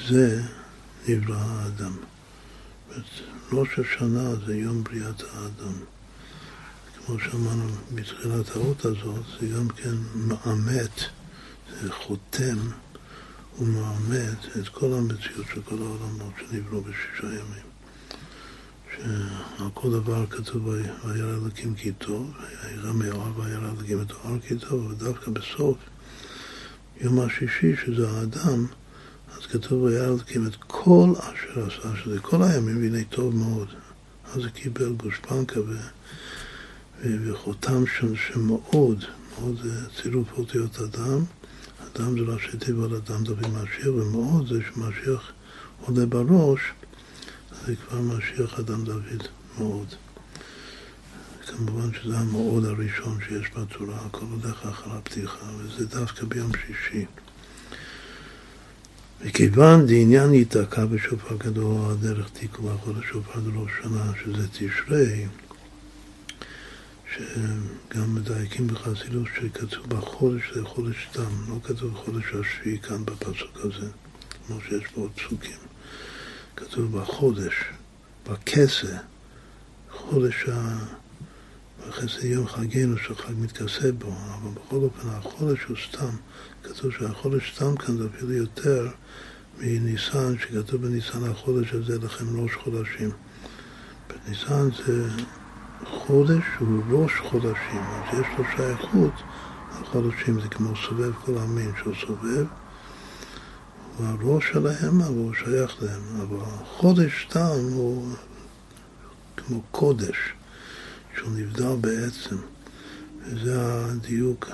זה נברא האדם. ראש השנה זה יום בריאת האדם. כמו שאמרנו בתחילת האות הזאת, זה גם כן מאמת, זה חותם ומאמת את כל המציאות של כל העולמות שנבראו בשישה ימים. שעל כל דבר כתוב וירא אלוקים כי טוב, וירא מאוהב וירא אלוקים את האור כי טוב, ודווקא בסוף יום השישי, שזה האדם, אז כתוב וירא אלוקים את כל אשר עשה, שזה כל הימים, והנה טוב מאוד. אז זה קיבל גושפנקה ו... וחותם שמאוד, מאוד זה צירוף אותיות אדם, אדם זה ראשי תיבות אדם דוד משיח, ומאוד זה שמשיח עולה בראש, זה כבר משיח אדם דוד מאוד. כמובן שזה המאוד הראשון שיש בתורה, הכל הולך אחר הפתיחה, וזה דווקא ביום שישי. וכיוון דעניין ייתקע בשופר גדול הדרך תיקו החודש שופר דראש שנה, שזה תשרי, שגם מדייקים בחסידות שכתוב בחודש זה חודש תם, לא כתוב חודש השביעי כאן בפסוק הזה, כמו שיש בעוד פסוקים. כתוב בחודש, בכסה, חודש ה... בכסה יום חגנו שחג מתכסה בו, אבל בכל אופן החודש הוא סתם, כתוב שהחודש סתם כאן זה אפילו יותר מניסן, שכתוב בניסן החודש הזה לכם ראש חודשים. בניסן זה חודש הוא ראש חודשים, אז יש לו שייכות החודשים, זה כמו סובב כל המין שהוא סובב, הראש שלהם, אבל הוא שייך להם, אבל חודש תם הוא כמו קודש, שהוא נבדל בעצם, וזה הדיוק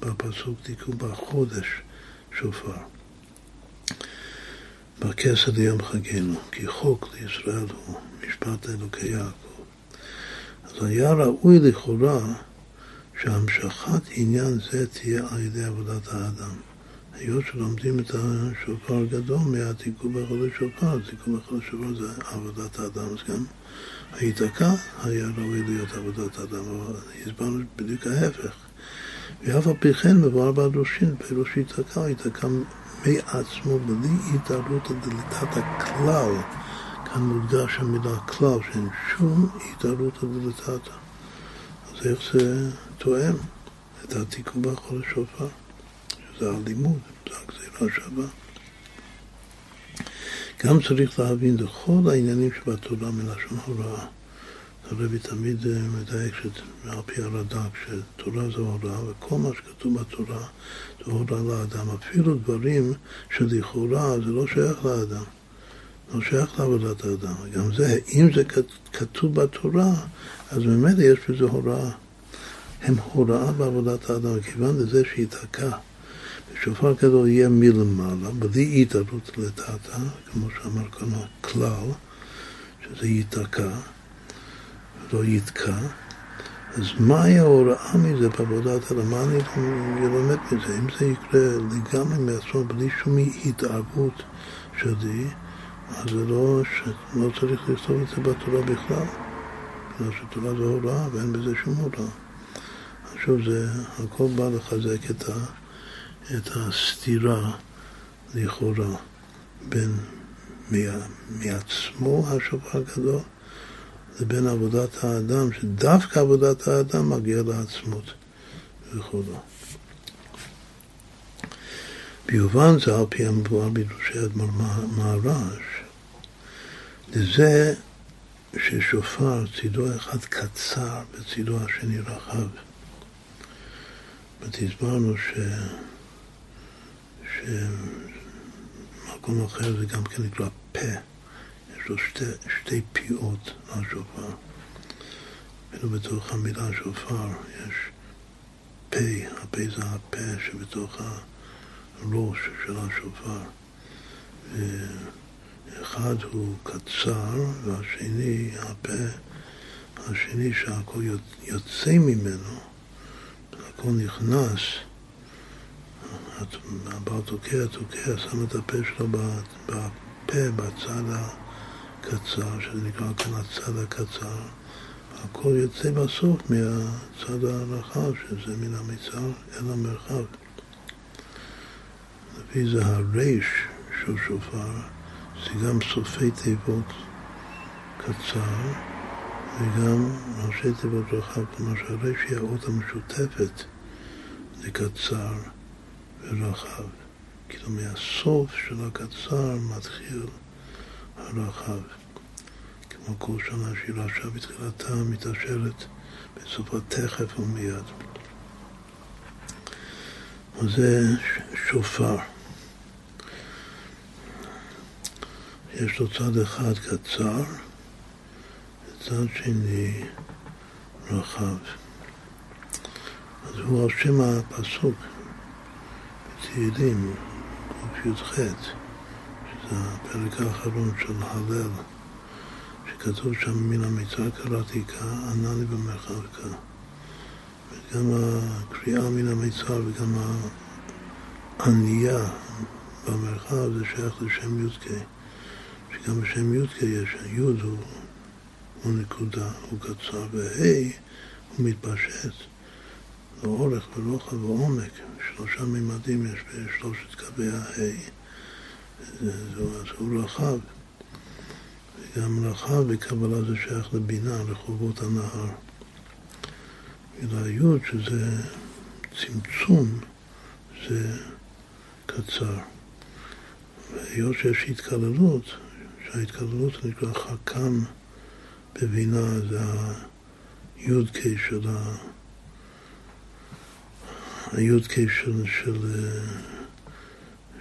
בפסוק תיקו בחודש שופר. בכסר ליום חגנו, כי חוק לישראל הוא משפט אלוקי יעקב. אז היה ראוי לכאורה שהמשכת עניין זה תהיה על ידי עבודת האדם. היות שלומדים את השופר הגדול מהתיקון בכל השופר, התיקון בכל השופר זה עבודת האדם, אז גם ההיתקע היה ראוי להיות עבודת האדם, אבל הסברנו בדיוק ההפך. ואף על פי כן מבואר בדרושין, פירוש היתקע, היתקע מעצמו בלי התערבות דלתת הכלל. כאן מודגש המילה כלל, שאין שום התערבות דלתתא. אז איך זה תואם את התיקון בכל השופר? שזה הלימוד, זה הגזירה שווה. גם צריך להבין לכל העניינים שבתורה מלשון הוראה. הרבי תמיד אה, מדייק שעל פי הרד"ק שתורה זה הוראה וכל מה שכתוב בתורה זה הוראה לאדם. אפילו דברים שלכאורה זה לא שייך לאדם, לא שייך לעבודת האדם. גם זה, אם זה כתוב בתורה, אז באמת יש בזה הוראה. הם הוראה בעבודת האדם, כיוון לזה שייתקע. ושופר גדול יהיה מלמעלה, בלי התערבות לטאטה, כמו שאמר כאן הכלל, שזה ייתקע. לא יתקע, אז מהי ההוראה מזה בעבודת? מה אני אלמד מזה? אם זה יקרה לגמרי מעצמו בלי שום התערבות שלי, אז זה לא, לא צריך לכתוב את זה בתורה בכלל, בגלל שתורה זה הוראה ואין בזה שום הוראה. עכשיו זה, הכל בא לחזק את, ה, את הסתירה לכאורה בין מעצמו השופר הגדול לבין עבודת האדם, שדווקא עבודת האדם מגיעה לעצמות וכו'. ביובן זה על פי המבואר בדרושי אדמו"ר מהר"ש, לזה ששופר צידו אחד קצר וצידו השני רחב. הסברנו ש... שמקום אחר זה גם כן נקרא פה. יש לו שתי, שתי פיעות לשופר. אפילו בתוך המילה שופר יש פה, הפה זה הפה שבתוך הראש של השופר. אחד הוא קצר והשני, הפה השני שהכל יוצא ממנו, הכל נכנס, הבעל תוקע, תוקע, שם את הפה שלו בפה, בצד ה... קצר, שזה נקרא כאן הצד הקצר, הכל יוצא בסוף מהצד הרחב, שזה מן המצר אל המרחב. לפי זה הריש של שופר, זה גם סופי תיבות קצר וגם ראשי תיבות רחב, כלומר שהריש היא האות המשותפת לקצר ורחב. כאילו מהסוף של הקצר מתחיל הרחב. כמו כל שנה שהיא בתחילתה מתעשרת בסופה תכף ומיד. אז זה שופר. יש לו צד אחד קצר וצד שני רחב. אז הוא על שם הפסוק בתהילים, קי"ח. זה הפרק האחרון של הלל, שכתוב שם מן המצר קראתי כה, ענני במרחבך. וגם הקריאה מן המצר וגם הענייה במרחב זה שייך לשם י"ק, שגם בשם י"ק יש, י' הוא, הוא נקודה, הוא קצר, וה' הוא מתפשט. לאורך ורוחב ועומק, שלושה מימדים יש בשלושת קווי הה'. אז הוא רחב. וגם רחב בקבלה זה שייך לבינה, לחובות הנהר. ולהיות שזה צמצום, זה קצר. והיות שיש התקללות, שההתקללות נקרא חכם בבינה, זה הי"ק של ה... הי"ק של, של,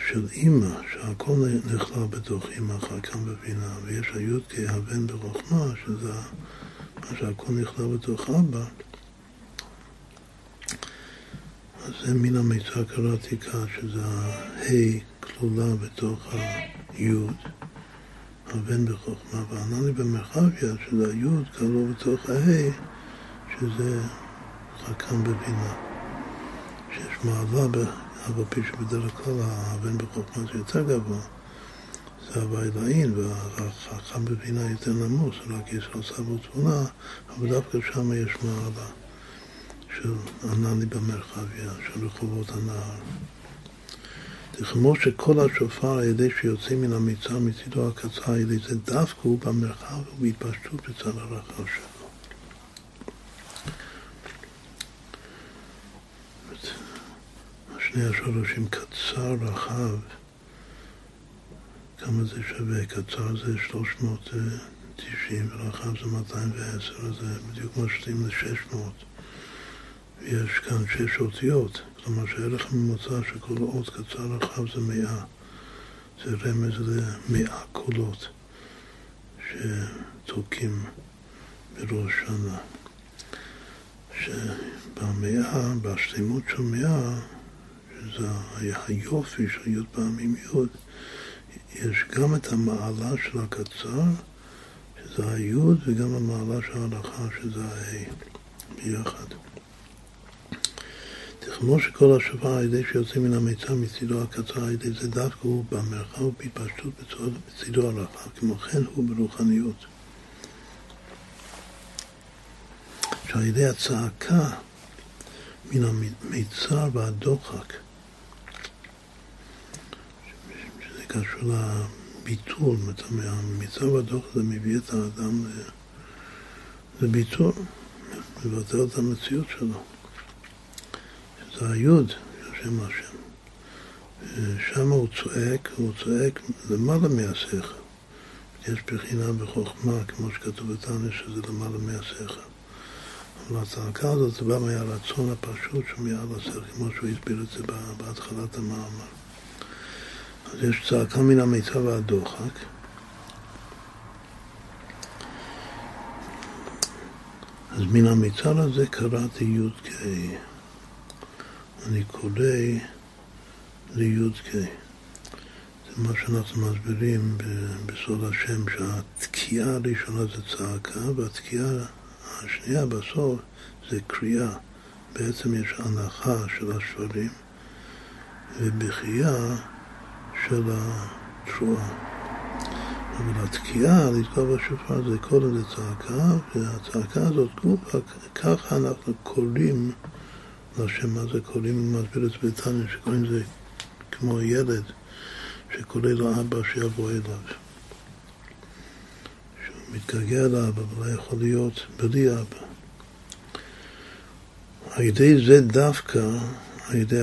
של אימא, שהכל נכלל בתוך אימא חכם בבינה, ויש הי"ק הבן ברוחמה, שזה מה שהכל נכלל בתוך אבא, אז זה מן המיצר קראתי כך, שזה הה' כלולה בתוך הי', הבן בחוכמה, וענני במרחביה, שזה הי' כלול בתוך הה', שזה חכם בבינה, מעלה אף על פי שבדרך כלל האבן בחוכמה זה יותר גבוה, זה הווי לעין, והחכם בבינה יותר נמוך, זה רק ישראל סבו תבונה, אבל דווקא שם יש מעלה של ענני במרחביה, של רחובות הנהר. כמו שכל השופר על ידי שיוצא מן המצר מצידו הקצר על ידי זה דווקא הוא במרחב ובהתפשטות בצד הרחב שלו. שני השורשים קצר, רחב, כמה זה שווה? קצר זה 390 ורחב זה 210, אז זה בדיוק משלים ל-600. ויש כאן שש אותיות. כלומר שהערך הממוצע של כל אות קצר רחב זה מאה. זה רמז למאה קולות שתוקים בראש שנה. שבמאה, בשלימות של מאה, שזה היופי של י' פעמים י', יש גם את המעלה של הקצר, שזה הי', וגם המעלה של ההלכה, שזה הה', ביחד. כמו שכל השופר על ידי שיוצא מן המיצר מצידו הקצר על ידי זה דווקא הוא במרחב ובהתפשטות בצידו הרחב, כמו כן הוא ברוחניות. שעל ידי הצעקה מן המיצר והדוחק, שזה קשור לביטול, המיצר והדוחק זה מביא את האדם לביטול, מבטל את המציאות שלו. זה היוד, השם השם. שם הוא צועק, הוא צועק למעלה מהשכל. יש בחינה בחוכמה, כמו שכתוב בתניא, שזה למעלה מהשכל. אבל הצעקה הזאת זה בא מהרצון הפשוט שמעל השכל, כמו שהוא הסביר את זה בהתחלת המאמר. יש צעקה מן המיצה והדוחק. אז מן המיצר הזה קראתי י"ק. אני קורא לי"ק. זה מה שאנחנו מסבירים בסוד השם, שהתקיעה הראשונה זה צעקה, והתקיעה השנייה בסוף זה קריאה. בעצם יש הנחה של השברים ובכייה של התרועה. אבל התקיעה, לתקוע בשופר, זה קודם לצעקה, והצעקה הזאת גופה, ככה אנחנו קוראים להשם מה זה קוראים, הוא מסביר את זה שקוראים זה כמו ילד שקורא לאבא שיבוא אליו. שהוא מתגעגע לאבא, אבל לא יכול להיות בלי אבא. על ידי זה דווקא, על ידי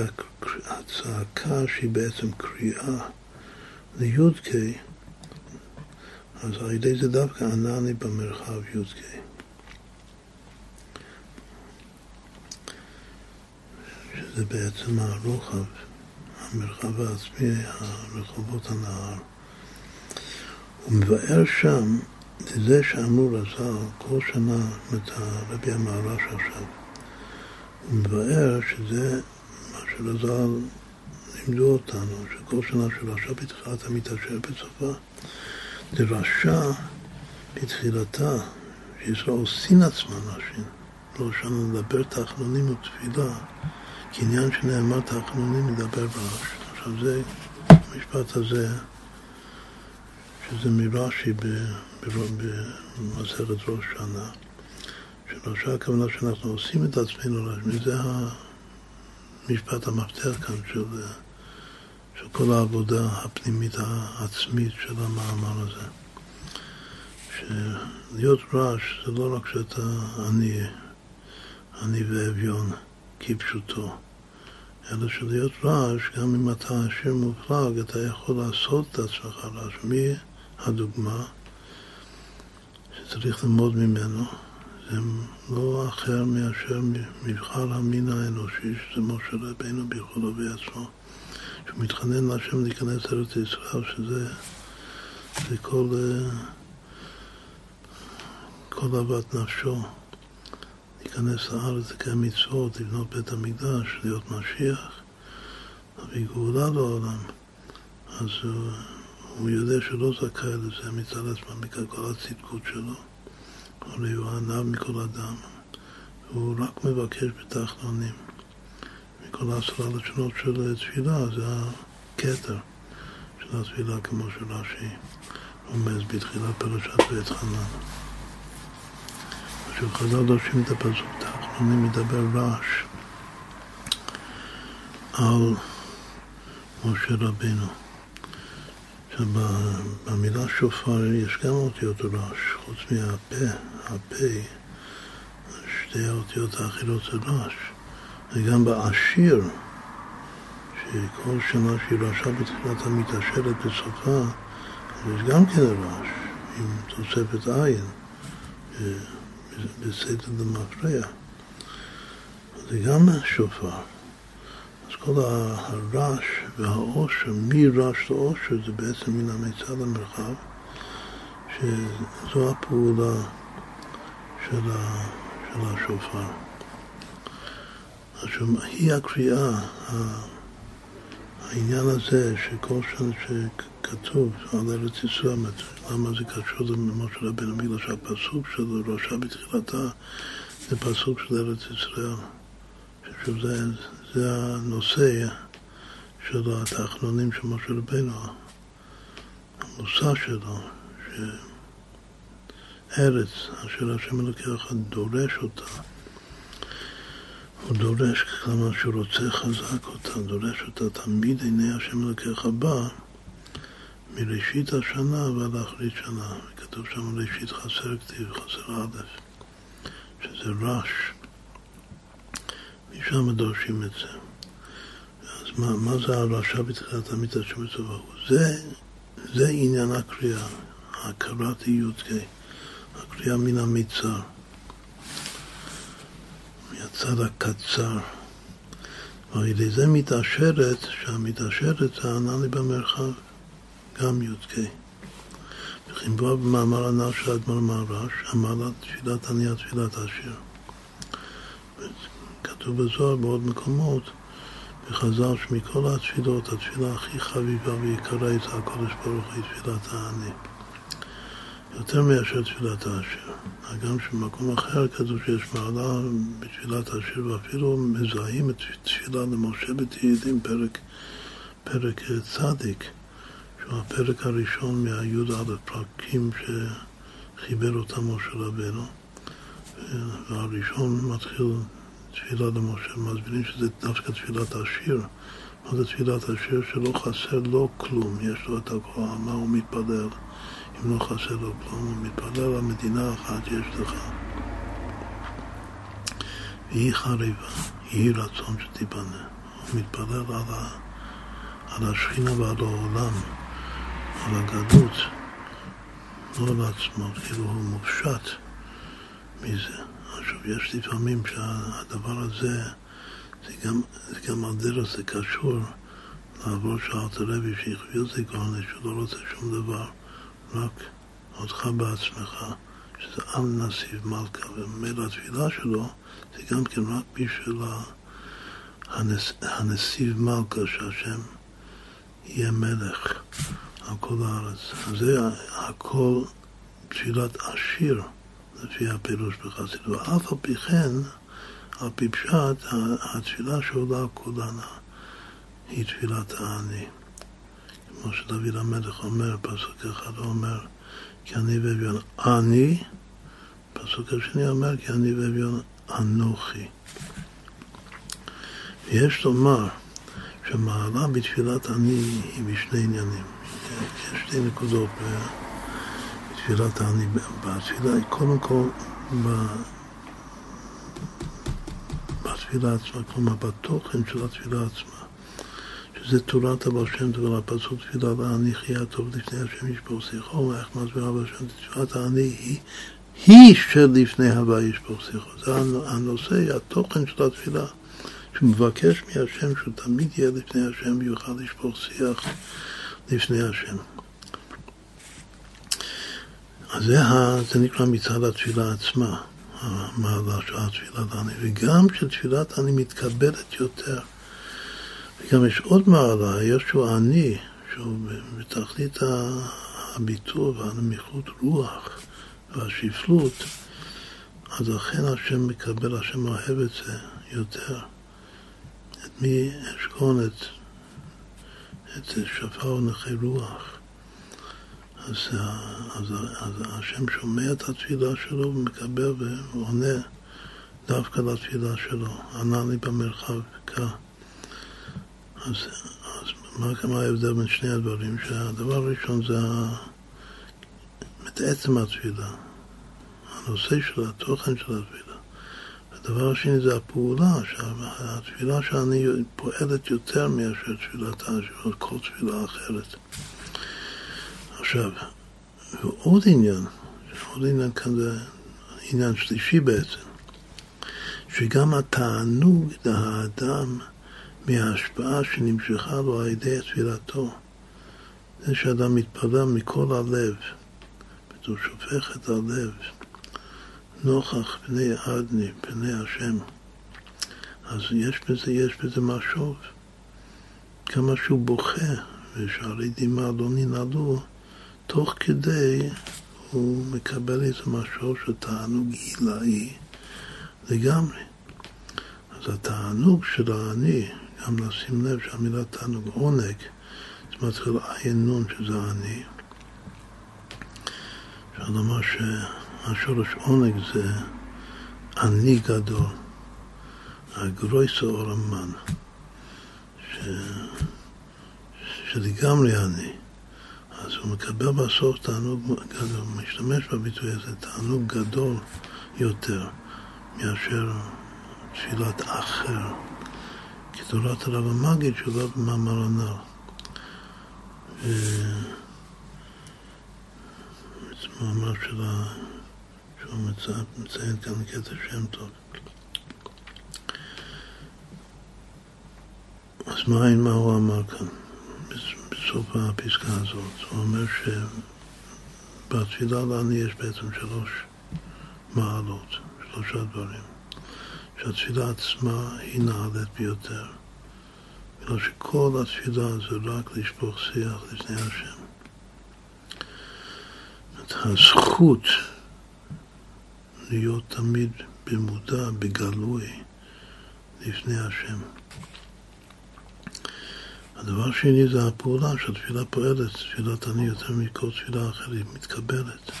הצעקה שהיא בעצם קריאה לי"ק, אז על ידי זה דווקא ענני במרחב י"ק. שזה בעצם הרוחב, המרחב העצמי, רחובות הנהר. הוא מבאר שם, זה שאמרו רז"ל כל שנה, את הרבי המהר"ש עכשיו, הוא מבאר שזה מה שרז"ל לימדו אותנו, שכל שנה של רשע בתחילתה מתעשר בסופה, דרשע בתחילתה, שישראל עושים עצמם נשים, לא שם לדבר תחנונים ותפילה. קניין שנאמר תחנונים מדבר ברש. עכשיו זה, המשפט הזה, שזה מרש"י במסכת ראש שנה, שראשה הכוונה שאנחנו עושים את עצמנו מזה המשפט המפתח כאן של, של כל העבודה הפנימית העצמית של המאמר הזה. שלהיות רש זה לא רק שאתה עני, עני ואביון. כפשוטו. אלא שלהיות רעש, גם אם אתה עשיר מופלג, אתה יכול לעשות את עצמך רעש. מי הדוגמה שצריך ללמוד ממנו? זה לא אחר מאשר מבחר המין האנושי, שזה משה רבינו ביכולו בעצמו, שהוא מתחנן להשם להיכנס לארץ ישראל, שזה זה כל, אה, כל אהבת נפשו. להיכנס לארץ, לקיים מצוות, לבנות בית המקדש, להיות משיח, להביא גאולה לעולם, אז הוא, הוא יודע שלא זכאי לזה מצד עצמו, בגלל כל הצדקות שלו. הרי הוא ענב מכל אדם, הוא רק מבקש בתחנונים. כל העשרה לשונות של תפילה זה הכתר של התפילה כמו שרש"י רומז בתחילת פרשת בית חנן. עכשיו חז"ל דורשים את הפסוק תחנונים מדבר רעש על משה רבינו. עכשיו במילה שופר יש גם אותיות רעש, חוץ מהפה, הפה, שתי האותיות האחרות זה רעש. וגם בעשיר, שכל שנה שהיא רעשה בתחילת המתעשרת בסופה, יש גם כן רעש, עם תוספת עין, בסדר דמפרע. זה גם שופר. אז כל הרעש והעושר, מרעש לעושר, זה בעצם מן המיצד המרחב, שזו הפעולה של, ה, של השופר. עכשיו, היא הקריאה, העניין הזה שכל שנה שכתוב על ארץ ישראל, למה זה קשור למשה רבינו? בגלל שהפסוק שלו, ראשה בתחילתה, זה פסוק של ארץ ישראל. שוב, זה, זה הנושא של התחנונים של משה רבינו, המושא שלו, שארץ אשר השם אלוקיך דורש אותה הוא דורש, כמה שהוא רוצה חזק אותה, דורש אותה תמיד עיני השם אלוקיך בא מראשית השנה ועד אחרית שנה. וכתוב שם ראשית חסר כתיב, חסר א', שזה רש. משם דורשים את זה. אז מה, מה זה הרשע בתחילת המיטה שבצבא? זה, זה עניין הקריאה, הכרת י"ק, הקריאה מן המיצר. מהצד הקצר. ועל ידי זה מתעשרת, שהמתעשרת זה ענני במרחב, גם י"ק. בוא במאמר הנ"ל של אדמר מהר"ש, אמר לה תפילת ענייה תפילת עשיר. כתוב בזוהר בעוד מקומות, וחז"ל שמכל התפילות, התפילה הכי חביבה ויקרה היא הקודש ברוך היא תפילת העני. יותר מאשר תפילת העשיר. הגם שבמקום אחר כתוב שיש מעלה בתפילת העשיר, ואפילו מזהים את תפילה למשה בתהילים, פרק, פרק צדיק, שהוא הפרק הראשון מהי"ד פרקים שחיבר אותם משה רבנו. והראשון מתחיל תפילה למשה, מסבירים שזה דווקא תפילת העשיר. מה זה תפילת העשיר? שלא חסר לו כלום, יש לו את הכל, מה הוא מתפלל. אם לא חסר לו כלום, הוא מתפלל על מדינה אחת יש לך. והיא חריבה, יהי רצון שתיבנה. הוא מתפלל על, ה, על השכינה ועל העולם, על הגדות, לא על עצמו, כאילו הוא מופשט מזה. עכשיו, יש לפעמים שהדבר הזה, זה גם, זה גם על זה קשור לעבור שאלת הרבי שהחביא את זה כבר, שהוא לא רוצה שום דבר. רק אותך בעצמך, שזה עם נסיב מלכה, וממילא התפילה שלו זה גם כן רק בשביל הנס, הנסיב מלכה, שהשם יהיה מלך על כל הארץ. זה הכל תפילת עשיר, לפי הפירוש בחסידות. ואף על פי כן, על פי פשט, התפילה שעולה כולנה היא תפילת העני. כמו שדוד המלך אומר, פסוק אחד אומר, כי אני ואביון אני, פסוק השני אומר, כי אני ואביון אנוכי. ויש לומר שמעלה בתפילת אני היא בשני עניינים. יש שתי נקודות בתפילת העני. בתפילה היא קודם כל בתפילה עצמה, כלומר בתוכן של התפילה עצמה. שזה תורת הבעל שם טוב הפסוק תפילה ואני חיה טוב לפני השם ישבור שיחו, איך מסביר הבעל שם תפילת העני היא היא של לפני הבא ישבור שיחו. זה הנושא, התוכן של התפילה, שהוא מבקש מהשם שהוא תמיד יהיה לפני השם ויוכל לשבור שיח לפני השם. אז זה, זה נקרא מצד התפילה עצמה, המעלה של התפילה לעני, וגם שתפילת העני מתקבלת יותר. וגם יש עוד מעלה, יש שהוא עני, שהוא בתכלית הביטול והנמיכות רוח והשפלות, אז אכן השם מקבל, השם אוהב את זה יותר, את מי אשכון את, את שפר נכי רוח. אז, אז, אז השם שומע את התפילה שלו ומקבל ועונה דווקא לתפילה שלו. ענה לי במרחב כך. אז, אז מה, מה ההבדל בין שני הדברים? שהדבר הראשון זה עצם התפילה, הנושא של התוכן של התפילה. הדבר השני זה הפעולה, שהתפילה שאני פועלת יותר מאשר תפילת של כל תפילה אחרת. עכשיו, ועוד עניין, עוד עניין כאן זה עניין שלישי בעצם, שגם התענוג לאדם מההשפעה שנמשכה לו על ידי תפילתו, זה שאדם מתפלל מכל הלב, הוא שופך את הלב נוכח פני אדני, פני השם. אז יש בזה, יש בזה משוב. כמה שהוא בוכה, ושערי דמעה לא ננעלו, תוך כדי הוא מקבל איזה משהו של תענוג עילאי לגמרי. אז התענוג של האני, גם לשים לב שהמילה תענוג עונג, זה מתחיל עין נון שזה אני. אפשר לומר שהשורש עונג זה אני גדול, הגרויסו אורמן, ש... שלגמרי אני. אז הוא מקבל בסוף תענוג גדול, משתמש בביטוי הזה, תענוג גדול יותר מאשר תפילת אחר. כתורת הרב המגיד שהוא לא במאמר הנ"ל. מאמר שלה, שהוא מציין כאן קטע שם טוב. אז מה, מה הוא אמר כאן? בסוף הפסקה הזאת. הוא אומר שבתפילה לעני יש בעצם שלוש מעלות, שלושה דברים. שהתפילה עצמה היא נעלית ביותר. בגלל שכל התפילה זה רק לשפוך שיח לפני השם. הזכות להיות תמיד במודע, בגלוי, לפני השם. הדבר השני זה הפעולה שהתפילה פועלת, תפילת אני יותר מכל תפילה אחרת, מתקבלת.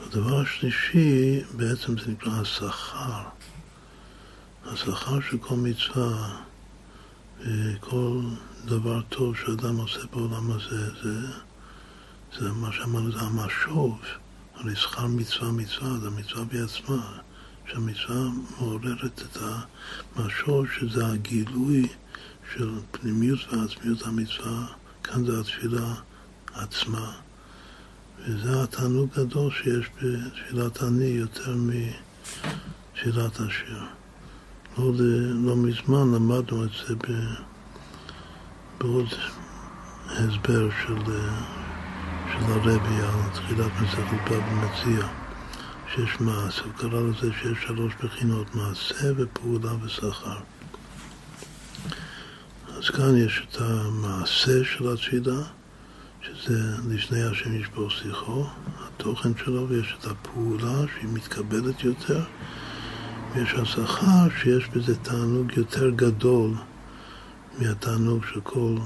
הדבר השלישי בעצם זה נקרא השכר. השכר של כל מצווה וכל דבר טוב שאדם עושה בעולם הזה זה זה מה שאמרנו, זה המשוב. הרי שכר מצווה מצווה, זה המצווה בעצמה, שהמצווה מעוררת את המשוב, שזה הגילוי של פנימיות ועצמיות המצווה, כאן זה התפילה עצמה. וזה התענוג גדול שיש בתפילת אני יותר מתפילת השיר. לא, לא מזמן למדנו את זה בעוד הסבר של של הרבי על תחילת מסכת בבא מציע, שיש מעשה, הוא קרא לזה שיש שלוש בחינות, מעשה ופעולה ושכר. אז כאן יש את המעשה של התפילה, שזה לפני השם ישבור שיחו, התוכן שלו, ויש את הפעולה שהיא מתקבלת יותר, ויש השכר שיש בזה תענוג יותר גדול מהתענוג של כל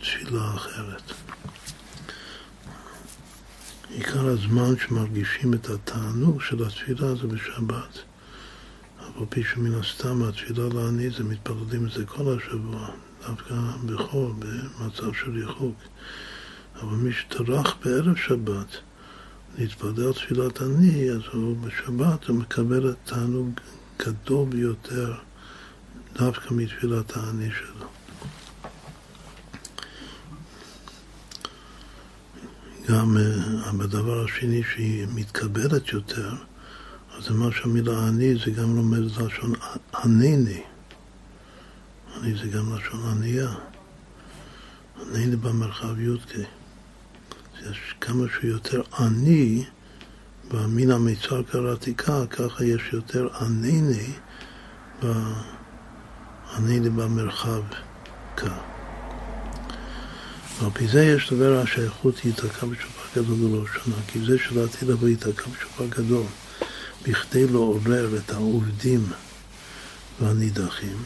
תפילה אחרת. עיקר הזמן שמרגישים את התענוג של התפילה זה בשבת. אבל פי שמן הסתם התפילה לעני זה מתפללים את זה כל השבוע, דווקא בחול, במצב של ריחוק. אבל מי שטרח בערב שבת להתפלל תפילת עני, אז הוא בשבת הוא מקבל תענוג גדול ביותר דווקא מתפילת העני שלו. גם בדבר אה, השני שהיא מתקבלת יותר, אז מה שהמילה אני זה גם לומד לשון ענני. אני זה גם לשון ענייה. ענני במרחב יודקה. יש כמה שהוא יותר עני, במין המיצר קראתי כך, ככה יש יותר ענני, ענני במרחב כך. ועל פי זה יש לדבר השייכות ייתקע בשופר גדול בראש שנה, כי זה שלעתיד לבוא ייתקע בשופר גדול, בכדי לעורר את העובדים והנידחים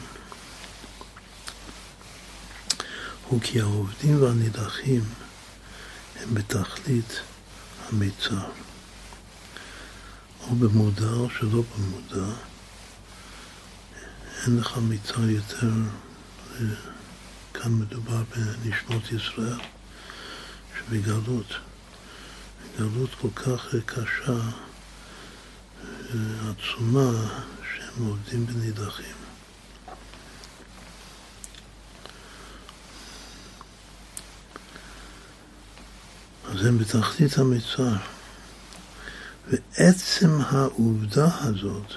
הוא כי העובדים והנידחים בתכלית המיצר, או במודע או שלא במודע, אין לך מיצר יותר, כאן מדובר בנשמות ישראל, שבגלות, גלות כל כך קשה, עצומה, שהם עובדים בנידחים. אז הם בתחתית המצר. ועצם העובדה הזאת,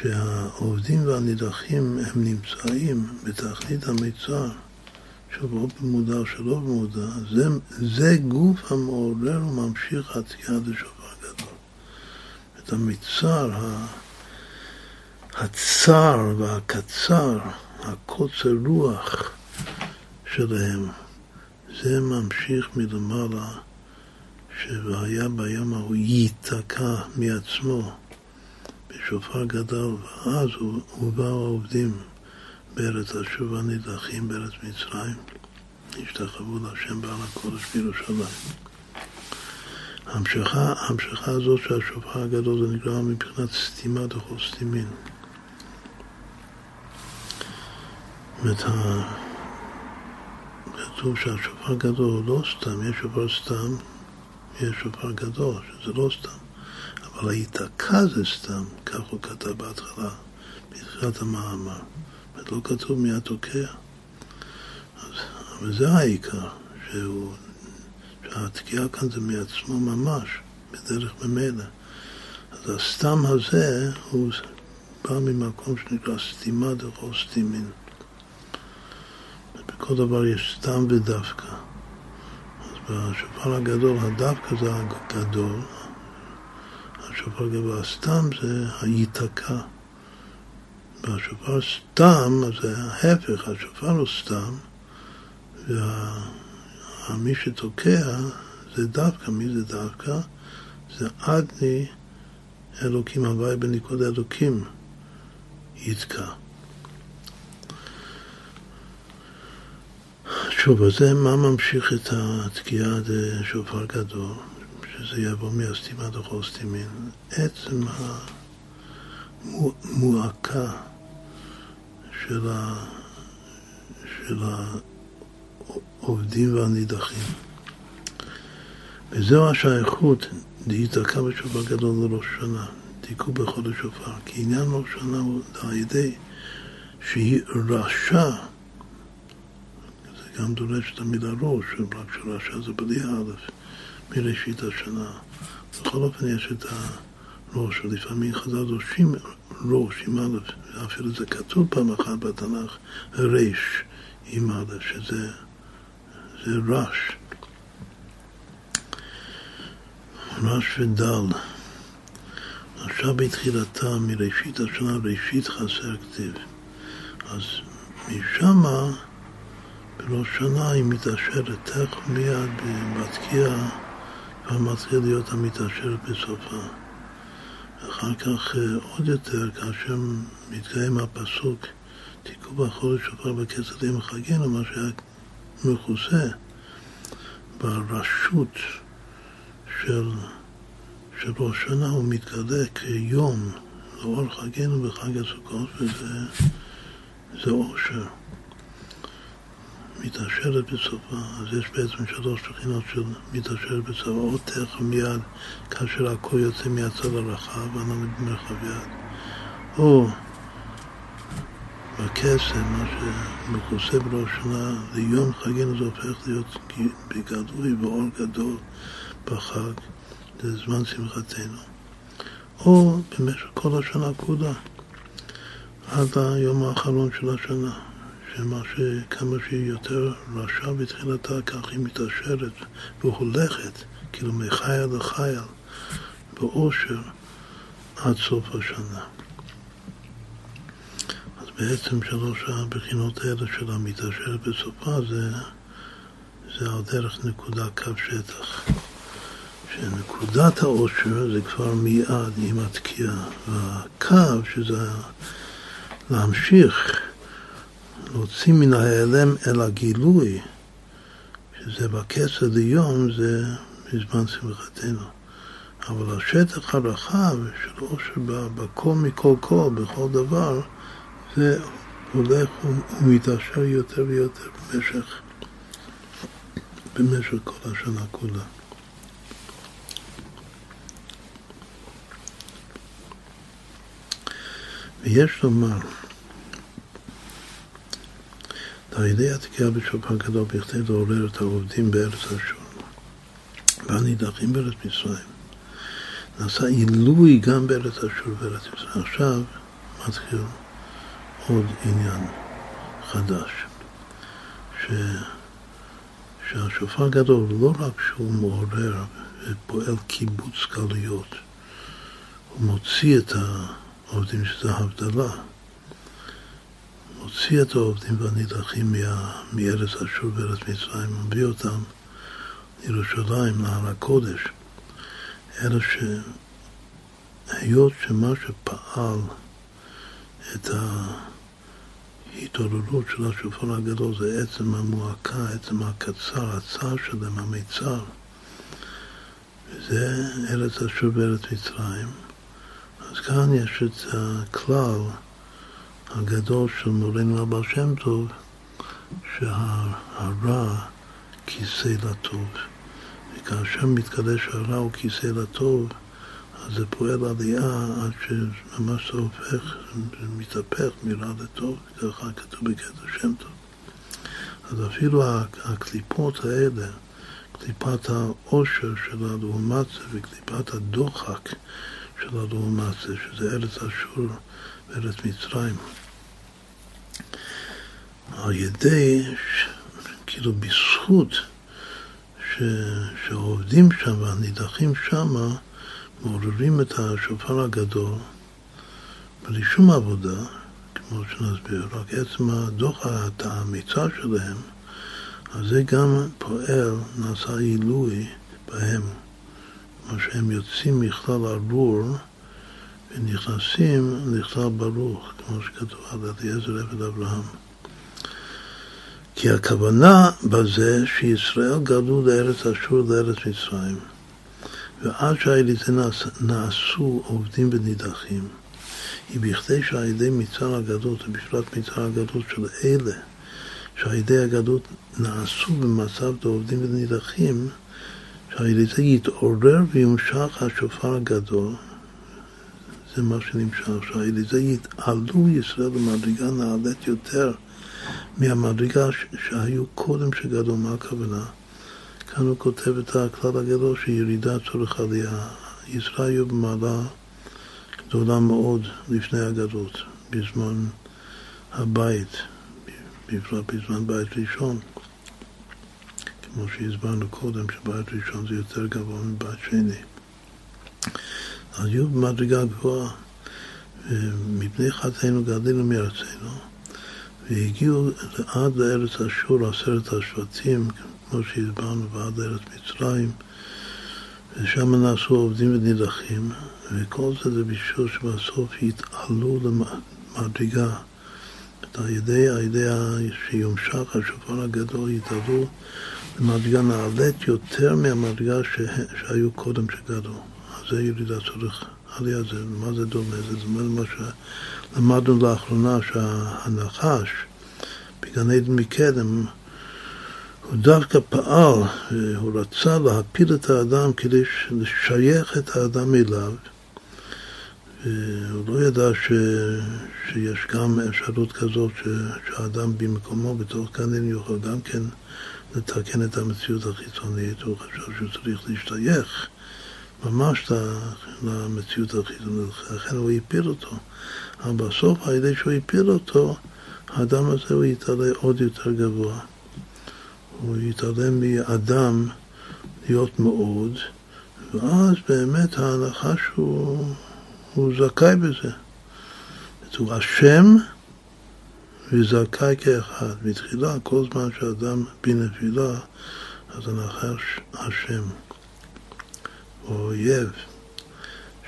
שהעובדים והנידחים הם נמצאים בתכלית שוב, או במודע שלא במודע, זה, זה גוף המעורר וממשיך התקיעה לשופר גדול. את המצר, הצר והקצר, הקוצר רוח שלהם. זה ממשיך מלמעלה, שהיה ביום ההוא ייתקע מעצמו בשופר גדול, ואז הובאו העובדים בארץ השובה נידחים בארץ מצרים, השתחוו להשם בעל הקודש בירושלים. ההמשכה, ההמשכה הזאת של השופר הגדול זה נקרא מבחינת סתימה דחול סתימין. זאת אומרת, כתוב שהשופר גדול הוא לא סתם, יש שופר סתם, יש שופר גדול, שזה לא סתם. אבל היתקע זה סתם, כך הוא כתב בהתחלה, בתחילת המאמר. לא כתוב מי התוקע. אבל זה העיקר, שהוא, שהתקיעה כאן זה מעצמו ממש, בדרך ממילא. אז הסתם הזה הוא בא ממקום שנקרא סתימה דכל סתימין. בכל דבר יש סתם ודווקא. אז בשופר הגדול, הדווקא זה הגדול, השופר הגדול, הסתם זה היתקע. והשופר סתם, אז זה ההפך, השופר הוא סתם, ומי שתוקע זה דווקא, מי זה דווקא? זה אדני אלוקים הוואי בניקוד אלוקים יתקע. שוב, אז זה מה ממשיך את התקיעה לשופר גדול, שזה יבוא מהסתימה לכל סתימין. עצם המועקה של, ה... של העובדים והנידחים. וזהו השייכות להיתקע בשופר גדול לראש שנה, תיקעו בחודש שופר, כי עניין ראש שנה הוא על ידי שהיא רשע גם דורש את המילה ראש, רק שרשע זה בלי א', מראשית השנה. בכל אופן יש את הראש, ולפעמים חז"ל דורשים ראש עם א', אפילו זה כתוב פעם אחת בתנ"ך, ריש עם א', שזה זה רש. רש ודל. עכשיו בתחילתה, מראשית השנה, ראשית חסר כתיב. אז משמה בראש שנה היא מתעשרת, תכף מיד בתקיעה כבר מתחיל להיות המתעשרת בסופה. אחר כך אה, עוד יותר, כאשר מתקיים הפסוק תיקעו בחודש שופר בכסדים וחגים, מה שהיה מכוסה ברשות של, של ראש שנה, הוא מתגלה כיום לאור חגינו בחג הסוכות, וזה אושר. מתעשרת בסופה, אז יש בעצם שלוש בחינות של מתעשרת בסופה, או תכף מיד, כאשר הכל יוצא מהצד הרחב, ואנו במרחב יד, או בכסף, מה שמכוסה בראש שנה, ליום חגנו זה הופך להיות בגדוי ואור גדול בחג, זה זמן שמחתנו, או במשך כל השנה כולה, עד היום האחרון של השנה. שמה שכמה שהיא יותר רשע בתחילתה, כך היא מתעשרת והולכת, כאילו מחייל לחייל, באושר עד סוף השנה. אז בעצם שלוש הבחינות האלה של המתעשרת בסופה זה, זה על דרך נקודה קו שטח. שנקודת העושר זה כבר מיד עם התקיעה, והקו, שזה להמשיך להוציא מן ההיעלם אל הגילוי, שזה בכסר ליום, זה בזמן שמחתנו. אבל השטח הרחב של עושר בכל מכל כל, בכל דבר, זה הולך ומתעשר יותר ויותר במשך, במשך כל השנה כולה. ויש לומר, על התקיעה בשופר גדול בכדי לעורר את העובדים בארץ השור והנידחים בארץ מצרים. נעשה עילוי גם בארץ אשור ובארץ ישראל. עכשיו מתחיל עוד עניין חדש, ש... שהשופר גדול לא רק שהוא מעורר ופועל קיבוץ גלויות, הוא מוציא את העובדים שזה הבדלה, מוציא את העובדים והנידחים מארץ אשור וארץ מצרים, מביא אותם לירושלים, להר הקודש. אלא שהיות שמה שפעל את ההתעוררות של השופר הגדול זה עצם המועקה, עצם הקצר, הצער שלהם, המיצר. וזה ארץ אשור וארץ מצרים. אז כאן יש את הכלל הגדול של מורנו הבעל שם טוב, שהרע כיסא לטוב. וכאשר מתקדש הרע הוא כיסא לטוב, אז זה פועל עלייה עד שממש זה הופך, זה מתהפך מרע לטוב, ככה כתוב בקטע שם טוב. אז אפילו הקליפות האלה, קליפת העושר של הלעומת זה וקליפת הדוחק של הלעומת זה, שזה ארץ אשור וארץ מצרים, על ידי, כאילו בזכות ש, שהעובדים שם והנידחים שם מעוררים את השופר הגדול בלי שום עבודה, כמו שנסביר, רק עצם הדוח האמיצה שלהם, אז זה גם פועל, נעשה עילוי בהם. מה שהם יוצאים מכלל ארור ונכנסים לכלל ברוך, כמו שכתוב על אליעזר עבד אברהם. כי הכוונה בזה שישראל גלו לארץ אשור לארץ מצרים, ועד שעל ידי נעשו עובדים ונידחים, היא בכדי שעל ידי מצר הגדות, ובפרט מצר הגדות של אלה, שעל ידי הגדות נעשו במצב לעובדים ונידחים, זה יתעורר וימשך השופר הגדול, זה מה שנמשך, שעל ידי זה יתעלו ישראל למדרגה נעלית יותר מהמדרגה שהיו קודם שגדול, מה הכוונה? כאן הוא כותב את הכלל הגדול שירידה צורך עלייה. ישראל היו במעלה גדולה מאוד לפני הגדות, בזמן הבית, בפרט בזמן בית ראשון. כמו שהסברנו קודם, שבית ראשון זה יותר גבוה מבית שני. היו במדרגה גבוהה, ומפני חטאינו גדלנו מארצנו. והגיעו עד לארץ אשור, עשרת השבטים, כמו שהסברנו, ועד לארץ מצרים, ושם נעשו עובדים ונידחים, וכל זה זה בשביל שבסוף יתעלו למדרגה. על ידי, ידי שיומשך השופר הגדול, יתעלו למדרגה נעלית יותר מהמדרגה. שהיו קודם שגדלו. זה ירידה צורך עלייה, זה, מה זה דומה? זה דומה למה ש... למדנו לאחרונה שהנחש בגן עדן מקדם הוא דווקא פעל, הוא רצה להפיל את האדם כדי לשייך את האדם אליו. הוא לא ידע ש, שיש גם אפשרות כזאת ש, שהאדם במקומו בתוך עדן יוכל גם כן לתקן את המציאות החיצונית, הוא חשב שהוא צריך להשתייך ממש למציאות החיצונית, לכן הוא הפיל אותו. אבל בסוף, על ידי שהוא הפיל אותו, האדם הזה הוא יתעלה עוד יותר גבוה. הוא יתעלה מאדם להיות מאוד, ואז באמת ההנחה שהוא הוא זכאי בזה. הוא אשם וזכאי כאחד. בתחילה, כל זמן שאדם בנפילה, אז הנחש אשם, או אויב.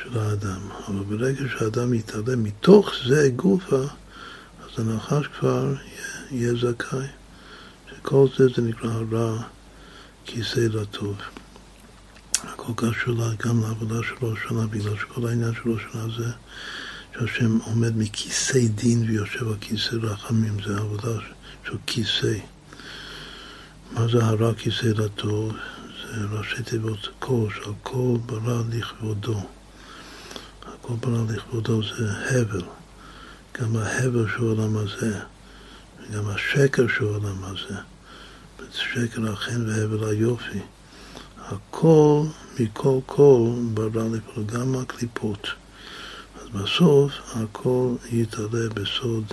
של האדם. אבל ברגע שהאדם יתעלם מתוך זה גופה, אז הנחש כבר יהיה זכאי. שכל זה זה נקרא הרע כיסא לטוב. הכל קשור גם לעבודה של ראש השנה, בגלל שכל העניין של ראש השנה זה שהשם עומד מכיסא דין ויושב על כיסא רחמים, זה עבודה של כיסא. מה זה הרע כיסא לטוב? ראשי תיבות כל, שעל כל ברא לכבודו. הכל ברא לכבודו זה הבל. גם ההבל של העולם הזה, וגם השקר של העולם הזה. שקר החן והבל היופי. הכל מכל כל ברא לכבודו, גם הקליפות. אז בסוף הכל יתעלה בסוד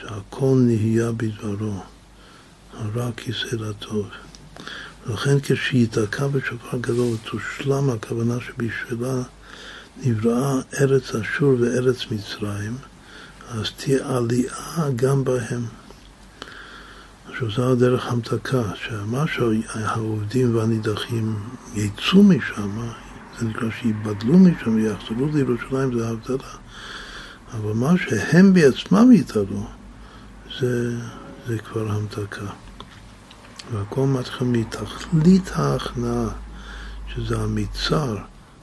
שהכל נהיה בדברו. הרע כיסא לטוב. ולכן כשיתקע בשופר גדול ותושלם הכוונה שבשבילה נבראה ארץ אשור וארץ מצרים, אז תהיה עלייה גם בהם. עכשיו זה הדרך המתקה, שמה שהעובדים והנידחים יצאו משם, זה נקרא שיבדלו משם ויחזרו לירושלים, זה ההבדלה. אבל מה שהם בעצמם יתעלו, זה, זה כבר המתקה. והכל מתחיל מתכלית ההכנעה, שזה המצר,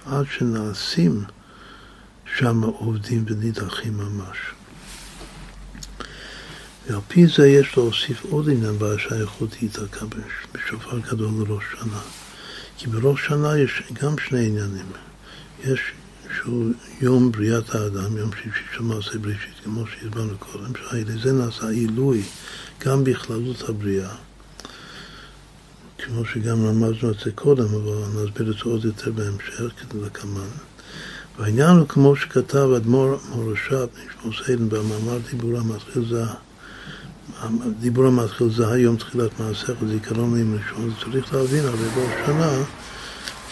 עד שנעשים שם עובדים ונידחים ממש. ועל פי זה יש להוסיף עוד עניין בשייכות ייתקע בשופר גדול לראש שנה. כי בראש שנה יש גם שני עניינים. יש שהוא יום בריאת האדם, יום שישי של מעשה בראשית, כמו שהסברנו קודם, שעל זה נעשה עילוי גם בכללות הבריאה. כמו שגם למדנו את זה קודם, אבל נסביר את זה עוד יותר בהמשך, כדי לקמן. והעניין הוא כמו שכתב אדמו"ר מורשת, נשמור סיידן, במאמר דיבור המתחיל זה, דיבור המתחיל זה היום תחילת מעשיך וזיכרון עם ראשון, צריך להבין הרי בראש שנה,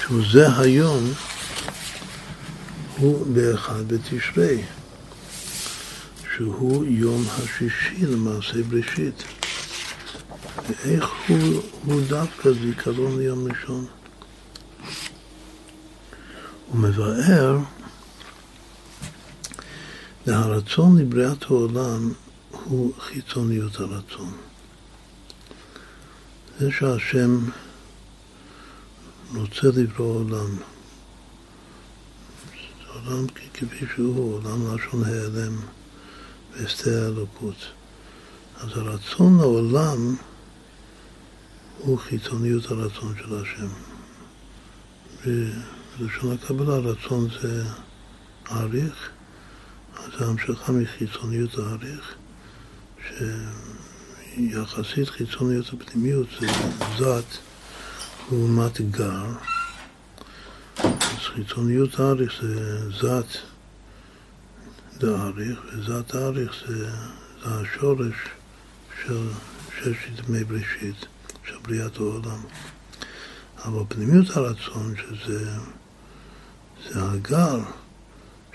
שהוא זה היום, הוא באחד בתשרי, שהוא יום השישי למעשה בראשית. ואיך הוא, הוא דווקא זיכרון ליום ראשון. הוא מבאר והרצון לבריאת העולם הוא חיצוניות הרצון. זה שהשם רוצה לברוא עולם, עולם כפי שהוא, עולם לשון העלם והסתר האלוקות. אז הרצון לעולם הוא חיצוניות הרצון של השם. בלשון הקבלה רצון זה אריך, אז ההמשכה מחיצוניות האריך, שיחסית חיצוניות הפנימיות זה זת לעומת גר. אז חיצוניות האריך זה זת דאריך, וזת האריך זה, זה השורש של ששת ימי בראשית. של בריאת העולם. אבל פנימיות הרצון, שזה זה הגל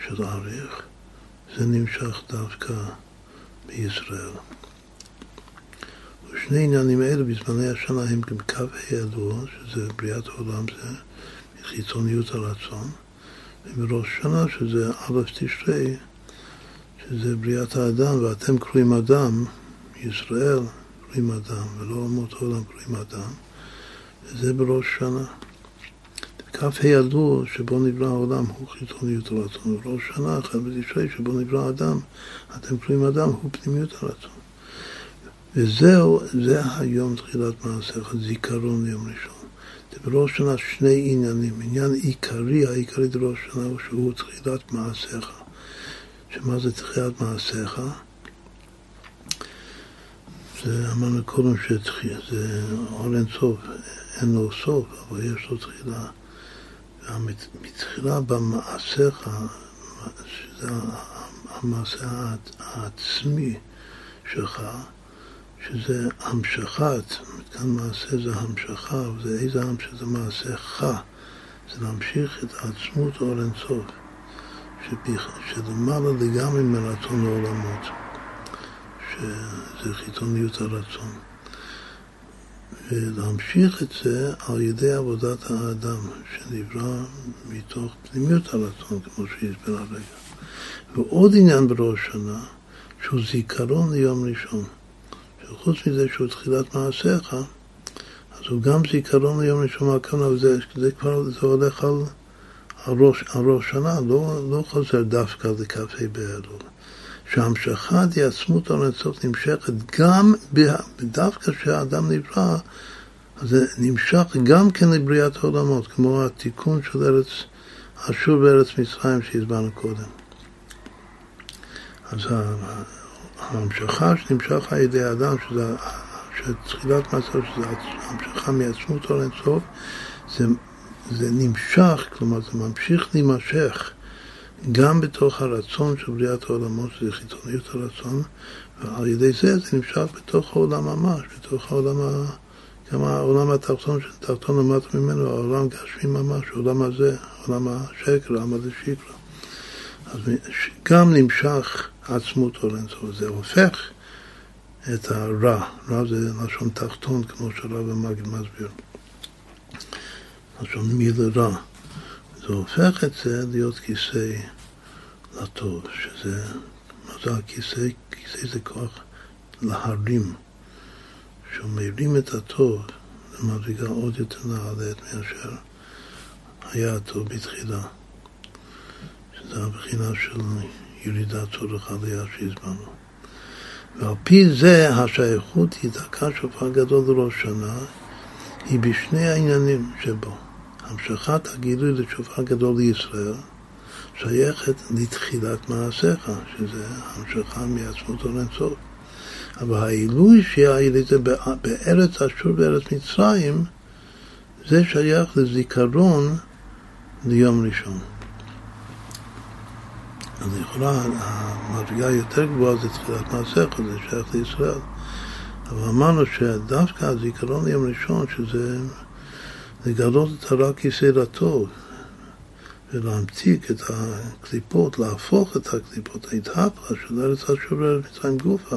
של האריך, זה נמשך דווקא בישראל. ושני עניינים האלה בזמני השנה הם גם קו הידוע, שזה בריאת העולם, זה חיצוניות הרצון, ובראש שנה, שזה א' תשרי, שזה בריאת האדם, ואתם קרואים אדם, ישראל, קוראים אדם, ולא אומות העולם קוראים אדם, וזה בראש שנה. כף ה' שבו נברא העולם הוא חיצוניות הרצון, ובראש שנה, אחד בתשרי, שבו נברא האדם, אתם קוראים אדם, הוא פנימיות הרצון. וזהו, זה היום תחילת מעשיך, זיכרון ליום ראשון. זה בראש שנה שני עניינים. עניין עיקרי, העיקרי בראש שנה הוא שהוא תחילת מעשיך. שמה זה תחילת מעשיך? זה אמרנו קודם שזה אור אין סוף, אין לו סוף, אבל יש לו תחילה. מתחילה במעשיך, שזה המעשה העצמי שלך, שזה המשכת, כאן מעשה זה המשכה, וזה איזה עם שזה מעשיך, זה להמשיך את העצמות אור אין סוף, שלמעלה לגמרי מרצון העולמות. שזה חיצוניות הרצון. ולהמשיך את זה על ידי עבודת האדם, שנברא מתוך פנימיות הרצון, כמו שהסבר הרגע. ועוד עניין בראש שנה, שהוא זיכרון ליום ראשון. שחוץ מזה שהוא תחילת מעשיך, אז הוא גם זיכרון ליום ראשון מהכוונה, זה, זה כבר, זה הולך על, על, ראש, על ראש שנה, לא, לא חוזר דווקא לכ"ה באלול. שהמשכת עצמות הארצות נמשכת גם דווקא כשהאדם נברא, אז זה נמשך גם כן לבריאת העולמות, כמו התיקון של ארץ, אשור בארץ מצרים שהסברנו קודם. אז ההמשכה שנמשך על ידי האדם, שזה שתחילת מעשה, שזה המשכה מעצמות אור אינסוף, זה, זה נמשך, כלומר זה ממשיך להימשך גם בתוך הרצון של בריאת העולמות, שזה חיתוניות הרצון, ועל ידי זה זה נמשך בתוך העולם ממש, בתוך העולם, ה... גם העולם התחתון, תחתון למטה ממנו, העולם גשמי ממש, העולם הזה, עולם השקר, העולם הזה שקרה. אז גם נמשך עצמות עול אינסוף, זה הופך את הרע, רע זה לשון תחתון, כמו שהרב המגיד מסביר, לשון מילה רע. זה הופך את זה להיות כיסא לטוב, שזה, מה זה הכיסא? כיסא זה כוח להרים, שהוא מרים את הטוב למדרגה עוד יותר נעלית מאשר היה הטוב בתחילה, שזה הבחינה של ירידת צורך עלייה שהזמנו. ועל פי זה השייכות היא דקה שופר גדול לראש שנה, היא בשני העניינים שבו. המשכת הגילוי לשופר גדול לישראל שייכת לתחילת מעשיך, שזה המשכה מעצמות אינסוף. אבל העילוי שהיה לזה בארץ אשור בארץ מצרים, זה שייך לזיכרון ליום ראשון. אז לכאורה המדרגה היותר גבוהה זה תחילת מעשיך, זה שייך לישראל. אבל אמרנו שדווקא הזיכרון ליום ראשון, שזה לגלות את הרע לטוב, ולהמתיק את הקליפות, להפוך את הקליפות, ההתהפכה של ארץ אשור מצרים גופה.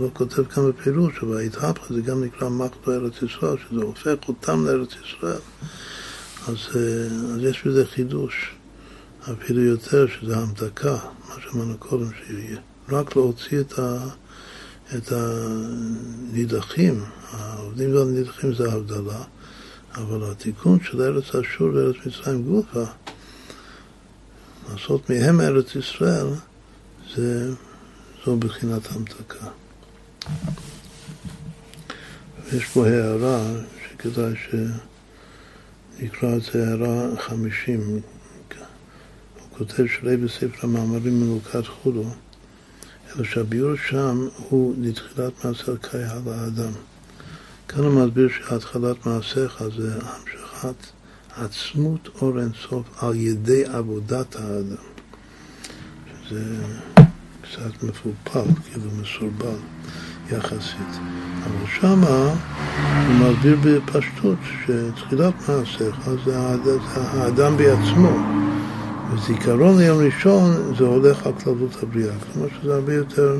לא כותב כאן בפירוש, אבל ההתהפכה זה גם נקרא מחדו ארץ ישראל, שזה הופך אותם לארץ ישראל. אז, אה, אז יש בזה חידוש. אפילו יותר, שזה המתקה, מה שאמרנו קודם, שרק להוציא את, ה, את הנידחים, העובדים והנידחים זה הבדלה, אבל התיקון של ארץ אשור וארץ מצרים גופה, לעשות מהם ארץ ישראל, זה, זו בחינת המתקה. ויש פה הערה שכדאי שנקרא את זה הערה חמישים, כותב שלא בספר המאמרים מלוכד חולו, אלא שהביאור שם הוא לתחילת מעשה קריאה לאדם. כאן הוא מסביר שהתחלת מעשיך זה המשכת עצמות אור אינסוף על ידי עבודת האדם. שזה קצת מפולפל, כאילו מסורבל יחסית. אבל שמה הוא מסביר בפשטות שתחילת מעשיך זה האדם בעצמו. וזיכרון ליום ראשון זה הולך על כללות הבריאה, כלומר שזה הרבה יותר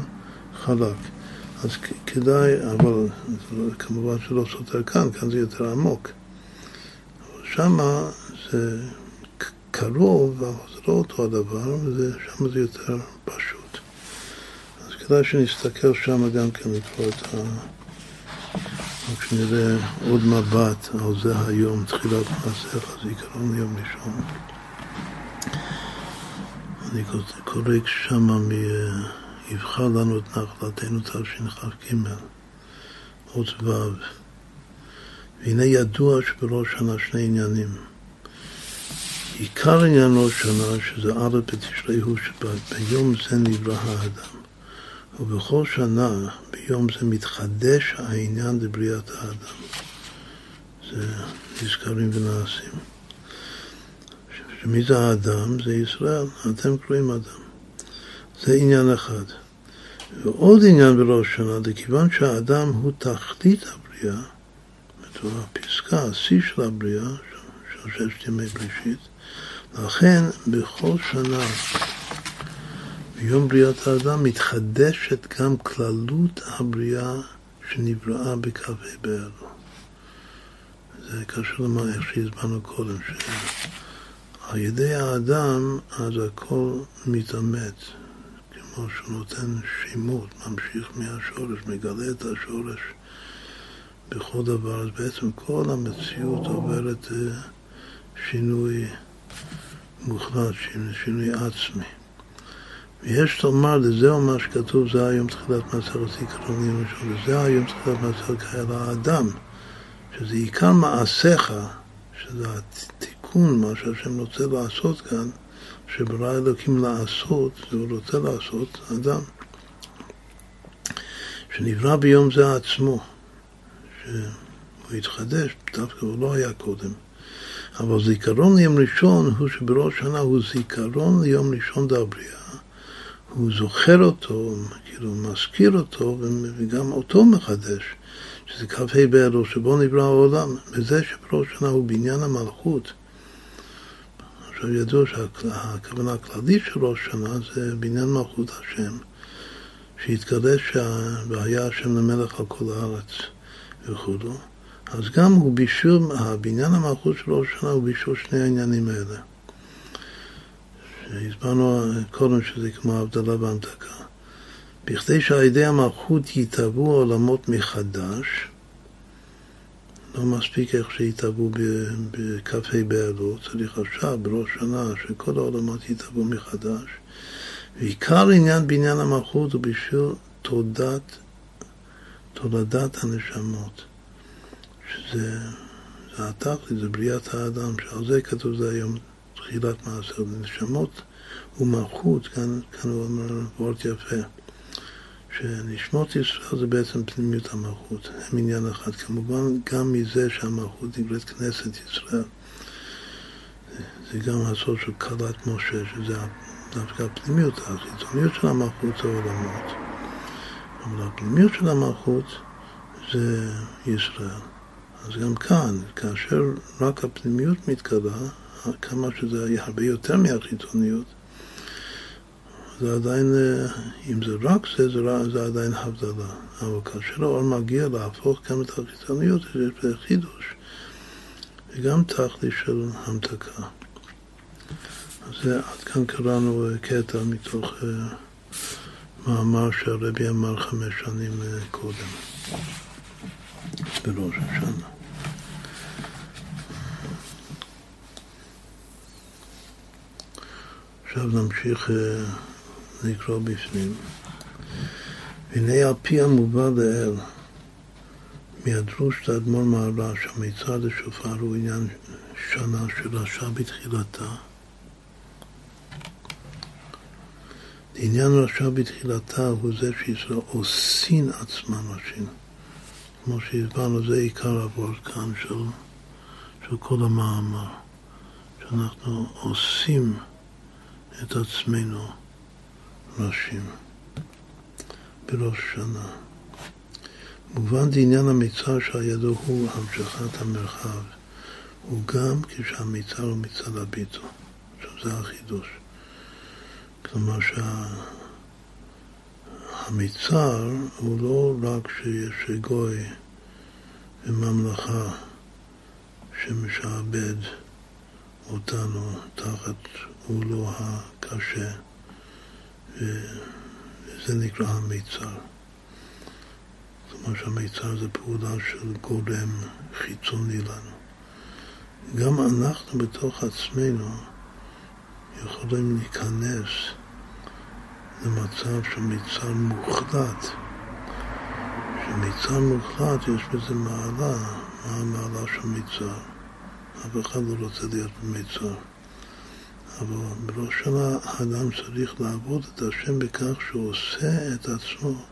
חלק. אז כדאי, אבל כמובן שלא סותר כאן, כאן זה יותר עמוק. אבל שמה זה קרוב, אבל זה לא אותו הדבר, ושם זה יותר פשוט. אז כדאי שנסתכל שם גם כן לקרוא את ה... רק שנראה עוד מבט על זה היום, תחילת מעשיך, זיכרון ליום ראשון. אני קורא שמה מ... יבחר לנו את נחלתנו תשכ"ג, עוד ו'. והנה ידוע שבראש שנה שני עניינים. עיקר עניין ראש שנה, שזה א' בתשרי הוא שביום זה נברא האדם. ובכל שנה, ביום זה מתחדש העניין לבריאת האדם. זה נזכרים ונעשים. שמי זה האדם? זה ישראל, אתם קוראים אדם. זה עניין אחד. ועוד עניין בראש שנה, לכיוון שהאדם הוא תכלית הבריאה, זאת הפסקה, השיא של הבריאה, של ששת ימי בראשית, לכן בכל שנה, ביום בריאת האדם, מתחדשת גם כללות הבריאה שנבראה בכ"ה באלו. זה קשור למה איך שהזמנו קודם, ש... על ידי האדם אז הכל מתאמץ, כמו שהוא נותן שימות, ממשיך מהשורש, מגלה את השורש בכל דבר, אז בעצם כל המציאות עוברת אה, שינוי מוחלט, שינוי עצמי. ויש לומר, לזהו מה שכתוב, זה היום תחילת מסכת זיכרונים ראשון, וזה היום תחילת מסכת חיי האדם, שזה עיקר מעשיך, שזה התיקון, מה שהשם רוצה לעשות כאן, שברא אלוקים לעשות, זה הוא רוצה לעשות, אדם, שנברא ביום זה עצמו, שהוא התחדש, דווקא הוא לא היה קודם. אבל זיכרון ליום ראשון הוא שבראש שנה הוא זיכרון ליום ראשון דבריאה. הוא זוכר אותו, כאילו מזכיר אותו, וגם אותו מחדש, שזה כ"ה באלו שבו נברא העולם, וזה שבראש שנה הוא בניין המלכות. עכשיו ידוע שהכוונה הכללית של ראש שנה זה בניין מלכות השם, שהתגלה והיה השם למלך על כל הארץ וכו'. אז גם הוא בישור, הבניין המלכות של ראש שנה הוא בישור שני העניינים האלה. הסברנו קודם שזה כמו הבדלה והמתקה. בכדי שעל ידי המלכות יתהוו העולמות מחדש, לא מספיק איך שיתהוו בכ"ה באלו, צריך עכשיו, בראש שנה, שכל העולמות יתהוו מחדש. ועיקר עניין בניין המלכות הוא בשביל תולדת, תולדת הנשמות, שזה זה התכלית, זה בריאת האדם, שעל זה כתוב זה היום תחילת מעשר, נשמות ומלכות, כאן, כאן הוא אומר וורט יפה, שנשמות ישראל זה בעצם פנימיות המלכות, הם עניין אחד. כמובן גם מזה שהמלכות נקראת כנסת ישראל, זה גם הסוד של כלת משה, שזה דווקא הפנימיות, החיצוניות של המלכות זה עולמות. אבל הפנימיות של המלכות זה ישראל. אז גם כאן, כאשר רק הפנימיות מתקלה, כמה שזה הרבה יותר מהחיצוניות, זה עדיין, אה, אם זה רק זה, זה, זה עדיין הבדלה. אבל כאשר האור מגיע להפוך גם את החיצוניות, בזה חידוש. וגם תכלי של המתקה. אז זה, עד כאן קראנו אה, קטע מתוך uh, מאמר שהרבי אמר חמש שנים קודם, בראש השנה. עכשיו נמשיך אה, לקרוא בפנים. והנה על פי המובא לעיל, מהדרוש לאדמו"ר מהר"ש, המיצר לשופר הוא עניין שנה של רשע בתחילתה. עניין רשע בתחילתה הוא זה שישראל עושין עצמם נשים. כמו שהסברנו, זה עיקר עבור כאן של, של כל המאמר. שאנחנו עושים את עצמנו ראשים בראש שנה. מובן דעניין המיצר שעל ידו הוא המשכת המרחב, הוא גם כשהמיצר הוא מצד הביטו. עכשיו זה החידוש. כלומר שהמיצר הוא לא רק שיש גוי וממלכה שמשעבד אותנו תחת עולו הקשה, וזה נקרא המיצר. כלומר שהמיצר זה פעולה של גורם חיצוני לנו. גם אנחנו בתוך עצמנו יכולים להיכנס למצב של מיצר מוחלט. שמיצר מוחלט יש בזה מעלה, מה המעלה של מיצר? אף אחד לא רוצה להיות במיצר. אבל בראש שנה האדם צריך לעבוד את השם בכך שהוא עושה את עצמו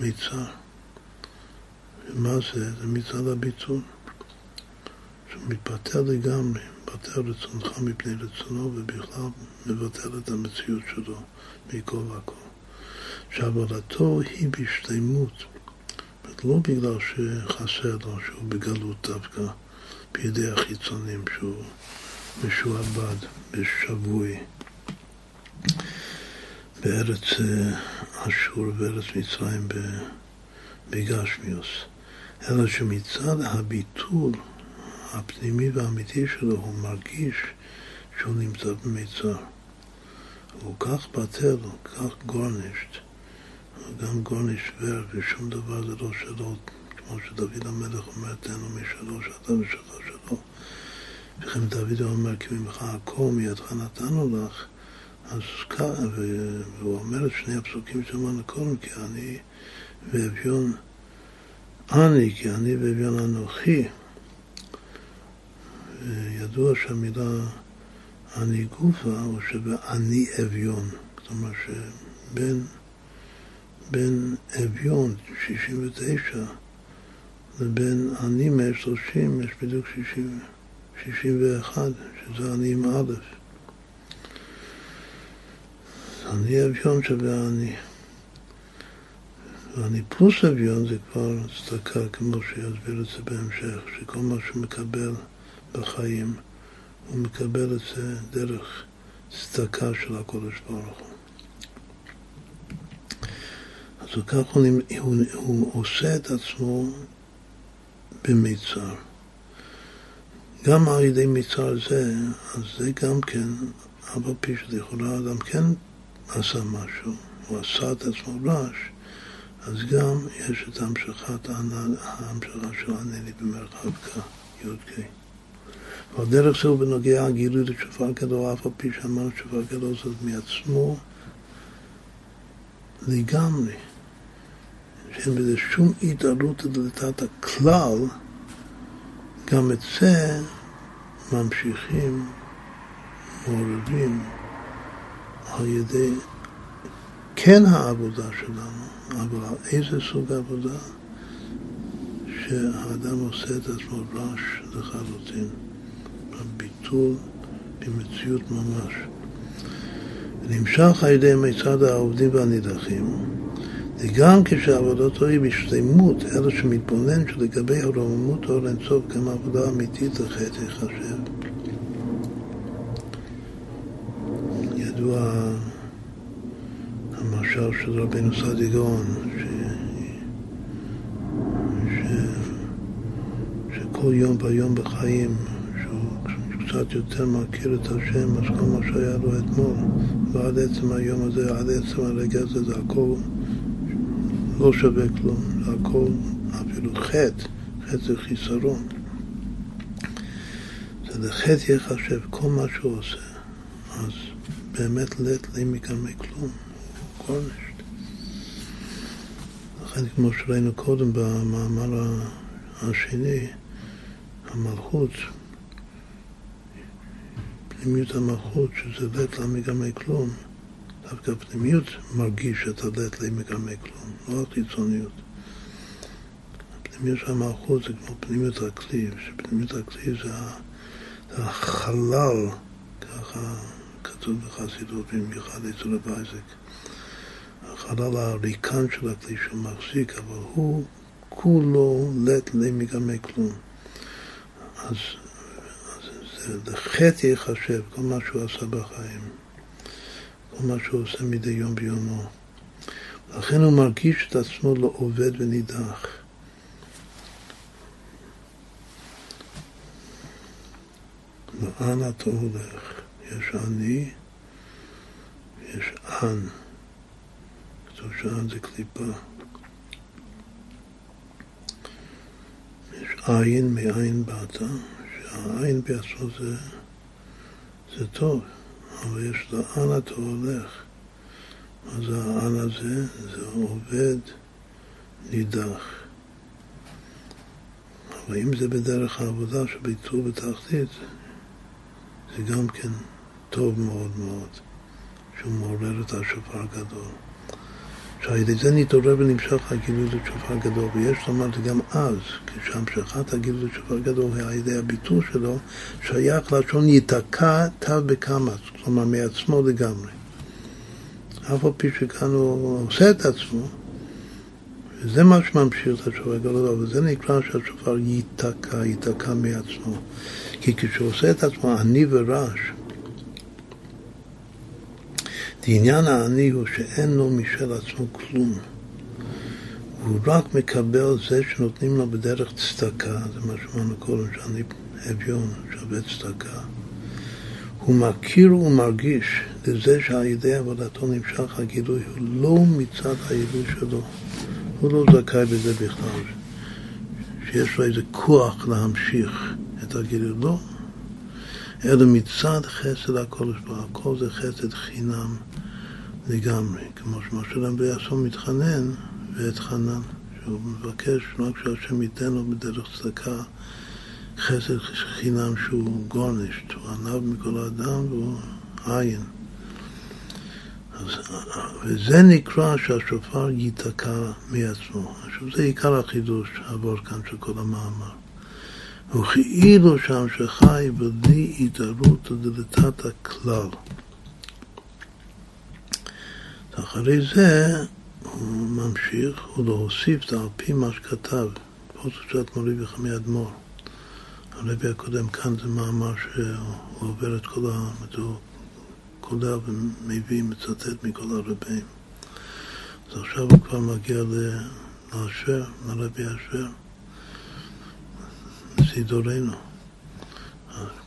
מיצר. ומה זה? זה מצד הביצור. שהוא מתפטר לגמרי, מתפטר רצונך מפני רצונו ובכלל מבטל את המציאות שלו מכל וכל. שעבודתו היא בשלמות, לא בגלל שחסר לו, שהוא בגלות דווקא בידי החיצונים, שהוא משועבד, בשבוי, בארץ אה, אשור ובארץ מצרים בגשמיוס, אלא שמצד הביטול הפנימי והאמיתי שלו הוא מרגיש שהוא נמצא במיצר. הוא כך בטל, הוא כך גורנישט, גם גורניש ור, ושום דבר זה לא שלו, כמו שדוד המלך אומר, תן לו משלו, שאתה ושלו שלו. וכן דוד אומר, כי ממך הכל מידך נתנו לך, אז והוא אומר את שני הפסוקים שאמרנו קודם, כי אני ואביון אני, כי אני ואביון אנוכי. ידוע שהמילה אני גופה, או שבאני אביון. כלומר שבין בין אביון, 69, לבין אני 130, יש בדיוק 60, 61, שזה אני עם א'. אני אביון שווה אני. ואני פלוס אביון זה כבר צדקה, כמו שיסביר את זה בהמשך, שכל מה שהוא מקבל בחיים, הוא מקבל את זה דרך צדקה של הקודש ברוך הוא. אז ככה הוא, הוא, הוא עושה את עצמו במיצר. גם על ידי מיצר זה, אז זה גם כן, אבל פי שלכאורה אדם כן עשה משהו, הוא עשה את עצמו רעש, אז גם יש את המשכת ההמשכה של הנני במרחב כ, י"ק. אבל דרך זה הוא בנוגע גילוי לשופר גדול, אף על פי שאמרנו שופר גדול זאת מעצמו לגמרי. שאין בזה שום התעלות לדלתת הכלל, גם את זה ממשיכים, מעורבים על ידי כן העבודה שלנו, אבל איזה סוג עבודה? שהאדם עושה את עצמו רעש לחלוטין, הביטול במציאות ממש. נמשך על ידי מצד העובדים והנידחים, וגם כשעבודתו היא בשלמות, אלא שמתבונן שלגבי הרוממות אור אינסוף גם עבודה אמיתית לחטא יחשב. ידוע המשל של רבינו סעדי גאון, ש... ש... שכל יום ויום בחיים, קצת יותר מכיר את השם, אז כל מה שהיה לו אתמול, ועד עצם היום הזה, עד עצם הרגע הזה, זה הכל לא שווה כלום, הכל אפילו חטא, חטא זה חיסרון. זה לחטא יחשב כל מה שהוא עושה, אז באמת לית לי מגרמי כלום, הוא קורנשט. לכן כמו שראינו קודם במאמר השני, המלכות, פנימיות המלכות, שזה לית לה מגרמי כלום, דווקא הפנימיות מרגיש שאתה לית לי מגרמי כלום. לא החיצוניות. הפנימיות של המלכות זה כמו פנימיות הכלי, שפנימיות הכלי זה החלל, ככה כתוב בחסידות, במיוחד אצל הבייזק. החלל הריקן של הכלי שהוא מחזיק, אבל הוא כולו לט לי מגמי כלום. אז, אז זה לחטא ייחשב כל מה שהוא עשה בחיים, מה שהוא עושה מדי יום ביומו. לכן הוא מרגיש את עצמו לא עובד ונידח. לאן אתה הולך? יש אני, יש אן. כתוב שאן זה קליפה. יש עין מאין באת, שהעין בעצמו זה, זה טוב, אבל יש לאן אתה הולך. אז האן הזה זה עובד נידח. אבל אם זה בדרך העבודה שביצעו בתחתית, זה גם כן טוב מאוד מאוד, שהוא מעורר את השופר הגדול. שעל ידי זה נתעורר ונמשך הגילוי לשופר גדול, ויש לומר את זה גם אז, כשהמשכת הגילוי לשופר גדול היא על ידי הביטול שלו, שייך לשון ייתקע תו בקמץ, כלומר מעצמו לגמרי. אף על פי שכאן הוא עושה את עצמו, וזה מה שממשיך את השופר הגדול, אבל זה נקרא שהשופר ייתקע, ייתקע מעצמו. כי כשהוא עושה את עצמו עני ורעש, העניין העני הוא שאין לו משל עצמו כלום. הוא רק מקבל זה שנותנים לו בדרך צדקה, זה מה שאמרנו קודם, שאני אביון שווה צדקה. הוא מכיר ומרגיש לזה שעל ידי עבודתו נמשך הגילוי הוא לא מצד העילוי שלו. הוא לא זכאי בזה בכלל, שיש לו איזה כוח להמשיך את הגילוי. לא. אלא מצד חסד הקודש ברוך הכל זה חסד חינם לגמרי, כמו שמשה רבי אסון מתחנן ואת חנן, שהוא מבקש רק שהשם ייתן לו בדרך צדקה חסד חינם שהוא גורנישט, הוא ענב מכל האדם והוא עין. אז, וזה נקרא שהשופר ייתקע מעצמו. עכשיו זה עיקר החידוש עבור כאן של כל המאמר. וכאילו שם שחי בלי התערות דלתת הכלל. אחרי זה הוא ממשיך ולהוסיף על פי מה שכתב, קצת מורי וחמי אדמו"ר. הרבי הקודם כאן זה מאמר שהוא עובר את כל ה... הוא קולע ומביא, מצטט מכל הרבים. אז עכשיו הוא כבר מגיע לאשר, לרבי אשר, נשיא דורנו.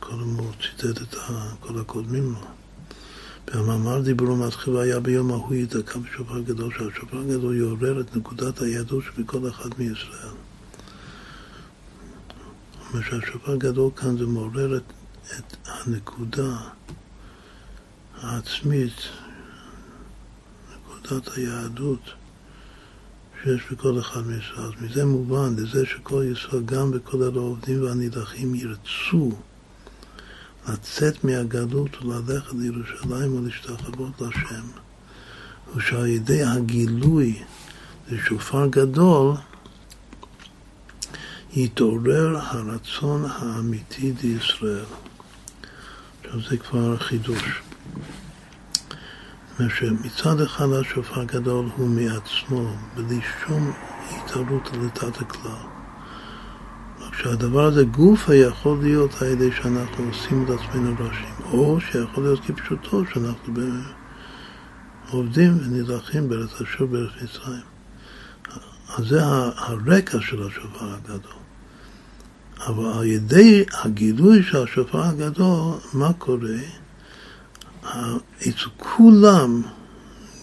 קודם הוא ציטט את כל הקודמים לו. במאמר דיברו מתחיל היה ביום ההוא יתקע בשופר גדול, שהשופר הגדול יעורר את נקודת היהדות שבכל אחד מישראל. אומר שהשופר גדול כאן זה מעורר את, את הנקודה העצמית, נקודת היהדות שיש בכל אחד מישראל. מזה מובן, לזה שכל ישראל, גם בכל העובדים והנידחים, ירצו לצאת מהגלות וללכת לירושלים ולהשתחוות להשם. ושעל ידי הגילוי לשופר גדול, יתעורר הרצון האמיתי לישראל. עכשיו זה כבר חידוש. שמצד אחד השופר גדול הוא מעצמו, בלי שום התערות לתת הכלל. שהדבר הזה גופה יכול להיות על ידי שאנחנו עושים את עצמנו ראשים, או שיכול להיות כפשוטו שאנחנו עובדים ונדרכים בארץ אשור בארץ מצרים. אז זה הרקע של השופר הגדול. אבל על ידי הגילוי של השופר הגדול, מה קורה? כולם,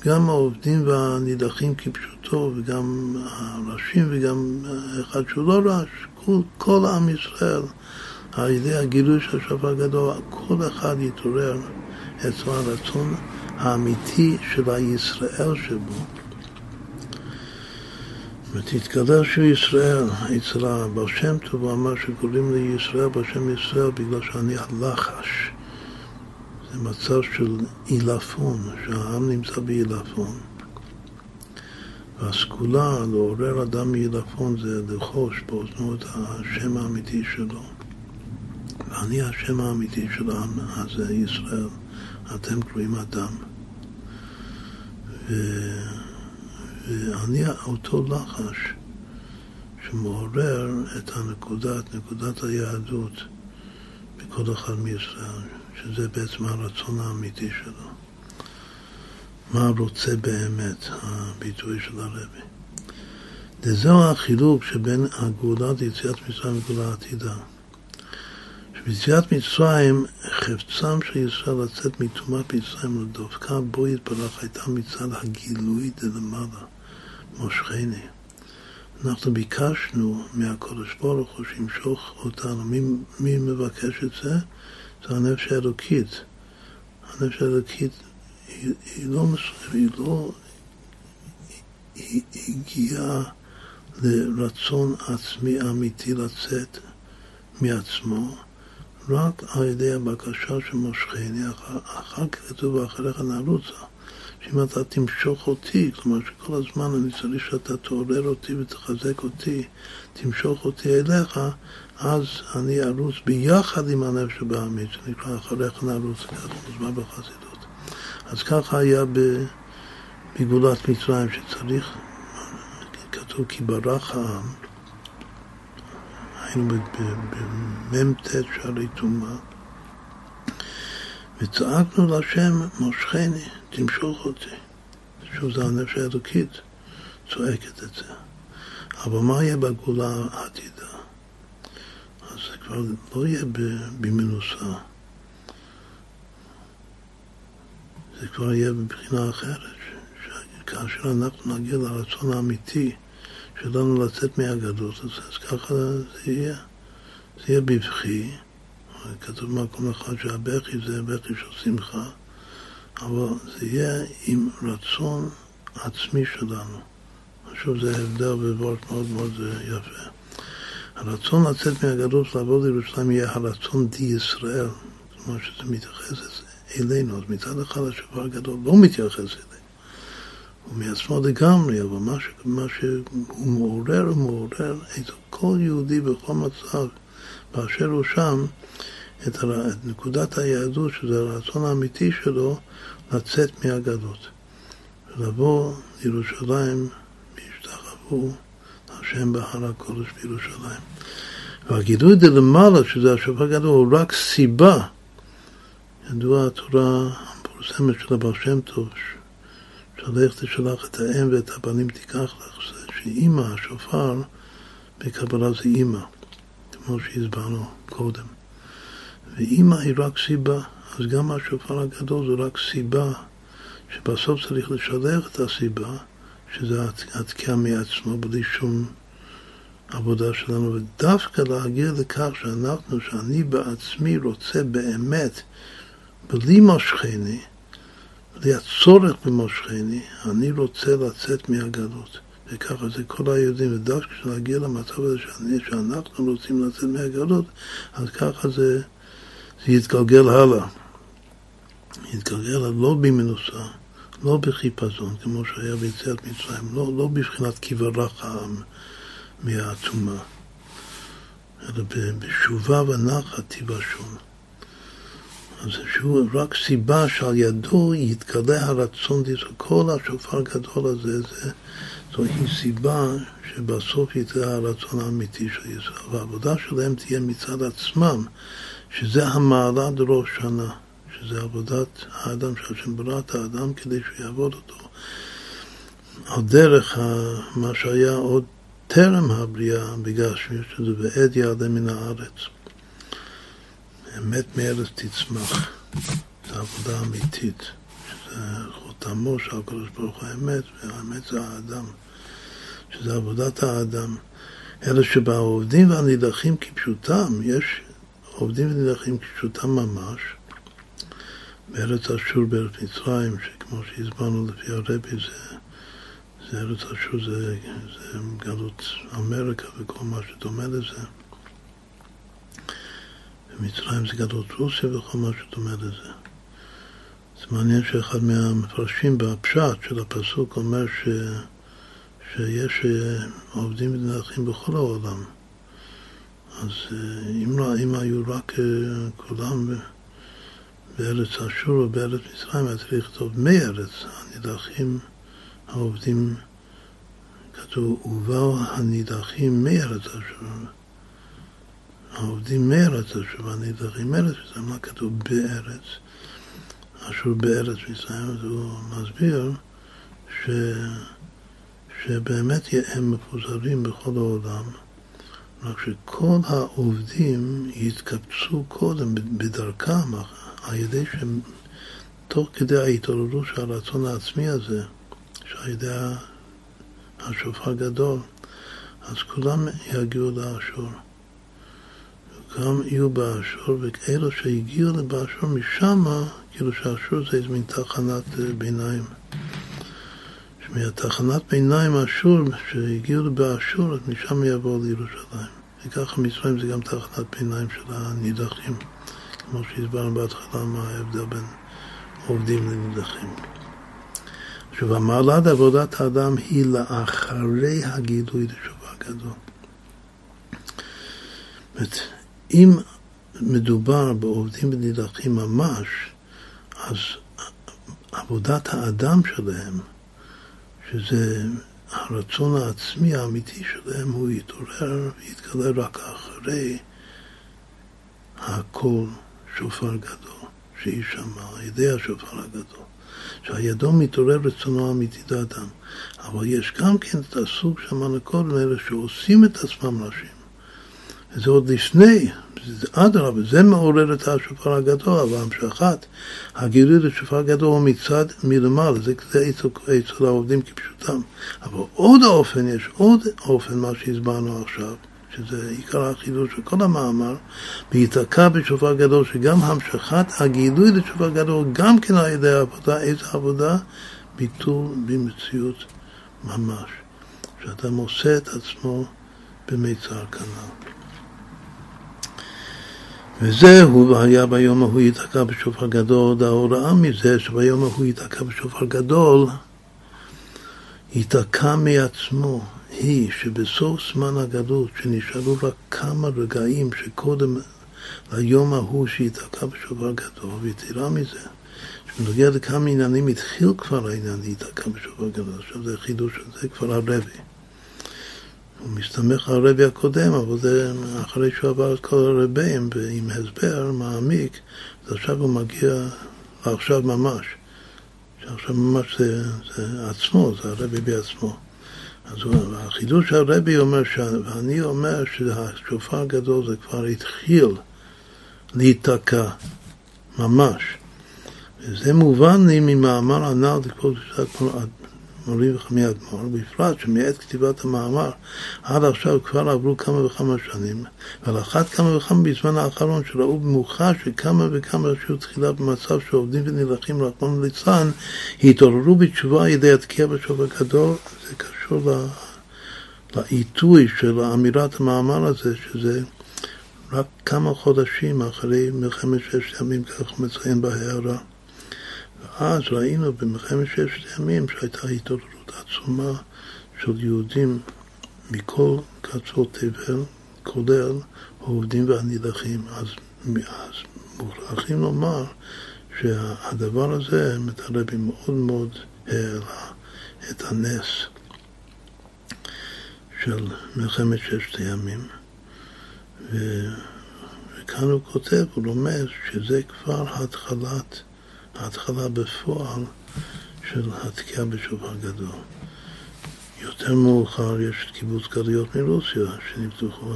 גם העובדים והנידחים כפשוטו, וגם הראשים וגם אחד שהוא לא רש, כל, כל עם ישראל, על ידי הגילוי של השופר הגדול, כל אחד יתעורר אצל הרצון האמיתי של הישראל שבו. ותתגלה שהוא ישראל, אצל הבעל שם טוב, אמר שקוראים לי ישראל בשם ישראל בגלל שאני הלחש. זה מצב של עילפון, שהעם נמצא בעילפון. והסגולה, לעורר אדם מעילפון, זה לחוש באוזנו את השם האמיתי שלו. ואני השם האמיתי של העם הזה, ישראל, אתם קרואים אדם. ו... ואני אותו לחש שמעורר את הנקודה, את נקודת היהדות בכל אחד מישראל, שזה בעצם הרצון האמיתי שלו. מה רוצה באמת, הביטוי של הרבי. וזהו החילוק שבין הגאולת יציאת מצרים לגאולה עתידה. שביציאת מצרים, חפצם של ישראל לצאת מטומאת מצרים לדופקה בו יתברך הייתה מצד הגילוי דלמעלה, מושכני. אנחנו ביקשנו מהקודש ברוך הוא שימשוך אותנו. מי, מי מבקש את זה? זה הנפש האלוקית. הנפש האלוקית היא, היא לא, היא לא היא הגיעה לרצון עצמי אמיתי לצאת מעצמו, רק על ידי הבקשה של מושכני, אחר, כך כתוב ואחריך נרוצה. שאם אתה תמשוך אותי, כלומר שכל הזמן אני צריך שאתה תעורר אותי ותחזק אותי, תמשוך אותי אליך, אז אני ארוץ ביחד עם הנפש הבעמית, שנקרא אחריך נרוץ, ככה מוזמן בחסידות. אז ככה היה בגאולת מצרים, שצריך, כתוב כי ברח העם, היינו במ"ט שערי טומאה, וצעקנו להשם, מושכני, תמשוך אותי. שוב, זה הנפש האלוקית צועקת את זה. אבל מה יהיה בגאולה העתידה? אז זה כבר לא יהיה במנוסה. זה כבר יהיה מבחינה אחרת, כאשר אנחנו נגיע לרצון האמיתי שלנו לצאת מהגדות, אז, אז ככה זה יהיה. זה יהיה בבכי, כתוב במקום אחד שהבכי זה בכי של שמחה, אבל זה יהיה עם רצון עצמי שלנו. שוב, זה הבדל בוורד מאוד מאוד יפה. הרצון לצאת מהגלות לעבוד לירושלים יהיה הרצון די ישראל, כלומר שזה מתייחס אלינו, אז מצד אחד השופר הגדול לא מתייחס אלינו, הוא מעצמו לגמרי, אבל מה, ש, מה שהוא מעורר, הוא מעורר את כל יהודי בכל מצב באשר הוא שם, את, הר... את נקודת היהדות, שזה הרצון האמיתי שלו, לצאת מהגלות. ולבוא לירושלים, וישתחוו השם בהר הקודש בירושלים. והגילוי דלמעלה, שזה השופר הגדול, הוא רק סיבה. ידוע התורה המפורסמת של הבעל שם טוב, שלך תשלח את האם ואת הבנים תיקח לך, שאימא, השופר, בקבלה זה אימא, כמו שהסברנו קודם. ואימא היא רק סיבה, אז גם השופר הגדול זה רק סיבה, שבסוף צריך לשלח את הסיבה, שזה התקיעה מעצמו, בלי שום עבודה שלנו, ודווקא להגיע לכך שאנחנו, שאני בעצמי רוצה באמת, בלי מושכני, בלי הצורך במושכני, אני רוצה לצאת מהגלות. וככה זה כל היהודים, ודווקא כשנגיע למצב הזה שאני, שאנחנו רוצים לצאת מהגלות, אז ככה זה, זה יתגלגל הלאה. יתגלגל לא במנוסה, לא בחיפזון, כמו שהיה ביציאת מצרים, לא, לא בבחינת כברך העם מהטומאה, אלא בשובה ונחת תיבשון. אז שהוא רק סיבה שעל ידו יתגלה הרצון, כל השופר הגדול הזה, זה, זוהי סיבה שבסוף יתגלה הרצון האמיתי של ישראל. והעבודה שלהם תהיה מצד עצמם, שזה המעלה דראש שנה, שזה עבודת האדם, שהשם ברא את האדם כדי שהוא יעבוד אותו. על דרך מה שהיה עוד טרם הבריאה בגשמיות, שזה בעד יעלה מן הארץ. אמת מארץ תצמח, זו עבודה אמיתית, שזה חותמו של הקדוש ברוך הוא האמת, והאמת זה האדם, שזה עבודת האדם. אלה שבעובדים והנידחים כפשוטם, יש עובדים ונידחים כפשוטם ממש, בארץ אשור, בארץ מצרים, שכמו שהסברנו לפי הרבי, זה, זה ארץ אשור, זה, זה גלות אמריקה וכל מה שדומה לזה. ומצרים זה גלות רוסיה וכל מה שדומה לזה. זה מעניין שאחד מהמפרשים בפשט של הפסוק אומר ש, שיש אה, עובדים ונערכים בכל העולם. אז אה, אם, לא, אם היו רק אה, כולם בארץ אשור או בארץ מצרים, היה צריך לכתוב מארץ הנידחים העובדים, כתוב, ובאו הנידחים מארץ אשור. העובדים מארץ אשור והנידחים מארץ מצרים, מה כתוב בארץ? אשור בארץ מצרים, אז הוא מסביר ש... שבאמת הם מפוזרים בכל העולם, רק שכל העובדים יתקבצו קודם בדרכם, על ידי שהם, תוך כדי ההתעוררות של הרצון העצמי הזה, שעל ידי השופר גדול, אז כולם יגיעו לאשור. גם יהיו באשור, ואלו שהגיעו לבאשור משם, כאילו שאשור זה איזה מין תחנת ביניים. שמהתחנת ביניים אשור, שהגיעו לבאשור, אז משם יבואו לירושלים. וככה מצרים זה גם תחנת ביניים של הנידחים, כמו שהסברנו בהתחלה מה ההבדל בין עובדים לנידחים. עכשיו, המעלת עבודת האדם היא לאחרי הגילוי לתשובה גדול. זאת אם מדובר בעובדים ונידחים ממש, אז עבודת האדם שלהם, שזה הרצון העצמי האמיתי שלהם, הוא יתעורר ויתגלה רק אחרי הקול שופר גדול, שיישמע על ידי השופר הגדול. שהידו מתעורר רצונו האמיתי לאדם. אבל יש גם כן את הסוג שאמרנו קודם, אלה שעושים את עצמם נשים. זה עוד לפני, אדרבה, זה מעורר את השופר הגדול, אבל המשכת הגילוי לשופר הגדול הוא מצד מלמעלה, זה, זה אצל העובדים כפשוטם. אבל עוד אופן, יש עוד אופן, מה שהסברנו עכשיו, שזה עיקר החידוש של כל המאמר, וייתקע בשופר גדול, שגם המשכת הגילוי לשופר גדול, גם כן על ידי העבודה, איזה עבודה? ביטול במציאות ממש. שאדם עושה את עצמו במיצר כנ"ל. וזהו, והיה ביום ההוא ייתקע בשופר גדול, ההוראה מזה שביום ההוא ייתקע בשופר גדול, ייתקע מעצמו, היא שבסוף זמן הגדול, שנשארו רק כמה רגעים שקודם ליום ההוא שייתקע בשופר גדול, ויתרה מזה, שבנוגע לכמה עניינים התחיל כבר העניין להיתקע בשופר גדול, עכשיו זה חידוש, זה כבר הרבי. הוא מסתמך על הרבי הקודם, אבל זה אחרי שהוא עבר את כל הרבים עם הסבר מעמיק, אז עכשיו הוא מגיע לעכשיו ממש. שעכשיו ממש זה, זה עצמו, זה הרבי בעצמו. אז החידוש הרבי אומר, ואני אומר שהשופר הגדול זה כבר התחיל להיתקע, ממש. וזה מובן לי ממאמר הנ"ל מורי וחמי אדמו"ר, בפרט שמעת כתיבת המאמר עד עכשיו כבר עברו כמה וכמה שנים, ועל אחת כמה וכמה בזמן האחרון שראו במוחש שכמה וכמה שהיו תחילה במצב שעובדים ונלחים רחמון ליצן, התעוררו בתשובה על ידי התקיעה בשוב הגדול, זה קשור לעיתוי של אמירת המאמר הזה, שזה רק כמה חודשים אחרי מלחמת ששת ימים, כך מציין בהערה. ואז ראינו במלחמת ששת הימים שהייתה התעוררות עצומה של יהודים מכל קצות תבל, כולל העובדים והנידחים. אז, אז מוכרחים לומר שהדבר הזה מתערב מאוד מאוד העלה את הנס של מלחמת ששת הימים. ו... וכאן הוא כותב, הוא לומד שזה כבר התחלת ההתחלה בפועל של התקיעה בשופר גדול. יותר מאוחר יש קיבוץ גלויות מרוסיה, שנפתחו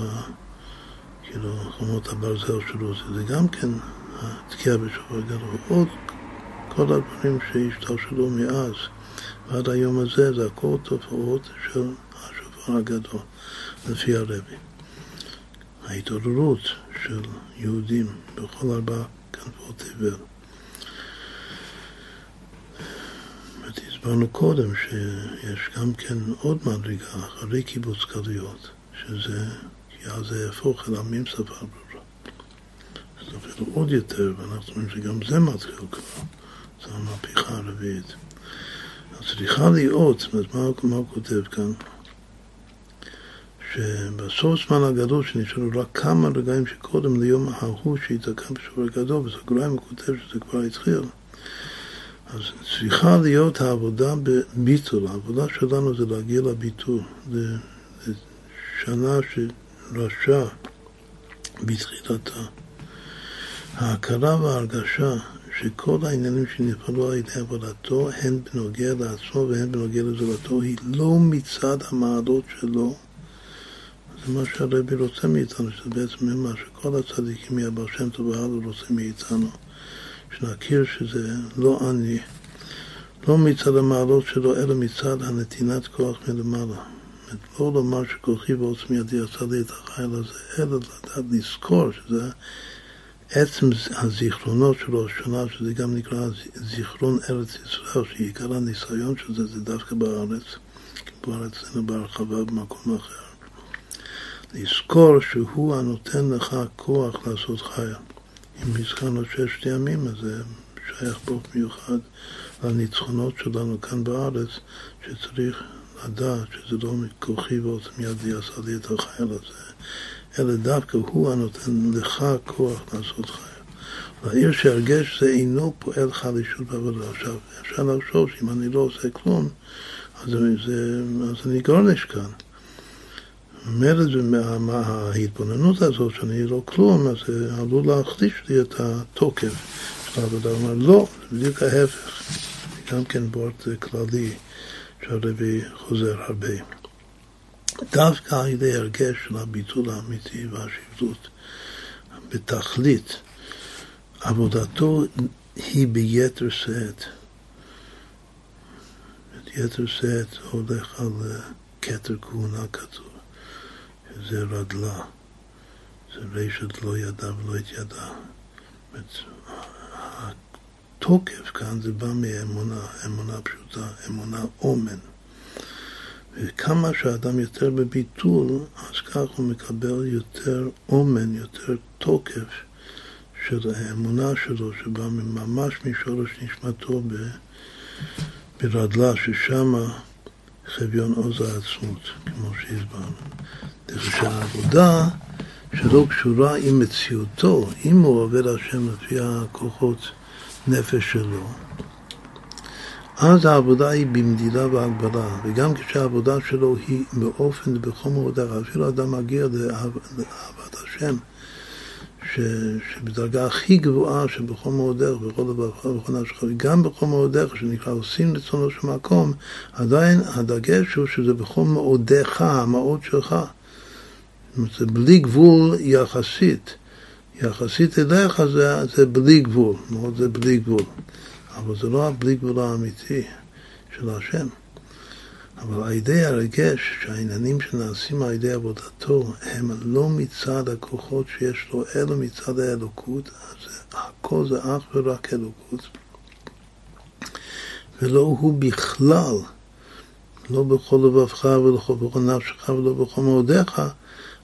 כאילו חומות הברזל של רוסיה, זה גם כן התקיעה בשופר גדול. עוד כל הדברים שהשתלשלו מאז ועד היום הזה, זה הכל תופעות של השופר הגדול, לפי הרבי. ההתעוררות של יהודים בכל ארבע כנפות תבל. הסברנו קודם שיש גם כן עוד מדרגה אחרי קיבוץ גלויות, שזה, כי אז זה יהפוך אל עמים שפה ברורה. אז אפילו עוד יותר, ואנחנו אומרים שגם זה מתחיל כבר, זו המהפכה הרביעית. אז צריכה להיות, זאת אומרת, מה, מה הוא כותב כאן? שבסוף זמן הגדול שנשארו רק כמה רגעים שקודם ליום ההוא שהתעקם בשבוע גדול, בסוגריים הוא כותב שזה כבר התחיל. אז צריכה להיות העבודה בביטול. העבודה שלנו זה להגיע לביטול. זה, זה שנה שרשע בתחילתה. ההכרה וההרגשה שכל העניינים שנפעלו על ידי עבודתו, הן בנוגע לעצמו והן בנוגע לזולתו, היא לא מצד המעלות שלו. זה מה שהרבי רוצה מאיתנו, שזה בעצם מה שכל הצדיקים מהבר שם טוב והלאה רוצים מאיתנו. שנכיר שזה לא אני, לא מצד המעלות שלו, אלא מצד הנתינת כוח מלמעלה. לא לומר שכוחי ועוצמי ידי עשה לי את החייל הזה, אלא לדעת לזכור שזה עצם הזיכרונות שלו השנה, שזה גם נקרא זיכרון ארץ ישראל, שעיקר הניסיון של זה זה דווקא בארץ, כבר אצלנו בהרחבה במקום אחר. לזכור שהוא הנותן לך כוח לעשות חיה. אם הזכרנו ששת ימים, אז זה שייך באופן מיוחד לניצחונות שלנו כאן בארץ, שצריך לדעת שזה לא מכוחי ועוצם ידי עשה לי את החייל הזה, אלא דווקא הוא הנותן לך כוח לעשות חייל. להעיר שהרגש זה אינו פועל חלישות בעבודה. עכשיו, אפשר לחשוב שאם אני לא עושה כלום, אז, זה, אז אני גורנש כאן. מרד ההתבוננות הזאת, שאני לא כלום, אז זה עלול להחליש לי את התוקף של העבודה. הוא אומר, לא, זה בדיוק ההפך. גם כן בורד כללי שהרבי חוזר הרבה. דווקא על ידי הרגש של הביטול האמיתי והשבטות, בתכלית, עבודתו היא ביתר שאת. יתר שאת הולך על כתר כהונה כתוב, שזה רדלה, זה רשת לא ידע ולא התיידע. התוקף כאן זה בא מאמונה, אמונה פשוטה, אמונה אומן. וכמה שאדם יותר בביטול, אז כך הוא מקבל יותר אומן, יותר תוקף של האמונה שלו, שבא ממש משורש נשמתו ברדלה, ששם חביון עוז העצמות, כמו שהסברנו. שהעבודה שלא קשורה עם מציאותו, אם הוא עובד השם לפי הכוחות נפש שלו, אז העבודה היא במדידה והגבלה, וגם כשהעבודה שלו היא באופן, בכל מודך, אפילו אדם מגיע לאהבת השם, ש, שבדרגה הכי גבוהה שבכל מאודך, בכל דבר, בכל נפשך, וגם בכל מאודך, שנקרא עושים רצונו של מקום, עדיין הדגש הוא שזה בכל מאודך, המאוד שלך. זה בלי גבול יחסית. יחסית אליך זה, זה בלי גבול, מאוד זה בלי גבול. אבל זה לא הבלי גבול האמיתי של השם. אבל על ידי הרגש שהעניינים שנעשים על ידי עבודתו הם לא מצד הכוחות שיש לו, אלא מצד האלוקות, אז הכל זה אך ורק אלוקות. ולא הוא בכלל, לא בכל לבבך ולא בכל נפשך ולא בכל מאודיך,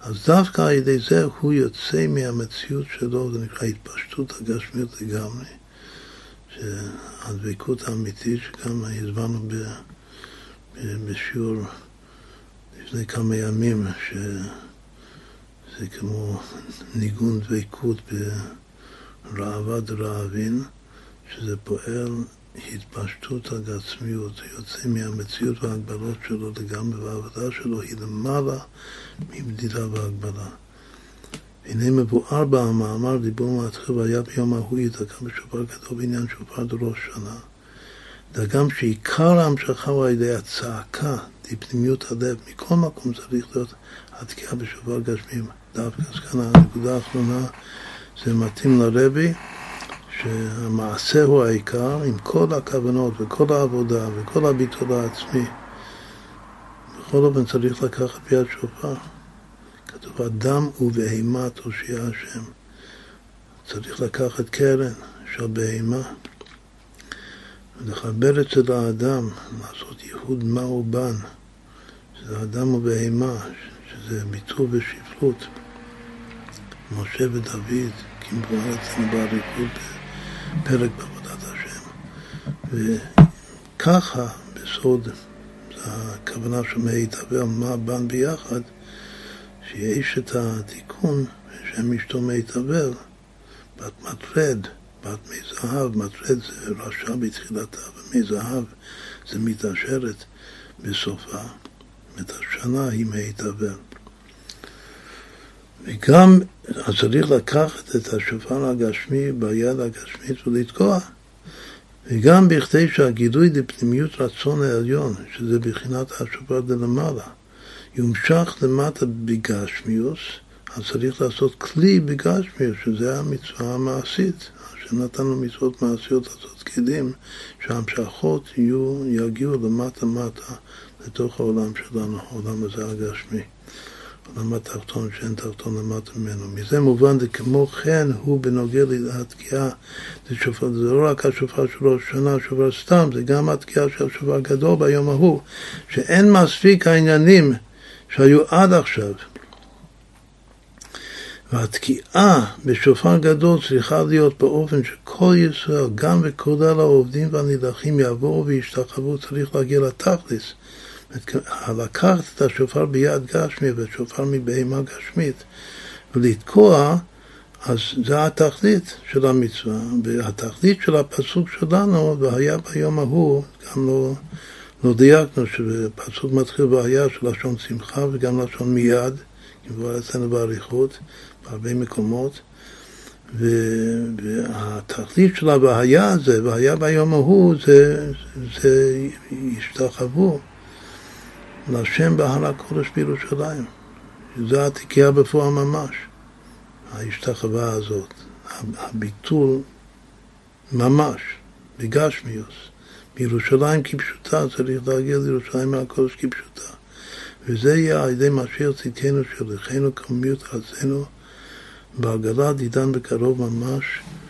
אז דווקא על ידי זה הוא יוצא מהמציאות שלו, זה נקרא התפשטות הגשמיות לגמרי. שהדבקות האמיתית, שגם הסברנו בשיעור לפני כמה ימים, שזה כמו ניגון דבקות בראווה דרעבין, שזה פועל התפשטות הגעצמיות, יוצא מהמציאות וההגבלות שלו לגמרי, והעבודה שלו היא למעלה מבדידה והגבלה. הנה מבואר במאמר דיבור מתחיל והיה ביום ההוא ידקה בשופר גדול בעניין שופר דראש שנה. דגם שעיקר ההמשכה הוא על ידי הצעקה, לפנימיות הלב. מכל מקום צריך להיות התקיעה בשופר גשמים. דווקא אז כאן הנקודה האחרונה זה מתאים לרבי, שהמעשה הוא העיקר, עם כל הכוונות וכל העבודה וכל הביטול העצמי. בכל אופן צריך לקחת ביד שופר. כתוב, אדם ובהמה תושיע השם. צריך לקחת קרן של בהמה ולחבר אצל האדם, לעשות ייחוד מה הוא בן, שזה אדם ובהמה, שזה ביטול ושפלות. משה ודוד, כמבואר אצלנו באריכות בפרק בעבודת השם. וככה, בסוד, הכוונה של מהתאבל מה בן ביחד, שיש את התיקון שם אשתו מיטבל, בת מטרד, בת מי זהב, מטרד זה רשע בתחילתה, ומי זהב זה מתעשרת בסופה. את השנה היא מיטבל. וגם אז צריך לקחת את השופר הגשמי ביד הגשמית ולתקוע. וגם בכדי שהגילוי לפנימיות רצון העליון, שזה בחינת השופר דלמעלה, יומשך למטה בגשמיוס, אז צריך לעשות כלי בגשמיוס, שזה המצווה המעשית. שנתן לו מצוות מעשיות לעשות כלים, שהמשכות יהיו, יגיעו למטה מטה לתוך העולם שלנו, העולם הזה הגשמי. העולם התחתון שאין תחתון למטה ממנו. מזה מובן, וכמו כן הוא בנוגע לתקיעה, זה, זה לא רק השופר של ראש השנה, שופר סתם, זה גם התקיעה של השופר הגדול ביום ההוא, שאין מספיק העניינים שהיו עד עכשיו. והתקיעה בשופר גדול צריכה להיות באופן שכל ישראל, גם וכולל העובדים והנידחים יבואו וישתחוו, צריך להגיע לתכלס. לקחת את השופר ביד גשמי ושופר מבהמה גשמית. ולתקוע, אז זה התכלית של המצווה. והתכלית של הפסוק שלנו, והיה ביום ההוא, גם לא... לא דייקנו שפסוק מתחיל והיה של לשון שמחה וגם לשון מיד, כבר אצלנו באריכות, בהרבה מקומות, והתכלית של ה"והיה" הזה, והיה ביום ההוא, זה, זה השתחוו, להשם בהר הקודש בירושלים. זה התיקייה בפועל ממש, ההשתחווה הזאת, הביטול ממש, בגשמיוס. בירושלים כפשוטה, צריך להגיע לירושלים מהקודש כפשוטה. וזה יהיה על ידי משיח צדקנו שלחנו כמיות ארצנו בעגלה דידן בקרוב ממש